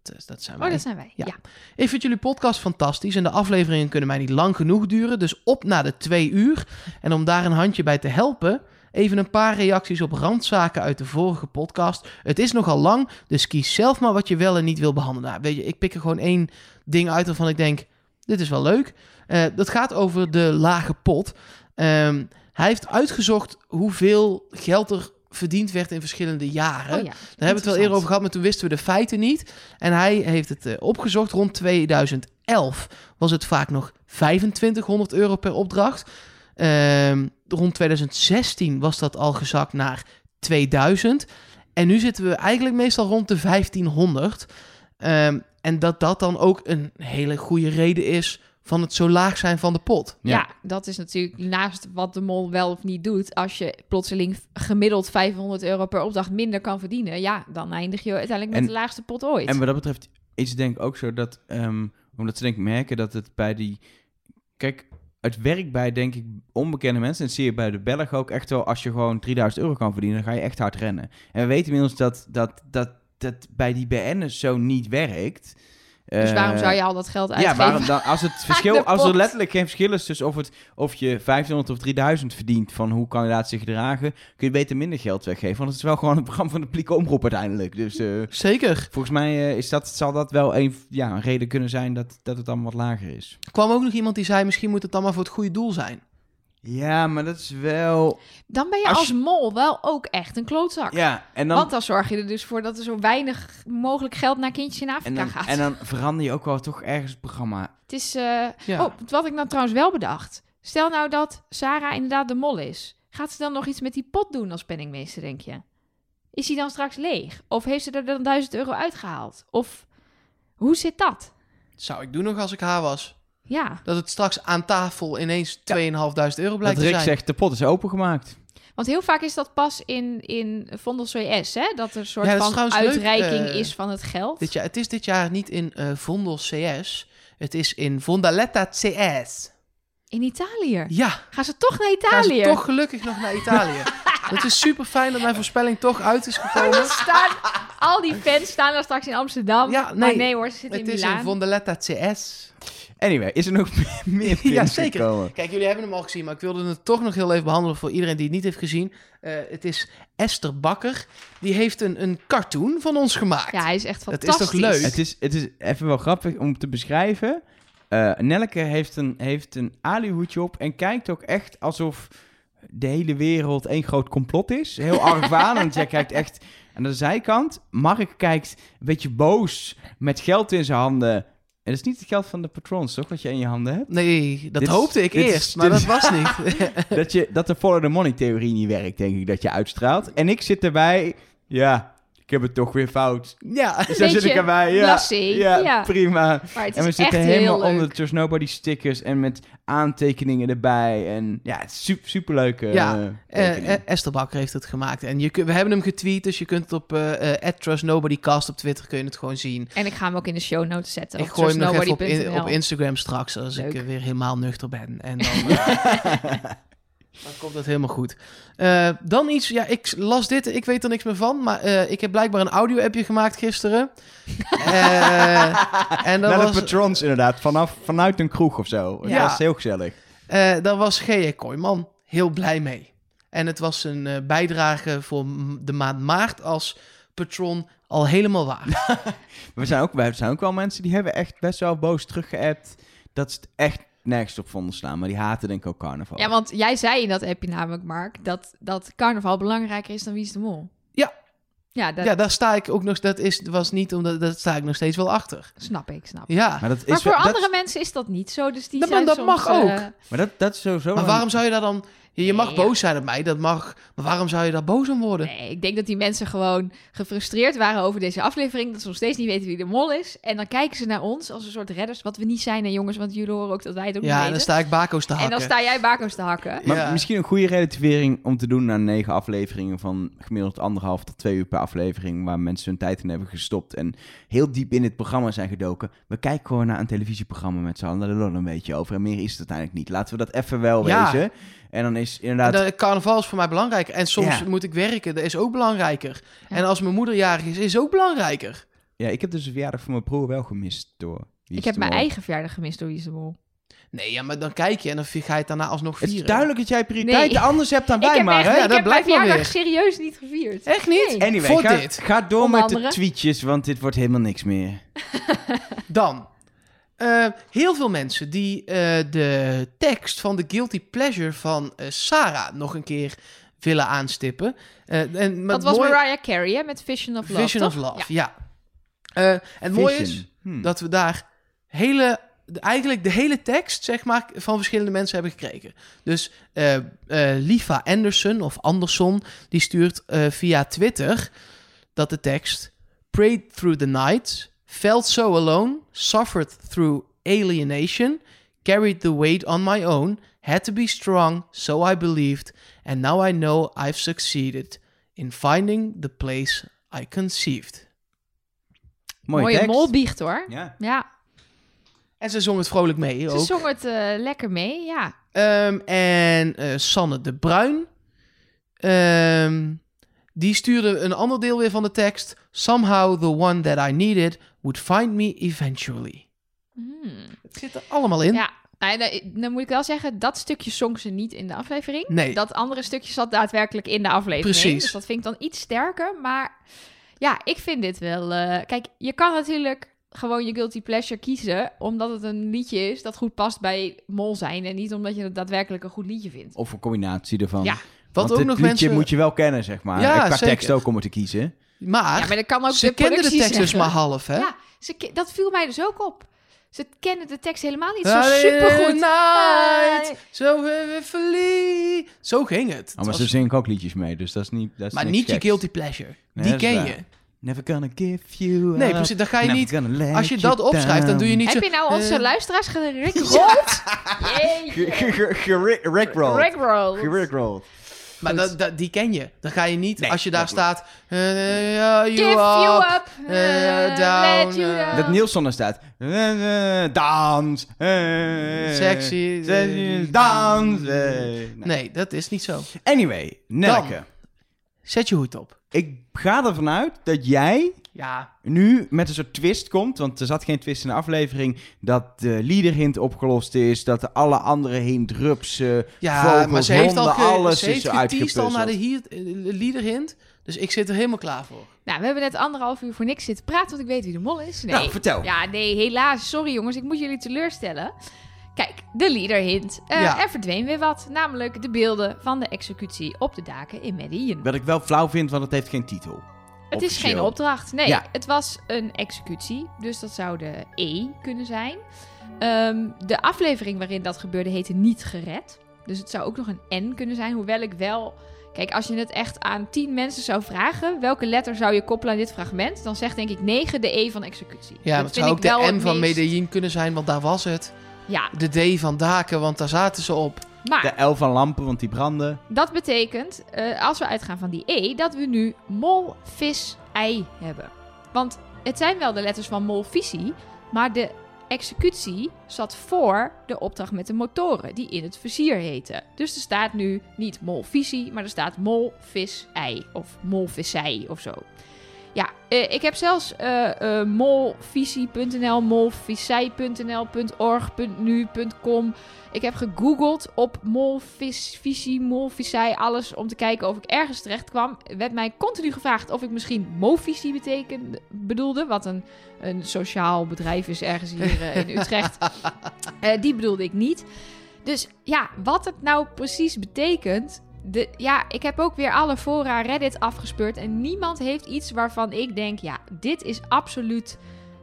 Dat, eh, dat zijn wij. Oh, dat zijn wij. Ja. Ja. Ik vind jullie podcast fantastisch en de afleveringen kunnen mij niet lang genoeg duren. Dus op naar de twee uur. En om daar een handje bij te helpen, even een paar reacties op randzaken uit de vorige podcast. Het is nogal lang, dus kies zelf maar wat je wel en niet wil behandelen. Nou, weet je, ik pik er gewoon één ding uit waarvan ik denk, dit is wel leuk. Eh, dat gaat over de lage pot. Ehm, hij heeft uitgezocht hoeveel geld er verdiend werd in verschillende jaren. Oh ja. Daar hebben we het wel eerder over gehad, maar toen wisten we de feiten niet. En hij heeft het eh, opgezocht. Rond 2011 was het vaak nog 2500 euro per opdracht. Ehm, rond 2016 was dat al gezakt naar 2000. En nu zitten we eigenlijk meestal rond de 1500. Ehm, en dat dat dan ook een hele goede reden is van het zo laag zijn van de pot. Ja. Ja. dat is natuurlijk naast wat de mol wel of niet doet. Als je plotseling gemiddeld 500 euro per opdracht minder kan verdienen, ja, dan eindig je uiteindelijk met En- de laagste pot ooit. En wat dat betreft is het denk ik ook zo dat, ehm, omdat ze denk ik merken dat het bij die, kijk, het werkt bij denk ik onbekende mensen, en dat zie je bij de Belg ook echt wel, als je gewoon 3000 euro kan verdienen, dan ga je echt hard rennen. En we weten inmiddels dat dat, dat, dat bij die BN'ers zo niet werkt. Dus waarom Eh, zou je al dat geld ja, uitgeven? waarom dan, als het [laughs] verschil, als er letterlijk geen verschil is tussen of, het, of je 1500 of 3000 verdient van hoe kandidaten zich gedragen, kun je beter minder geld weggeven. Want het is wel gewoon een programma van de publieke omroep uiteindelijk. Dus eh, Zeker. volgens mij eh, is dat, zal dat wel een, ja, een reden kunnen zijn dat, dat het dan wat lager is. Er kwam ook nog iemand die zei, misschien moet het dan maar voor het goede doel zijn. Ja, maar dat is wel... Dan ben je Als als, je- mol wel ook echt een klootzak. Ja, en dan... Want dan zorg je er dus voor dat er zo weinig mogelijk geld naar kindjes in en Afrika dan, gaat. en dan verander je ook wel toch ergens het programma. Het is. eh, Ja. Oh, wat ik nou trouwens wel bedacht. Stel nou dat Sarah inderdaad de mol is. Gaat ze dan nog iets met die pot doen als penningmeester, denk je? Is die dan straks leeg? Of heeft ze er dan 1000 euro uitgehaald? Of hoe zit dat? Zou ik doen nog als ik haar was. Ja, Dat het straks aan tafel ineens 2.500 euro Dat blijkt te Rick zijn. zegt, de pot is opengemaakt. want heel vaak is dat pas in, in Vondel CS, hè? Dat er een soort Ja, dat is van leuk, uitreiking eh, is van het geld. Dit jaar, het is dit jaar niet in eh Vondel CS. Het is in Vondaletta CS. In Italië. Ja, Gaan ze toch naar gaan ze Italië? toch gelukkig nog naar Italië. [laughs] Het is super fijn dat mijn voorspelling toch uit is gekomen. [laughs] Staan, al die fans staan dan straks in Amsterdam. Ja, Maar nee, nee hoor, ze zitten Het in is in Milaan. Vondaletta CS. Anyway, is er nog [laughs] meer Ja, zeker. gekomen? Kijk, jullie hebben hem al gezien, maar ik wilde het toch nog heel even behandelen voor iedereen die het niet heeft gezien. Eh, het is Esther Bakker. Die heeft een, een cartoon van ons gemaakt. Ja, hij is echt Dat is toch fantastisch. leuk? Het is, het is even wel grappig om te beschrijven. Eh Nelleke heeft een, heeft een alihoedje op en kijkt ook echt alsof de hele wereld één groot complot is. Heel [laughs] argwanend. Jij kijkt echt aan de zijkant. Mark kijkt een beetje boos met geld in zijn handen. En dat is niet het geld van de patrons, toch? Wat je in je handen hebt. Nee, dat Dit hoopte ik is- eerst, maar dat was niet. [laughs] [laughs] Dat, je, dat de follow the money theorie niet werkt, denk ik, dat je uitstraalt. En ik zit erbij, ja, heb het toch weer fout. ja, Dus daar zit ik erbij, ja. Ja, ja. prima. Maar het En we is zitten echt helemaal heel leuk. onder de Trust Nobody stickers en met aantekeningen erbij. En ja, het is super, superleuke Ja, eh, Eh, eh, Esther Bakker heeft het gemaakt. En je, kun- we hebben hem getweet, dus je kunt het op eh eh, @trustnobodycast op Twitter kun je het gewoon zien. En ik ga hem ook in de show notes zetten. ik op gooi hem nog even op, in- op Instagram straks, als ik Leuk. weer helemaal nuchter ben. En dan, [laughs] [laughs] dan komt het helemaal goed. Eh, dan iets, ja, ik las dit, ik weet er niks meer van, maar eh, ik heb blijkbaar een audio-appje gemaakt gisteren. [laughs] Eh, en dat Naar was, de patrons inderdaad, vanaf, vanuit een kroeg of zo. Dat was heel gezellig. Eh, daar was G.J. Kooijman heel blij mee. En het was een eh, bijdrage voor de maand maart als patron al helemaal waar. [laughs] We zijn, ook, we zijn ook wel mensen die hebben echt best wel boos teruggeappt dat ze het echt nergens op vonden slaan. Maar die haten denk ik ook carnaval. Ja, want jij zei in dat appje namelijk, Mark, dat, dat carnaval belangrijker is dan Wie is de Mol. Ja, dat Ja, daar sta ik ook nog... Dat is, was niet omdat... Dat sta ik nog steeds wel achter. snap ik, snap ik. Ja. Maar dat is Maar voor wel- dat- andere mensen is dat niet zo, dus die Dat- zijn dat soms, mag ook. eh, Maar dat, dat is sowieso... Maar waarom zou je daar dan... Je, mag Nee, ja. boos zijn op mij, dat mag. Maar waarom zou je daar boos om worden? Nee, ik denk dat die mensen gewoon gefrustreerd waren over deze aflevering. Dat ze nog steeds niet weten wie de mol is. En dan kijken ze naar ons als een soort redders. Wat we niet zijn, hè, jongens. Want jullie horen ook dat wij het ook Ja, niet en dan weten. sta ik bako's te en hakken. dan sta jij bako's te hakken. Maar Ja. misschien een goede relativering om te doen na negen afleveringen van gemiddeld anderhalf tot twee uur per aflevering, waar mensen hun tijd in hebben gestopt en heel diep in het programma zijn gedoken. We kijken gewoon naar een televisieprogramma met z'n allen, daar lullen een beetje over en meer is het uiteindelijk niet. Laten we dat even wel Ja. wezen. En dan is inderdaad... De carnaval is voor mij belangrijk. En soms Ja. moet ik werken, dat is ook belangrijker. Ja. En als mijn moeder jarig is, is ook belangrijker. Ja, ik heb dus de verjaardag van mijn broer wel gemist door... Wie Ik heb mijn eigen verjaardag gemist door Wie. Nee, ja, maar dan kijk je en dan ga je het daarna alsnog Het vieren. is duidelijk dat jij prioriteiten Nee. anders hebt dan wij, heb, maar echt, hè? Ja, ik dat heb mijn verjaardag serieus niet gevierd. Echt niet? Nee. Anyway, ga, dit. ga door Onder met de tweetjes, want dit wordt helemaal niks meer. [laughs] [laughs] Dan. Eh, heel veel mensen die eh, de tekst van de Guilty Pleasure van eh, Sarah nog een keer willen aanstippen. Eh, en, maar Dat was Mariah Carey hè, met Vision of Love, Vision of? Love, ja. Eh, en het mooie is. Hmm. dat we daar hele, eigenlijk de hele tekst, zeg maar, van verschillende mensen hebben gekregen. Dus eh eh, Liva Anderson of Anderson, die stuurt eh, via Twitter dat de tekst Prayed through the night, felt so alone, suffered through alienation, carried the weight on my own, had to be strong, so I believed, and now I know I've succeeded in finding the place I conceived. Mooie, Mooie tekst. molbiecht hoor. Ja. Ja, En ze zong het vrolijk mee ze ook. zong het eh, lekker mee, ja. Ehm, en eh, Sanne de Bruin, ehm, die stuurde een ander deel weer van de tekst. Somehow the one that I needed would find me eventually. Hmm. Het zit er allemaal in. Ja, nou, dan, dan moet ik wel zeggen, dat stukje zong ze niet in de aflevering. Nee. Dat andere stukje zat daadwerkelijk in de aflevering. Precies. Dus dat vind ik dan iets sterker. Maar ja, ik vind dit wel... eh, kijk, je kan natuurlijk gewoon je guilty pleasure kiezen... omdat het een liedje is dat goed past bij mol zijn... en niet omdat je het daadwerkelijk een goed liedje vindt. Of een combinatie ervan. Ja. Wat Want ook dit nog liedje mensen... moet je wel kennen, zeg maar. Ja, Qua zeker. tekst ook om het te kiezen. Maar, ja, maar dat kan ook ze de kenden de tekst dus maar half, hè? Ja, ze, dat viel mij dus ook op. Ze kennen de tekst helemaal niet zo supergoed. Night, zo we verlie- Zo ging het. Oh, maar was- ze zingen ook liedjes mee, dus dat is niet dat is maar niet je guilty pleasure. Nee, Die ken waar. je. Never gonna give you Nee, precies. Dan ga je Never niet... Als je dat opschrijft, dan doe je niet Heb zo... je nou onze eh, luisteraars gerickrolled? Ge- ge- ge- ge- Rickrolled. Rickrolled. Gerickrolled. Maar dat, dat, die ken je. Dan ga je niet, Nee, als je daar staat... yeah, you Give up, you up. eh, eh, down, you eh, down. Dat Nielsen er staat. Dans. eh, Sexy. Sexy. Dans. eh. Nee. Nee, dat is niet zo. Anyway, Nelke. Zet je hoed op. Ik ga ervan uit dat jij Ja. nu met een soort twist komt. Want er zat geen twist in de aflevering. Dat de leader hint opgelost is. Dat de alle andere hint, rupsen, Ja, vogels, maar ze heeft al, honden, alles ze is heeft al naar de uitgepuzzeld. hier, eh, leader hint. Dus ik zit er helemaal klaar voor. Nou, we hebben net anderhalf uur voor niks zitten praten, want ik weet wie de mol is. Nee. Nou, vertel. Ja, nee, helaas. Sorry jongens, ik moet jullie teleurstellen. Kijk, de leader hint. Eh, Ja. Er verdween weer wat, namelijk de beelden van de executie op de daken in Medellin. Wat ik wel flauw vind, want het heeft geen titel. Het is geen opdracht. Nee, Ja. het was een executie. Dus dat zou de E kunnen zijn. Ehm, de aflevering waarin dat gebeurde heette Niet Gered. Dus het zou ook nog een N kunnen zijn. Hoewel ik wel... Kijk, als je het echt aan tien mensen zou vragen... welke letter zou je koppelen aan dit fragment... dan zegt denk ik 9 de E van executie. Ja, Dat het zou ook de M van meest- Medellin kunnen zijn, want daar was het. Ja, De D van Daken, want daar zaten ze op. maar De L van lampen, want die branden. dat betekent, eh, als we uitgaan van die E... dat we nu mol, vis, ei hebben. Want het zijn wel de letters van mol, visie... maar de executie zat voor de opdracht met de motoren... die in het vizier heten. Dus er staat nu niet mol, visie... maar er staat mol, vis, ei of mol, vissei of zo. Ja, eh, ik heb zelfs eh eh, molvisie.nl, molvisei.nl, .org, .nu, .com... Ik heb gegoogeld op molvis, visie, molvisei, alles om te kijken of ik ergens terecht kwam. Er werd mij continu gevraagd of ik misschien movisie betekende, bedoelde, wat een, een sociaal bedrijf is ergens hier in Utrecht. [laughs] Die bedoelde ik niet. Dus ja, wat het nou precies betekent, ja, ik heb ook weer alle fora Reddit afgespeurd. En niemand heeft iets waarvan ik denk: ja, dit is absoluut.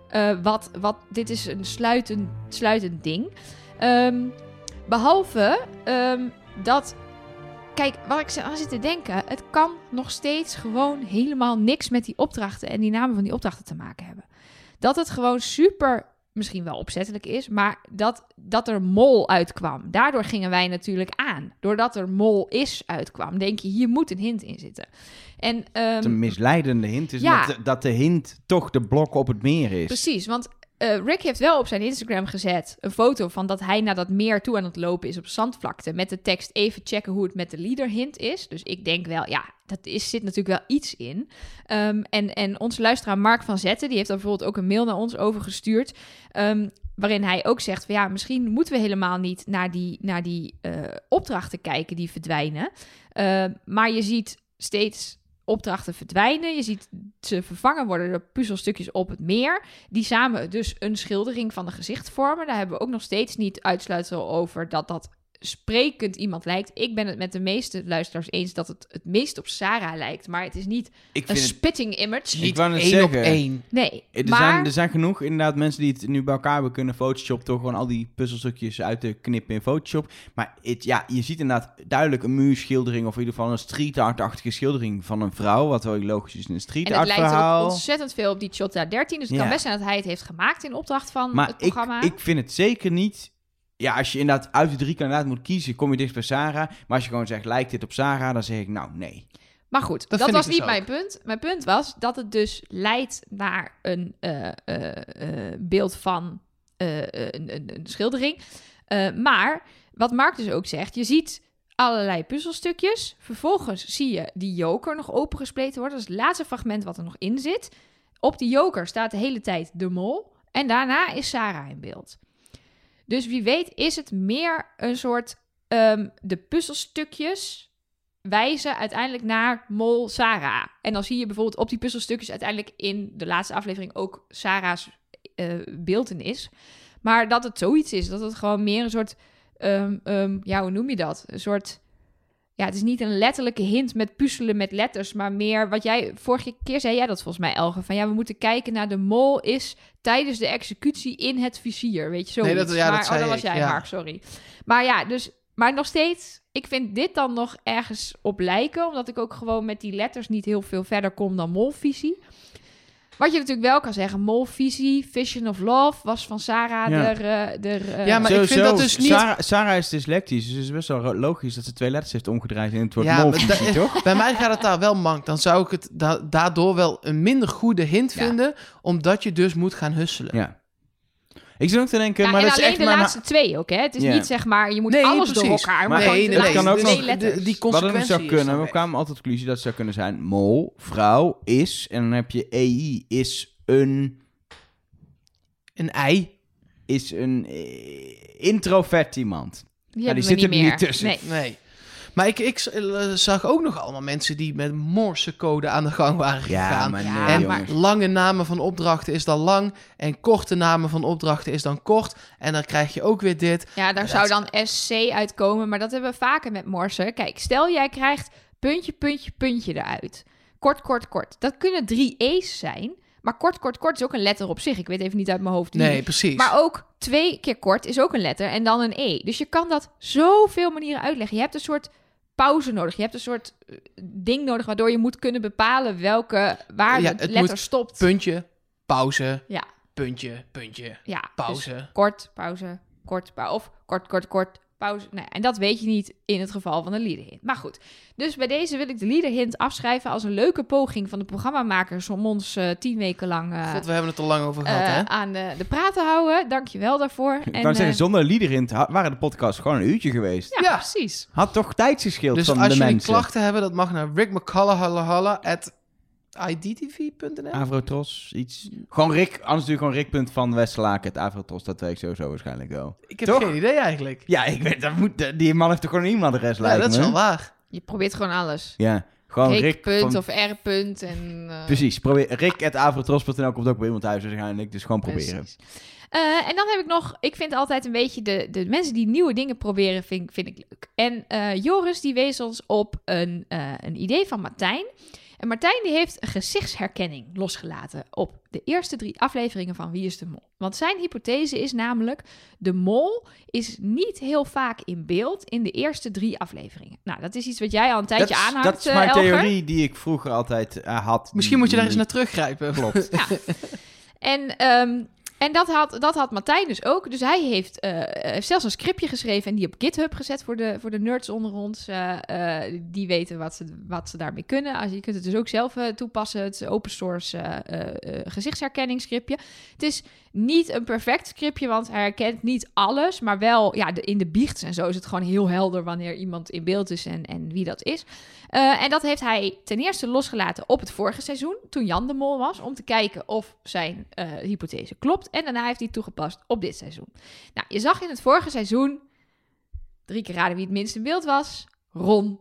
eh, wat, wat, dit is een sluitend, sluitend ding. Ehm, behalve ehm, dat. Kijk, wat ik aan zit te denken. Het kan nog steeds gewoon helemaal niks met die opdrachten en die namen van die opdrachten te maken hebben. Dat het gewoon super misschien wel opzettelijk is, maar dat, dat er mol uitkwam. Daardoor gingen wij natuurlijk aan. Doordat er mol is uitkwam, denk je, hier moet een hint in zitten. En, ehm, een misleidende hint is ja. dat, de- dat de hint toch de blok op het meer is. Precies, want eh, Rick heeft wel op zijn Instagram gezet een foto van dat hij naar dat meer toe aan het lopen is op zandvlakte. Met de tekst even checken hoe het met de leader hint is. Dus ik denk wel, ja, dat is, zit natuurlijk wel iets in. Ehm, en, en onze luisteraar Mark van Zetten, die heeft daar bijvoorbeeld ook een mail naar ons over gestuurd. ehm, waarin hij ook zegt van ja, misschien moeten we helemaal niet naar die, naar die eh, opdrachten kijken die verdwijnen. Eh, maar je ziet steeds opdrachten verdwijnen. Je ziet ze vervangen worden door puzzelstukjes op het meer. Die samen dus een schildering van een gezicht vormen. Daar hebben we ook nog steeds niet uitsluitsel over dat dat sprekend iemand lijkt. Ik ben het met de meeste luisteraars eens dat het het meest op Sarah lijkt. Maar het is niet Ik een het, spitting image. Ik Niet wou net één op zeggen. één. Nee, er, maar... zijn, er zijn genoeg inderdaad mensen die het nu bij elkaar hebben kunnen Photoshop door gewoon al die puzzelstukjes uit te knippen in Photoshop. Maar het, ja, je ziet inderdaad duidelijk een muurschildering of in ieder geval een street art-achtige schildering van een vrouw. Wat wel logisch is in een street En het art lijkt ook verhaal. ontzettend veel op die Chota 13. Dus het Ja. kan best zijn dat hij het heeft gemaakt in opdracht van Maar het ik, programma. ik vind het zeker niet. Ja, als je inderdaad uit de drie kandidaten moet kiezen, kom je dicht bij Sarah. Maar als je gewoon zegt, lijkt dit op Sarah, dan zeg ik nou nee. Maar goed, Dat was dus niet mijn punt. Mijn punt was dat het dus leidt naar een eh, eh, eh, beeld van eh, een, een, een schildering. Eh, maar wat Mark dus ook zegt, je ziet allerlei puzzelstukjes. Vervolgens zie je die joker nog opengespleten worden. Dat is het laatste fragment wat er nog in zit. Op die joker staat de hele tijd de mol. En daarna is Sarah in beeld. Dus wie weet is het meer een soort... ehm, de puzzelstukjes wijzen uiteindelijk naar Mol Sarah. En dan zie je bijvoorbeeld op die puzzelstukjes uiteindelijk in de laatste aflevering ook Sarah's eh beeldenis. Maar dat het zoiets is, dat het gewoon meer een soort, ehm, ehm, ja, hoe noem je dat? Een soort, ja, het is niet een letterlijke hint met puzzelen met letters, maar meer wat jij, vorige keer zei jij dat volgens mij, Elge, van ja, we moeten kijken naar de mol is tijdens de executie in het vizier, weet je, zo. Nee, dat- ja, dat maar, oh, dat was jij, ja. Mark, sorry. Maar ja, dus, maar nog steeds, ik vind dit dan nog ergens op lijken, omdat ik ook gewoon met die letters niet heel veel verder kom dan molvisie. Wat je natuurlijk wel kan zeggen, molvisie, Vision of Love was van Sarah Ja. de, eh, de, eh, Ja, maar ik vind dat dus niet- Sarah, Sarah is dyslectisch, dus het is best wel logisch dat ze twee letters heeft omgedraaid in het woord Ja, molvisie, toch? [laughs] Bij mij gaat het daar wel mank. Dan zou ik het da- daardoor wel een minder goede hint Ja. vinden, omdat je dus moet gaan husselen. Ja. Ik zit ook te denken, Ja, maar en dat is alleen echt de maar... laatste twee ook, hè? Het is Ja. niet zeg maar, je moet Nee, alles door precies. elkaar. Maar nee, nee, kan ook nog- de- die Wat consequentie zou is kunnen, we kwamen altijd tot de conclusie dat het zou kunnen zijn mol, vrouw, is, en dan heb je EI, is een, Een ei? is een eh, introvert iemand. Die, zit er niet niet meer. tussen. Nee. Nee. Maar ik, ik eh, zag ook nog allemaal mensen die met morsecode aan de gang waren Ja, gegaan. maar nee, Ja, en jongens. lange namen van opdrachten is dan lang. En korte namen van opdrachten is dan kort. En dan krijg je ook weer dit. Ja, daar Dat- zou dan SC uitkomen, maar dat hebben we vaker met morsen. Kijk, stel jij krijgt puntje, puntje, puntje eruit. Kort, kort, kort. Dat kunnen drie E's zijn, maar kort, kort, kort is ook een letter op zich. Ik weet even niet uit mijn hoofd. Nee, precies. Maar ook twee keer kort is ook een letter en dan een E. Dus je kan dat zoveel manieren uitleggen. Je hebt een soort pauze nodig. Je hebt een soort eh, ding nodig waardoor je moet kunnen bepalen welke waar Ja, de het letter stopt. Puntje, pauze, Ja. puntje, puntje, Ja, dus pauze. kort, pauze, kort, pauze. Of kort, kort, kort, pauze. Nee, en dat weet je niet in het geval van een leaderhint. Maar goed, dus bij deze wil ik de leaderhint afschrijven als een leuke poging van de programmamakers om ons eh, tien weken lang eh, God, we hebben het er lang over gehad, eh, hè? aan de, de praat te houden. Dank je wel daarvoor. Ik En, kan zeggen, zonder lieder in waren de podcast gewoon een uurtje geweest. ja, Ja. precies. Had toch tijdsgescheeld Dus van als de jullie mensen. klachten hebben, dat mag naar Rick McCullough at idtv.nl. Avrotros, iets. Gewoon Rick, anders natuurlijk gewoon Rick. van Westerlaken, het Avrotros, dat weet ik sowieso waarschijnlijk wel. Ik heb Toch? geen idee eigenlijk. Ja, ik weet, dat moet, die man heeft toch gewoon een e-mailadres, Ja, lijkt dat is me. wel waar. Je probeert gewoon alles. Ja, gewoon Rick, Rick, punt van- of R punt en... eh, Precies, probeer, Rick.avrotros.nl komt ook bij iemand thuis waarschijnlijk, dus gewoon proberen. precies. Eh, en dan heb ik nog, ik vind altijd een beetje de, de mensen die nieuwe dingen proberen, vind, vind ik leuk. En eh, Joris die wees ons op een, eh, een idee van Martijn. En Martijn die heeft een gezichtsherkenning losgelaten op de eerste drie afleveringen van Wie is de Mol. Want zijn hypothese is namelijk, de mol is niet heel vaak in beeld in de eerste drie afleveringen. Nou, dat is iets wat jij al een tijdje dat, is, aanhangt, dat is eh, mijn Elger. theorie die ik vroeger altijd eh, had. Misschien moet je daar eens naar teruggrijpen. Klopt. Ja. [laughs] En, ehm, en dat, had, dat had Martijn dus ook. Dus hij heeft, eh, heeft zelfs een scriptje geschreven en die op GitHub gezet voor de, voor de nerds onder ons. eh, eh, die weten wat ze, wat ze daarmee kunnen. Als, je kunt het dus ook zelf eh, toepassen. Het open source eh, eh, eh, gezichtsherkenningsscriptje. Het is niet een perfect scriptje, want hij herkent niet alles. Maar wel ja, de, in de biechts en zo is het gewoon heel helder wanneer iemand in beeld is en, en wie dat is. Eh, en dat heeft hij ten eerste losgelaten op het vorige seizoen, toen Jan de Mol was, om te kijken of zijn eh, hypothese klopt. En daarna heeft hij toegepast op dit seizoen. Nou, je zag in het vorige seizoen, drie keer raden wie het minst in beeld was, Ron.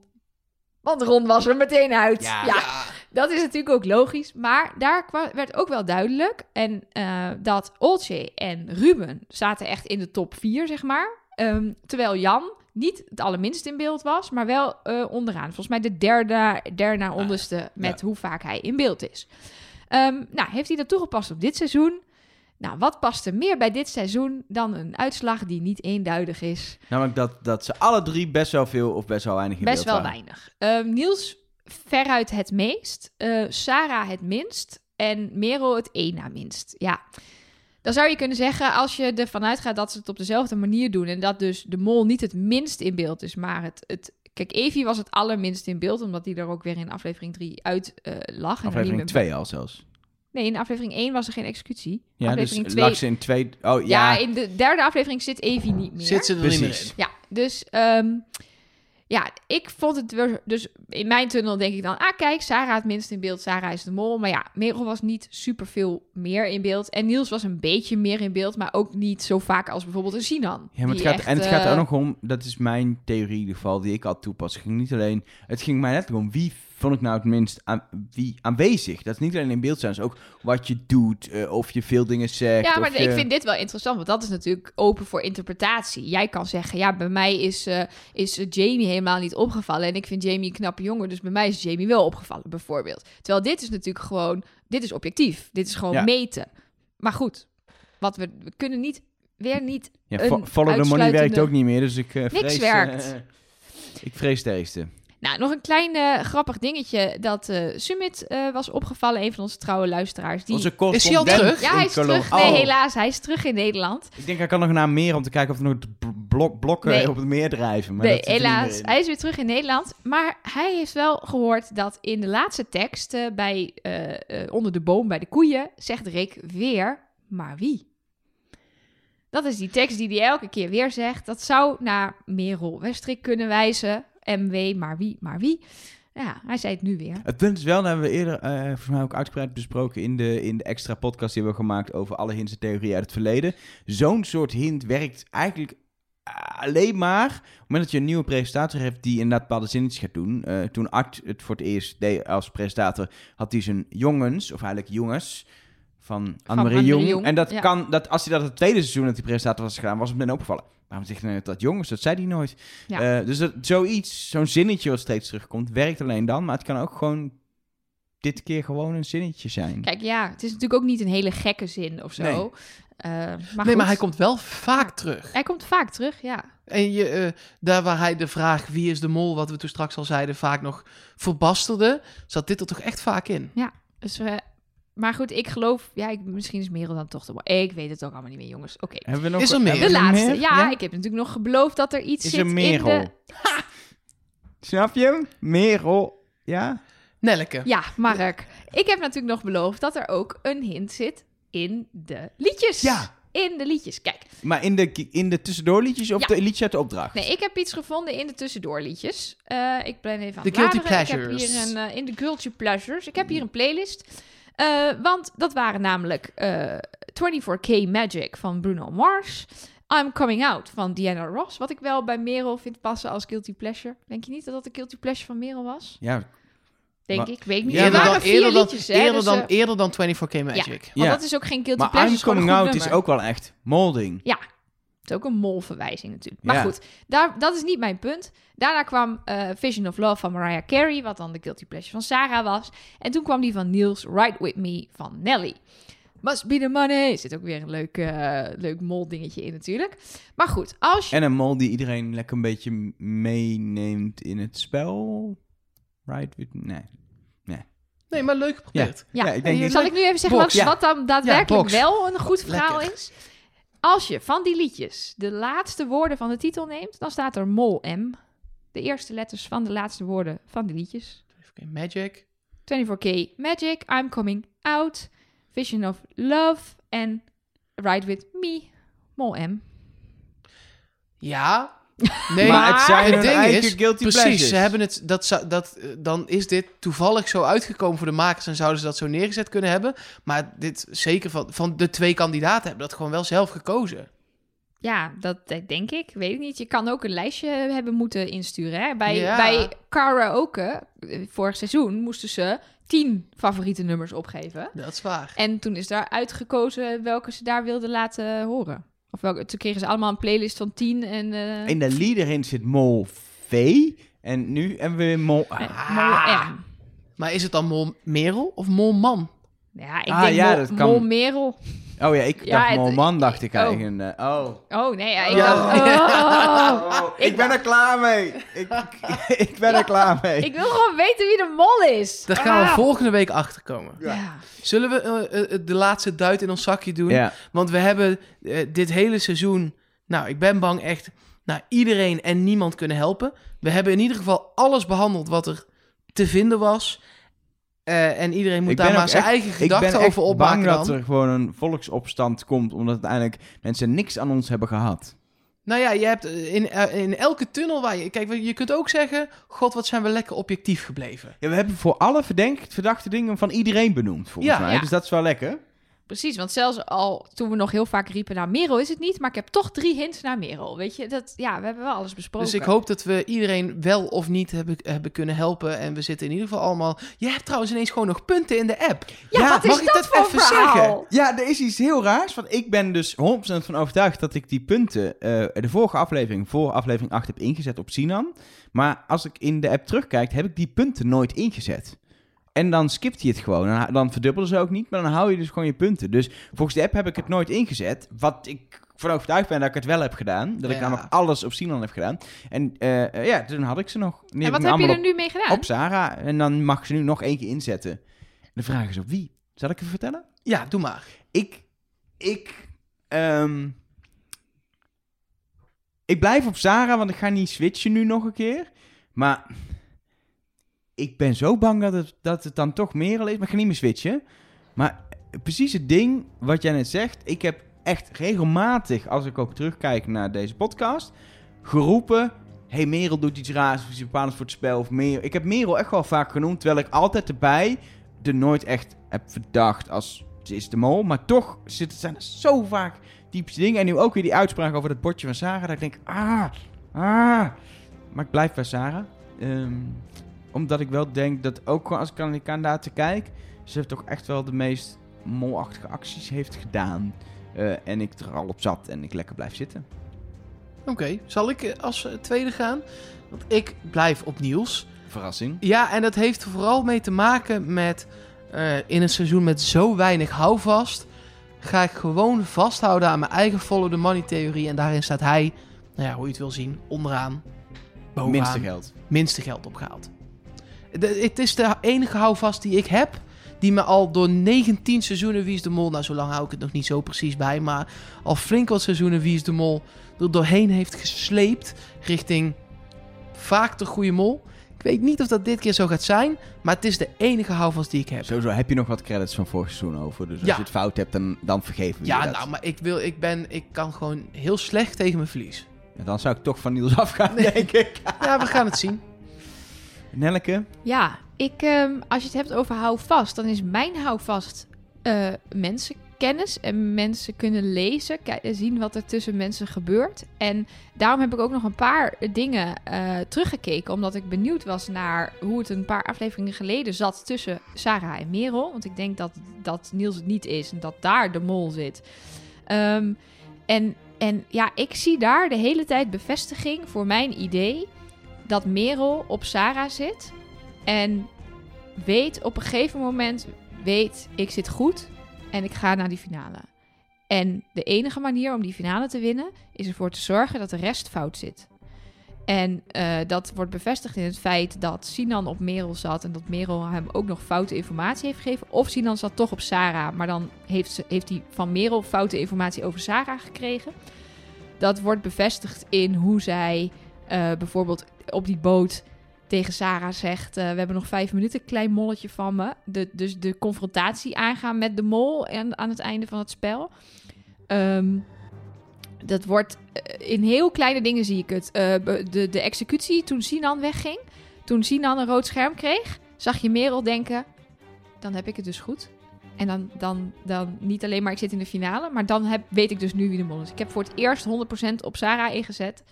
Want Ron was er meteen uit. Ja. ja. Dat is natuurlijk ook logisch. Maar daar werd ook wel duidelijk. En eh, dat Olcay en Ruben zaten echt in de top 4, zeg maar. Ehm, terwijl Jan niet het allerminst in beeld was, maar wel eh, onderaan. Volgens mij de derde, derde naar onderste met hoe vaak hij in beeld is. Ehm, nou, heeft hij dat toegepast op dit seizoen? Nou, wat past er meer bij dit seizoen dan een uitslag die niet eenduidig is? Namelijk dat, dat ze alle drie best wel veel of best wel weinig in Best beeld wel weinig. Ehm, Niels veruit het meest. eh, Sarah het minst. En Merel het één na minst. Ja. Dan zou je kunnen zeggen, als je ervan uitgaat dat ze het op dezelfde manier doen. En dat dus de mol niet het minst in beeld is, maar het. het Kijk, Evie was het allerminst in beeld, omdat die er ook weer in aflevering 3 uit eh, lag. en er Aflevering meer- 2 al zelfs. Nee, in aflevering 1 was er geen executie. Ja, aflevering dus 2. lag ze in twee... Oh, Ja, ja. in de derde aflevering zit Evie niet meer. Zit ze er niet meer in. Ja, dus ehm, ja, ik vond het weer, dus in mijn tunnel denk ik dan, ah kijk, Sarah het minst in beeld, Sarah is de mol. Maar ja, Merel was niet superveel meer in beeld. En Niels was een beetje meer in beeld, maar ook niet zo vaak als bijvoorbeeld een Sinan. Ja, maar het gaat, echt, en het gaat er eh, ook nog om, dat is mijn theorie in ieder geval, die ik al toepas. Het ging niet alleen, het ging mij net om wie vond ik nou het minst aan, wie aanwezig. Dat is niet alleen in beeld zijn, is ook wat je doet, eh, of je veel dingen zegt. Ja, maar je- ik vind dit wel interessant, want dat is natuurlijk open voor interpretatie. Jij kan zeggen, ja, bij mij is, eh, is Jamie helemaal niet opgevallen en ik vind Jamie een knappe jongen, dus bij mij is Jamie wel opgevallen, bijvoorbeeld. Terwijl dit is natuurlijk gewoon, dit is objectief, dit is gewoon Ja. meten. Maar goed, wat we, we kunnen niet, weer niet Ja, follow the money werkt ook niet meer, dus ik eh, vrees... werkt. ik vrees ergste. Nou, nog een klein eh, grappig dingetje dat eh Sumit eh, was opgevallen, een van onze trouwe luisteraars. Die... Onze Is hij al terug? Ja, hij is terug. Nee, Oh. helaas, hij is terug in Nederland. Ik denk, hij kan nog naar meer om te kijken of er nog blok, blokken Nee. op het meer drijven. Maar nee, dat helaas. Hij is weer terug in Nederland. Maar hij heeft wel gehoord dat in de laatste tekst bij, onder de boom bij de koeien zegt Rick weer, maar wie? Dat is die tekst die hij elke keer weer zegt. Dat zou naar Merel Westrik kunnen wijzen. MW, maar wie, maar wie? Ja, hij zei het nu weer. Het punt is wel, dat hebben we eerder volgens mij ook uitgebreid besproken in de, in de extra podcast die we hebben gemaakt over alle hints en theorieën uit het verleden. Zo'n soort hint werkt eigenlijk alleen maar op het moment dat je een nieuwe presentator hebt die inderdaad bepaalde zinnetjes gaat doen. Eh, toen Art het voor het eerst deed als presentator, had hij zijn jongens, of eigenlijk jongens, van Annemarie Jong. Jong, En dat ja. kan, dat, als hij dat het tweede seizoen dat die presentator was gedaan, was het meteen opgevallen. Waarom zegt hij nou dat jongens? Dat zei hij nooit. Ja. Eh, dus dat, zoiets, zo'n zinnetje wat steeds terugkomt, werkt alleen dan. Maar het kan ook gewoon dit keer gewoon een zinnetje zijn. Kijk, ja, het is natuurlijk ook niet een hele gekke zin of zo. Nee. Eh, maar nee, goed. maar hij komt wel vaak terug. Hij komt vaak terug, ja. En je, eh, daar waar hij de vraag wie is de mol, wat we toen straks al zeiden, vaak nog verbasterde, zat dit er toch echt vaak in. Dus, eh, maar goed, ik geloof... Ja, ik, misschien is Merel dan toch de... Ik weet het ook allemaal niet meer, jongens. Oké. Hebben we nog, Is er meer? De laatste. meer? Ja, ik heb natuurlijk nog beloofd dat er iets Is zit er in Merel? de... Snap je hem? Merel. Ja? Nelleke. Ja, Mark. Ik heb natuurlijk nog beloofd dat er ook een hint zit in de liedjes. Ja. In de liedjes. Kijk, Maar in de, in de tussendoorliedjes of Ja. de liedjes uit de opdracht? nee, ik heb iets gevonden in de tussendoorliedjes. Eh ik ben even aan De het guilty bladeren. Ik pleasures. heb hier een, eh, in de guilty pleasures. Ik heb hier een playlist. Eh, want dat waren namelijk eh 24K Magic van Bruno Mars. I'm Coming Out van Diana Ross. Wat ik wel bij Merel vind passen als guilty pleasure. Denk je niet dat dat een guilty pleasure van Merel was? Ja, denk Maar- ik. Weet ik niet. Ja, er eerder, waren dan, vier eerder, dan, liedjes, hè, eerder, dus, dan, eh, eerder dan 24K Magic. Want Ja. dat is ook geen guilty Maar pleasure, I'm gewoon een Coming Out is ook wel echt molding. Het is ook een molverwijzing natuurlijk. Maar Ja. goed, daar, dat is niet mijn punt. Daarna kwam eh, Vision of Love van Mariah Carey, wat dan de guilty pleasure van Sarah was. En toen kwam die van Niels, Ride With Me van Nelly. Must be the money. Zit ook weer een leuk, eh leuk mol dingetje in natuurlijk. Maar goed, als je... En een mol die iedereen lekker een beetje meeneemt in het spel. Right? With, nee. Nee, maar leuk geprobeerd. Ja, Ja, ik denk zal ik nu even zeggen Box. wat, Ja. wat dan daadwerkelijk wel een goed verhaal Lekker. is? Als je van die liedjes de laatste woorden van de titel neemt, dan staat er mol M. De eerste letters van de laatste woorden van die liedjes. 24K Magic. 24K Magic, I'm Coming Out, Vision of Love en Ride With Me, Mol M. Ja. Nee, maar het zijn het ding is, guilty precies, pleasures. ze hebben het, dat, dat, eh, dan is dit toevallig zo uitgekomen voor de makers en zouden ze dat zo neergezet kunnen hebben. Maar dit zeker van, van de twee kandidaten hebben dat gewoon wel zelf gekozen. Ja, dat denk ik. Weet ik niet. Je kan ook een lijstje hebben moeten insturen. Hè? Bij, Ja. bij karaoke, eh, vorig seizoen, moesten ze tien favoriete nummers opgeven. Dat is waar. En toen is daar uitgekozen welke ze daar wilden laten horen. Of welke, toen kregen ze allemaal een playlist van tien en... eh, In de leader in zit mol V. En nu hebben we weer mol A. eh, Mol M. Maar is het dan Mol Merel of Mol Man? Ja, ik Ah, denk ja, Mol, dat kan. Mol Merel. Oh ja, ik Ja, dacht het- dacht ik oh. eigenlijk. Oh. Oh, nee, ja, ik dacht... [laughs] Oh, ik ben er klaar mee. Ik, ik ben er klaar mee. ik wil gewoon weten wie de mol is. Daar gaan we volgende week achter komen. Ja. Zullen we eh, eh, de laatste duit in ons zakje doen? ja. Want we hebben eh, dit hele seizoen, nou, ik ben bang echt, nou, iedereen en niemand kunnen helpen. We hebben in ieder geval alles behandeld wat er te vinden was. Eh, en iedereen moet Ik daar ben maar zijn echt- eigen Ik gedachten ben over opmaken bang dat dan. er gewoon een volksopstand komt, omdat uiteindelijk mensen niks aan ons hebben gehad. Nou ja, je hebt eh, in, eh, in elke tunnel waar je... Kijk, je kunt ook zeggen, god, wat zijn we lekker objectief gebleven. Ja, we hebben voor alle verdenkt, verdachte dingen van iedereen benoemd, volgens Ja. mij. Ja. Dus dat is wel lekker. Precies, want zelfs al toen we nog heel vaak riepen naar Merel is het niet, maar ik heb toch drie hints naar Merel. Weet je, dat, ja, we hebben wel alles besproken. Dus ik hoop dat we iedereen wel of niet hebben, hebben kunnen helpen. En we zitten in ieder geval allemaal... Je hebt trouwens ineens gewoon nog punten in de app. Ja, Ja, wat is mag ik dat, dat voor even verhaal? zeggen? Ja, er is iets heel raars, want ik ben dus 100% van overtuigd dat ik die punten eh, de vorige aflevering, voor aflevering 8, heb ingezet op Sinan. Maar als ik in de app terugkijk, heb ik die punten nooit ingezet. En dan skipt hij het gewoon. Dan, dan verdubbelen ze ook niet, maar dan hou je dus gewoon je punten. Dus volgens de app heb ik het nooit ingezet. Wat ik van overtuigd ben dat ik het wel heb gedaan. Dat ik Ja. dan nog alles op Sinan heb gedaan. En eh, eh, ja, toen had ik ze nog. Die En wat ik heb je er nu mee gedaan? op, Sarah. En dan mag ik ze nu nog één keer inzetten. En de vraag is op wie? Zal ik even vertellen? Ja, doe maar. Ik, ik, ehm, ik blijf op Sarah, want ik ga niet switchen nu nog een keer. Maar ik ben zo bang dat het, dat het dan toch Merel is. Maar ik ga niet meer switchen. Maar precies het ding wat jij net zegt. Ik heb echt regelmatig, als ik ook terugkijk naar deze podcast, geroepen... hey, Merel doet iets raars, of iets voor het spel. Of Merel. Ik heb Merel echt wel vaak genoemd, terwijl ik altijd erbij er nooit echt heb verdacht als ze is de mol. Maar toch zijn er zo vaak typische dingen. En nu ook weer die uitspraak over dat bordje van Sarah. Dat ik denk, ah, ah. Maar ik blijf bij Sarah. Ehm, omdat ik wel denk dat ook als ik aan die kandidaten kijk... ze toch echt wel de meest molachtige acties heeft gedaan. Eh, en ik er al op zat en ik lekker blijf zitten. Oké, zal ik eh, als eh, tweede gaan? Want ik blijf op Niels. Verrassing. Ja, en dat heeft vooral mee te maken met... in een seizoen met zo weinig houvast... ga ik gewoon vasthouden aan mijn eigen follow the money theorie. En daarin staat hij, nou ja, hoe je het wil zien, onderaan. Bovenaan. Minste geld. minste geld opgehaald. De- het is de enige houvast die ik heb. Die me al door 19 seizoenen Wie is de Mol... Nou, zo lang hou ik het nog niet zo precies bij. Maar al flink wat seizoenen Wie is de Mol... er doorheen heeft gesleept richting vaak de goede mol. Ik weet niet of dat dit keer zo gaat zijn. Maar het is de enige houvast die ik heb. Sowieso heb je nog wat credits van vorig seizoen over. Dus als Ja. je het fout hebt, dan, dan vergeven we je Ja, nou, maar ik, wil, ik, ben, ik kan gewoon heel slecht tegen mijn verlies. Ja, dan zou ik toch van Niels afgaan, denk ik. Ja, we gaan het zien. Nelleke? Ja, ik, ehm, als je het hebt over houvast, dan is mijn houvast eh, mensen kennis en mensen kunnen lezen, ki- zien wat er tussen mensen gebeurt. En daarom heb ik ook nog een paar dingen eh, teruggekeken, omdat ik benieuwd was naar hoe het een paar afleveringen geleden zat tussen Sarah en Merel. Want ik denk dat, dat Niels het niet is en dat daar de mol zit. Ehm, en, en ja, ik zie daar de hele tijd bevestiging voor mijn idee dat Merel op Sarah zit en weet op een gegeven moment, weet ik zit goed en ik ga naar die finale. En de enige manier om die finale te winnen is ervoor te zorgen dat de rest fout zit. En eh, dat wordt bevestigd in het feit dat Sinan op Merel zat en dat Merel hem ook nog foute informatie heeft gegeven. Of Sinan zat toch op Sarah, maar dan heeft, ze, heeft hij van Merel foute informatie over Sarah gekregen. Dat wordt bevestigd in hoe zij eh, bijvoorbeeld op die boot tegen Sarah zegt: eh, We hebben nog vijf minuten, klein molletje van me. De, dus de confrontatie aangaan met de mol en aan het einde van het spel. Ehm, dat wordt eh, in heel kleine dingen zie ik het. Eh, de, de executie toen Sinan wegging, toen Sinan een rood scherm kreeg, zag je Merel denken: Dan heb ik het dus goed. En dan, dan, dan niet alleen maar ik zit in de finale, maar dan heb, weet ik dus nu wie de mol is. Ik heb voor het eerst 100% op Sarah ingezet.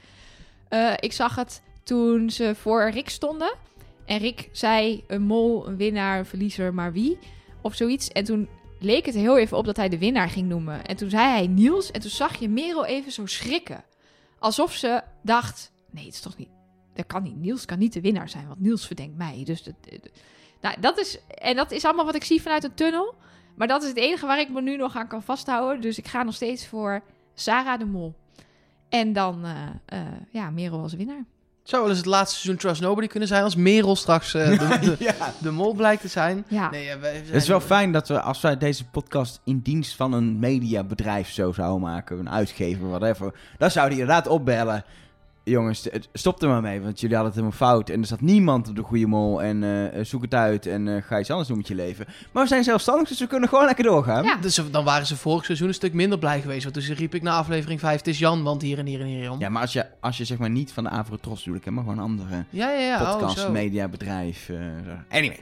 Ik zag het toen ze voor Rick stonden. En Rick zei een mol, een winnaar, een verliezer, maar wie? Of zoiets. En toen leek het heel even op dat hij de winnaar ging noemen. En toen zei hij Niels. En toen zag je Merel even zo schrikken. Alsof ze dacht, nee, het is toch niet... Dat kan niet. Niels kan niet de winnaar zijn, want Niels verdenkt mij. Dus dat, nou, dat is... En dat is allemaal wat ik zie vanuit een tunnel. Maar dat is het enige waar ik me nu nog aan kan vasthouden. Dus ik ga nog steeds voor Sarah de Mol. En dan, eh, eh, ja, Merel als winnaar. Zou wel eens het laatste seizoen Trust Nobody kunnen zijn als Merel straks eh, de, de, [laughs] ja. de mol blijkt te zijn. Ja. Nee, ja, wij zijn- Het is wel fijn dat we, als wij deze podcast in dienst van een mediabedrijf zo zouden maken, een uitgever, whatever, dan zouden die inderdaad opbellen. Jongens, het- stop er maar mee, want jullie hadden het helemaal fout. En er staat niemand op de goede mol. En eh, zoek het uit en eh, ga iets anders doen met je leven. Maar we zijn zelfstandig, dus we kunnen gewoon lekker doorgaan. Ja. Dus dan waren ze vorig seizoen een stuk minder blij geweest. Want toen riep ik na aflevering 5, het is Jan, want hier en hier en hier om. Ja, maar als je, als je zeg maar niet van de Avrotros bedoel ik, hè, maar gewoon een andere ja, ja. ja. podcast, oh, zo. mediabedrijf. eh, zo. anyway,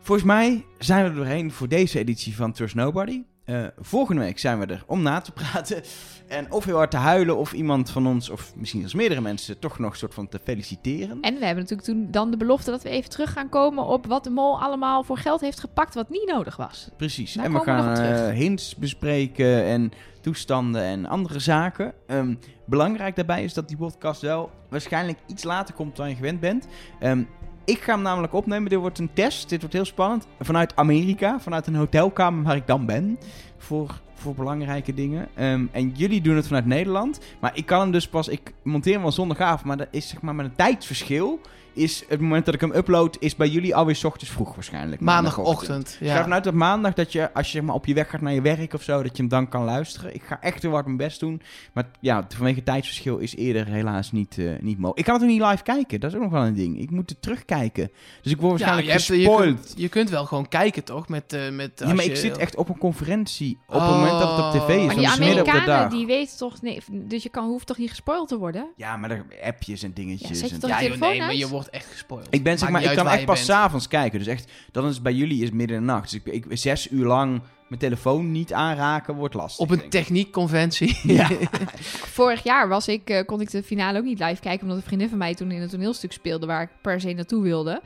volgens mij zijn we er doorheen voor deze editie van Trust Nobody. Eh, volgende week zijn we er om na te praten. En of heel hard te huilen, of iemand van ons, of misschien als meerdere mensen, toch nog een soort van te feliciteren. En we hebben natuurlijk toen dan de belofte dat we even terug gaan komen op wat de mol allemaal voor geld heeft gepakt wat niet nodig was. Precies. Daar en we we gaan terug. eh, hints bespreken en toestanden en andere zaken. Ehm, belangrijk daarbij is dat die podcast wel waarschijnlijk iets later komt dan je gewend bent. Ehm, ik ga hem namelijk opnemen. Dit wordt een test. Dit wordt heel spannend. Vanuit Amerika, vanuit een hotelkamer waar ik dan ben. Voor, voor belangrijke dingen. Ehm, en jullie doen het vanuit Nederland. Maar ik kan hem dus pas. Ik monteer hem wel zondagavond. Maar dat is zeg maar met een tijdsverschil. Is het moment dat ik hem upload. Is bij jullie alweer 's ochtends vroeg waarschijnlijk. Maandagochtend. Ik ga Ja. vanuit op maandag dat je, als je zeg maar, op je weg gaat naar je werk of zo, dat je hem dan kan luisteren. Ik ga echt heel hard mijn best doen. Maar ja, vanwege tijdsverschil is eerder helaas niet, eh, niet mogelijk. Ik kan het ook niet live kijken, dat is ook nog wel een ding. Ik moet het terugkijken. Dus ik word Ja, waarschijnlijk je, hebt, je, kunt, je kunt wel gewoon kijken, toch? Met, eh met, ja, maar je- ik zit echt op een conferentie op het moment dat het op tv is. Maar want die het Amerikanen, dag. die weten toch... Nee, dus je kan, hoeft toch niet gespoild te worden? Ja, maar er appjes en dingetjes. Ja, zet je en- toch- Ja, joh, nee, maar je wordt echt gespoild. Ik ben zeg maar, ik kan echt pas bent. s'avonds kijken. Dus echt, dan is het bij jullie is midden in de nacht. Dus ik, ik zes uur lang mijn telefoon niet aanraken wordt lastig. Op een techniekconventie. [laughs] Ja. [laughs] Vorig jaar was ik, eh, kon ik de finale ook niet live kijken... omdat een vriendin van mij toen in een toneelstuk speelde... waar ik per se naartoe wilde.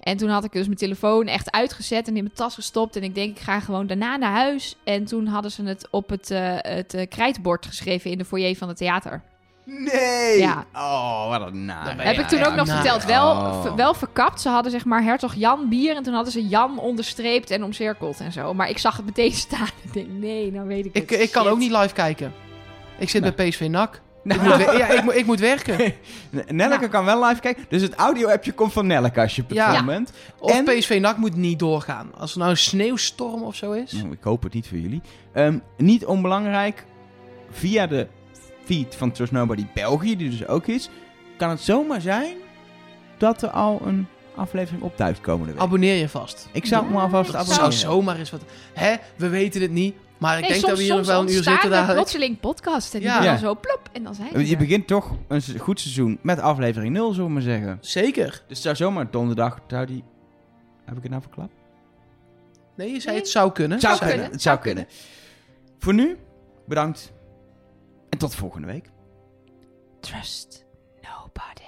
En toen had ik dus mijn telefoon echt uitgezet en in mijn tas gestopt. En ik denk, ik ga gewoon daarna naar huis. En toen hadden ze het op het, eh, het eh, krijtbord geschreven in de foyer van het theater. Nee! Ja. Oh, wat een ben Heb Ja, ik toen ja, ook nog nou, verteld. Wel, oh. wel verkapt. Ze hadden zeg maar hertog Jan bier. En toen hadden ze Jan onderstreept en omcirkeld en zo. Maar ik zag het meteen [laughs] staan. Ik denk, nee, nou weet ik Ik, het. ik kan Shit. ook niet live kijken. Ik zit Nee. bij PSV NAC. [laughs] Ik moet, we- ja, ik, moet- ik moet werken. [laughs] Nelleke Ja. kan wel live kijken. Dus het audio-appje komt van Nelleke als je op het Ja. moment. Of En- PSV NAC moet niet doorgaan. Als er nou een sneeuwstorm of zo is. Nou, ik hoop het niet voor jullie. Ehm, niet onbelangrijk, via de feed van Trust Nobody België, die dus ook is, kan het zomaar zijn dat er al een aflevering opduikt komende week. Abonneer je vast. ik zou me alvast dat abonneren. zou zomaar eens wat... Hè, we weten het niet. Maar ik Nee, denk soms, dat we hier nog wel een uur zitten dadelijk. plotseling podcast. En die Ja. zo plop. En dan zijn Je er. begint toch een goed seizoen met aflevering 0, zullen we maar zeggen. Zeker. Dus het zou zomaar donderdag, zou die... Heb ik het nou verklapt? Nee, je zei Nee. het zou kunnen. Het zou Zou kunnen. kunnen, Het zou kunnen. Voor nu, bedankt. En tot volgende week. Trust nobody.